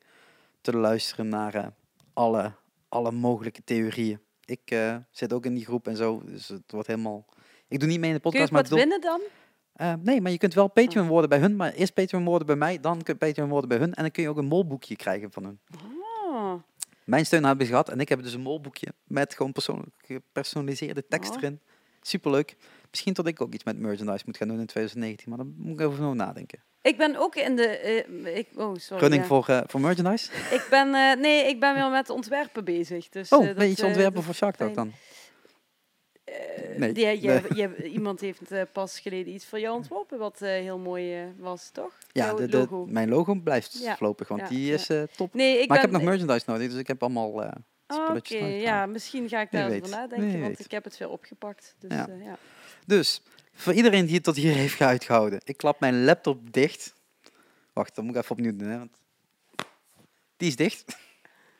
te luisteren naar eh, alle, alle mogelijke theorieën. Ik zit ook in die groep en zo, dus het wordt helemaal... Ik doe niet mee in de Kun je podcast, maar wat bedoel- winnen dan? eh, nee, maar je kunt wel Patreon worden bij hun, maar eerst Patreon worden bij mij, dan kun je Patreon worden bij hun en dan kun je ook een molboekje krijgen van hun. Oh. Mijn steun hebben ze gehad en ik heb dus een molboekje met gewoon persoonlijk gepersonaliseerde tekst Oh. erin. Superleuk. Misschien dat ik ook iets met merchandise moet gaan doen in 2019, maar daar moet ik over nog nadenken. Ik ben ook in de... eh, ik, oh, sorry. Running ja. voor, eh, voor merchandise? Ik ben, eh, nee, ik ben wel met ontwerpen bezig. Dus, Oh, ben dat, je iets ontwerpen voor Shark Talk dan? Nee, die- je- je- iemand heeft pas geleden iets voor jou ontworpen, wat heel mooi was, toch? Ja, de, de, logo. mijn logo blijft Ja, voorlopig, want ja, die is top. Nee, ik maar ik heb nog merchandise nodig, dus ik heb allemaal Oké, ja, misschien ga ik daar eens over nadenken, want ik heb het weer opgepakt. Dus, Ja. eh, ja. Dus, voor iedereen die het tot hier heeft uitgehouden. Ik klap mijn laptop dicht. Wacht, dan moet ik even opnieuw doen. Hè, want die is dicht.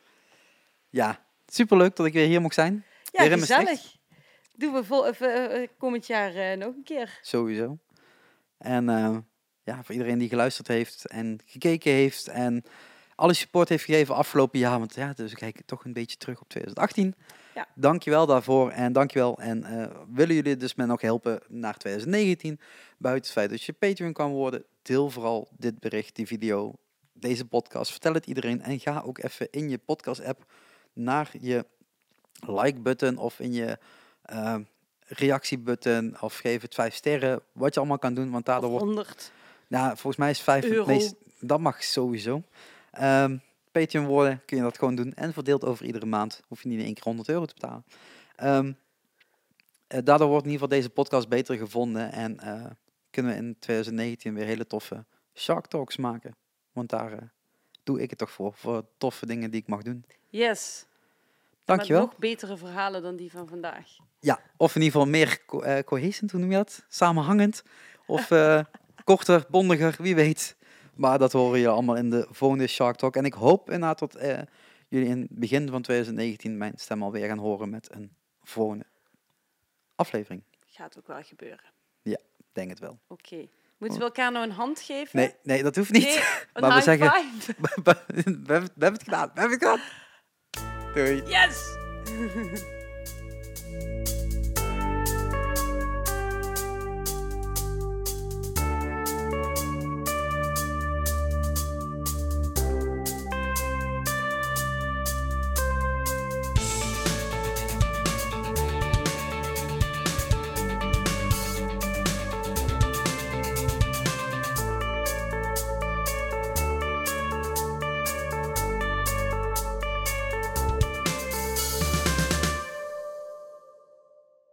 <laughs> ja, superleuk dat ik weer hier mocht zijn. Ja, gezellig. Doen we vol, eh, eh, komend jaar nog een keer. Sowieso. En ja, voor iedereen die geluisterd heeft en gekeken heeft en alle support heeft gegeven afgelopen jaar. Want ja, dus we kijken toch een beetje terug op 2018. Ja. Dankjewel daarvoor en dankjewel. En eh, willen jullie dus met nog helpen naar 2019? Buiten het feit dat je Patreon kan worden, deel vooral dit bericht, die video, deze podcast. Vertel het iedereen en ga ook even in je podcast-app naar je like-button of in je uh, reactiebutton of geef het vijf sterren. Wat je allemaal kan doen, want daardoor Of wordt... 100 Nou, volgens mij is vijf het euro. meest... Dat mag sowieso. Ehm Patreon worden, kun je dat gewoon doen. En verdeeld over iedere maand. Hoef je niet in één keer 100 euro te betalen. Ehm, eh, daardoor wordt in ieder geval deze podcast beter gevonden. En eh, kunnen we in 2019 weer hele toffe Shark Talks maken. Want daar eh, doe ik het toch voor. Voor toffe dingen die ik mag doen. Yes. Dankjewel. Met nog betere verhalen dan die van vandaag. Ja, of in ieder geval meer co cohesend, hoe noem je dat? Samenhangend. Of <laughs> korter, bondiger, wie weet. Maar dat horen jullie allemaal in de volgende Shark Talk. En ik hoop inderdaad dat eh, jullie in het begin van 2019 mijn stem alweer gaan horen met een volgende aflevering. Gaat ook wel gebeuren. Denk het wel. Oké. Moeten we elkaar nou een hand geven? Nee, nee dat hoeft niet. Nee, <laughs> Maar we zeggen- <laughs> we, we hebben het gedaan. We hebben het gedaan. Doei. Yes! <laughs>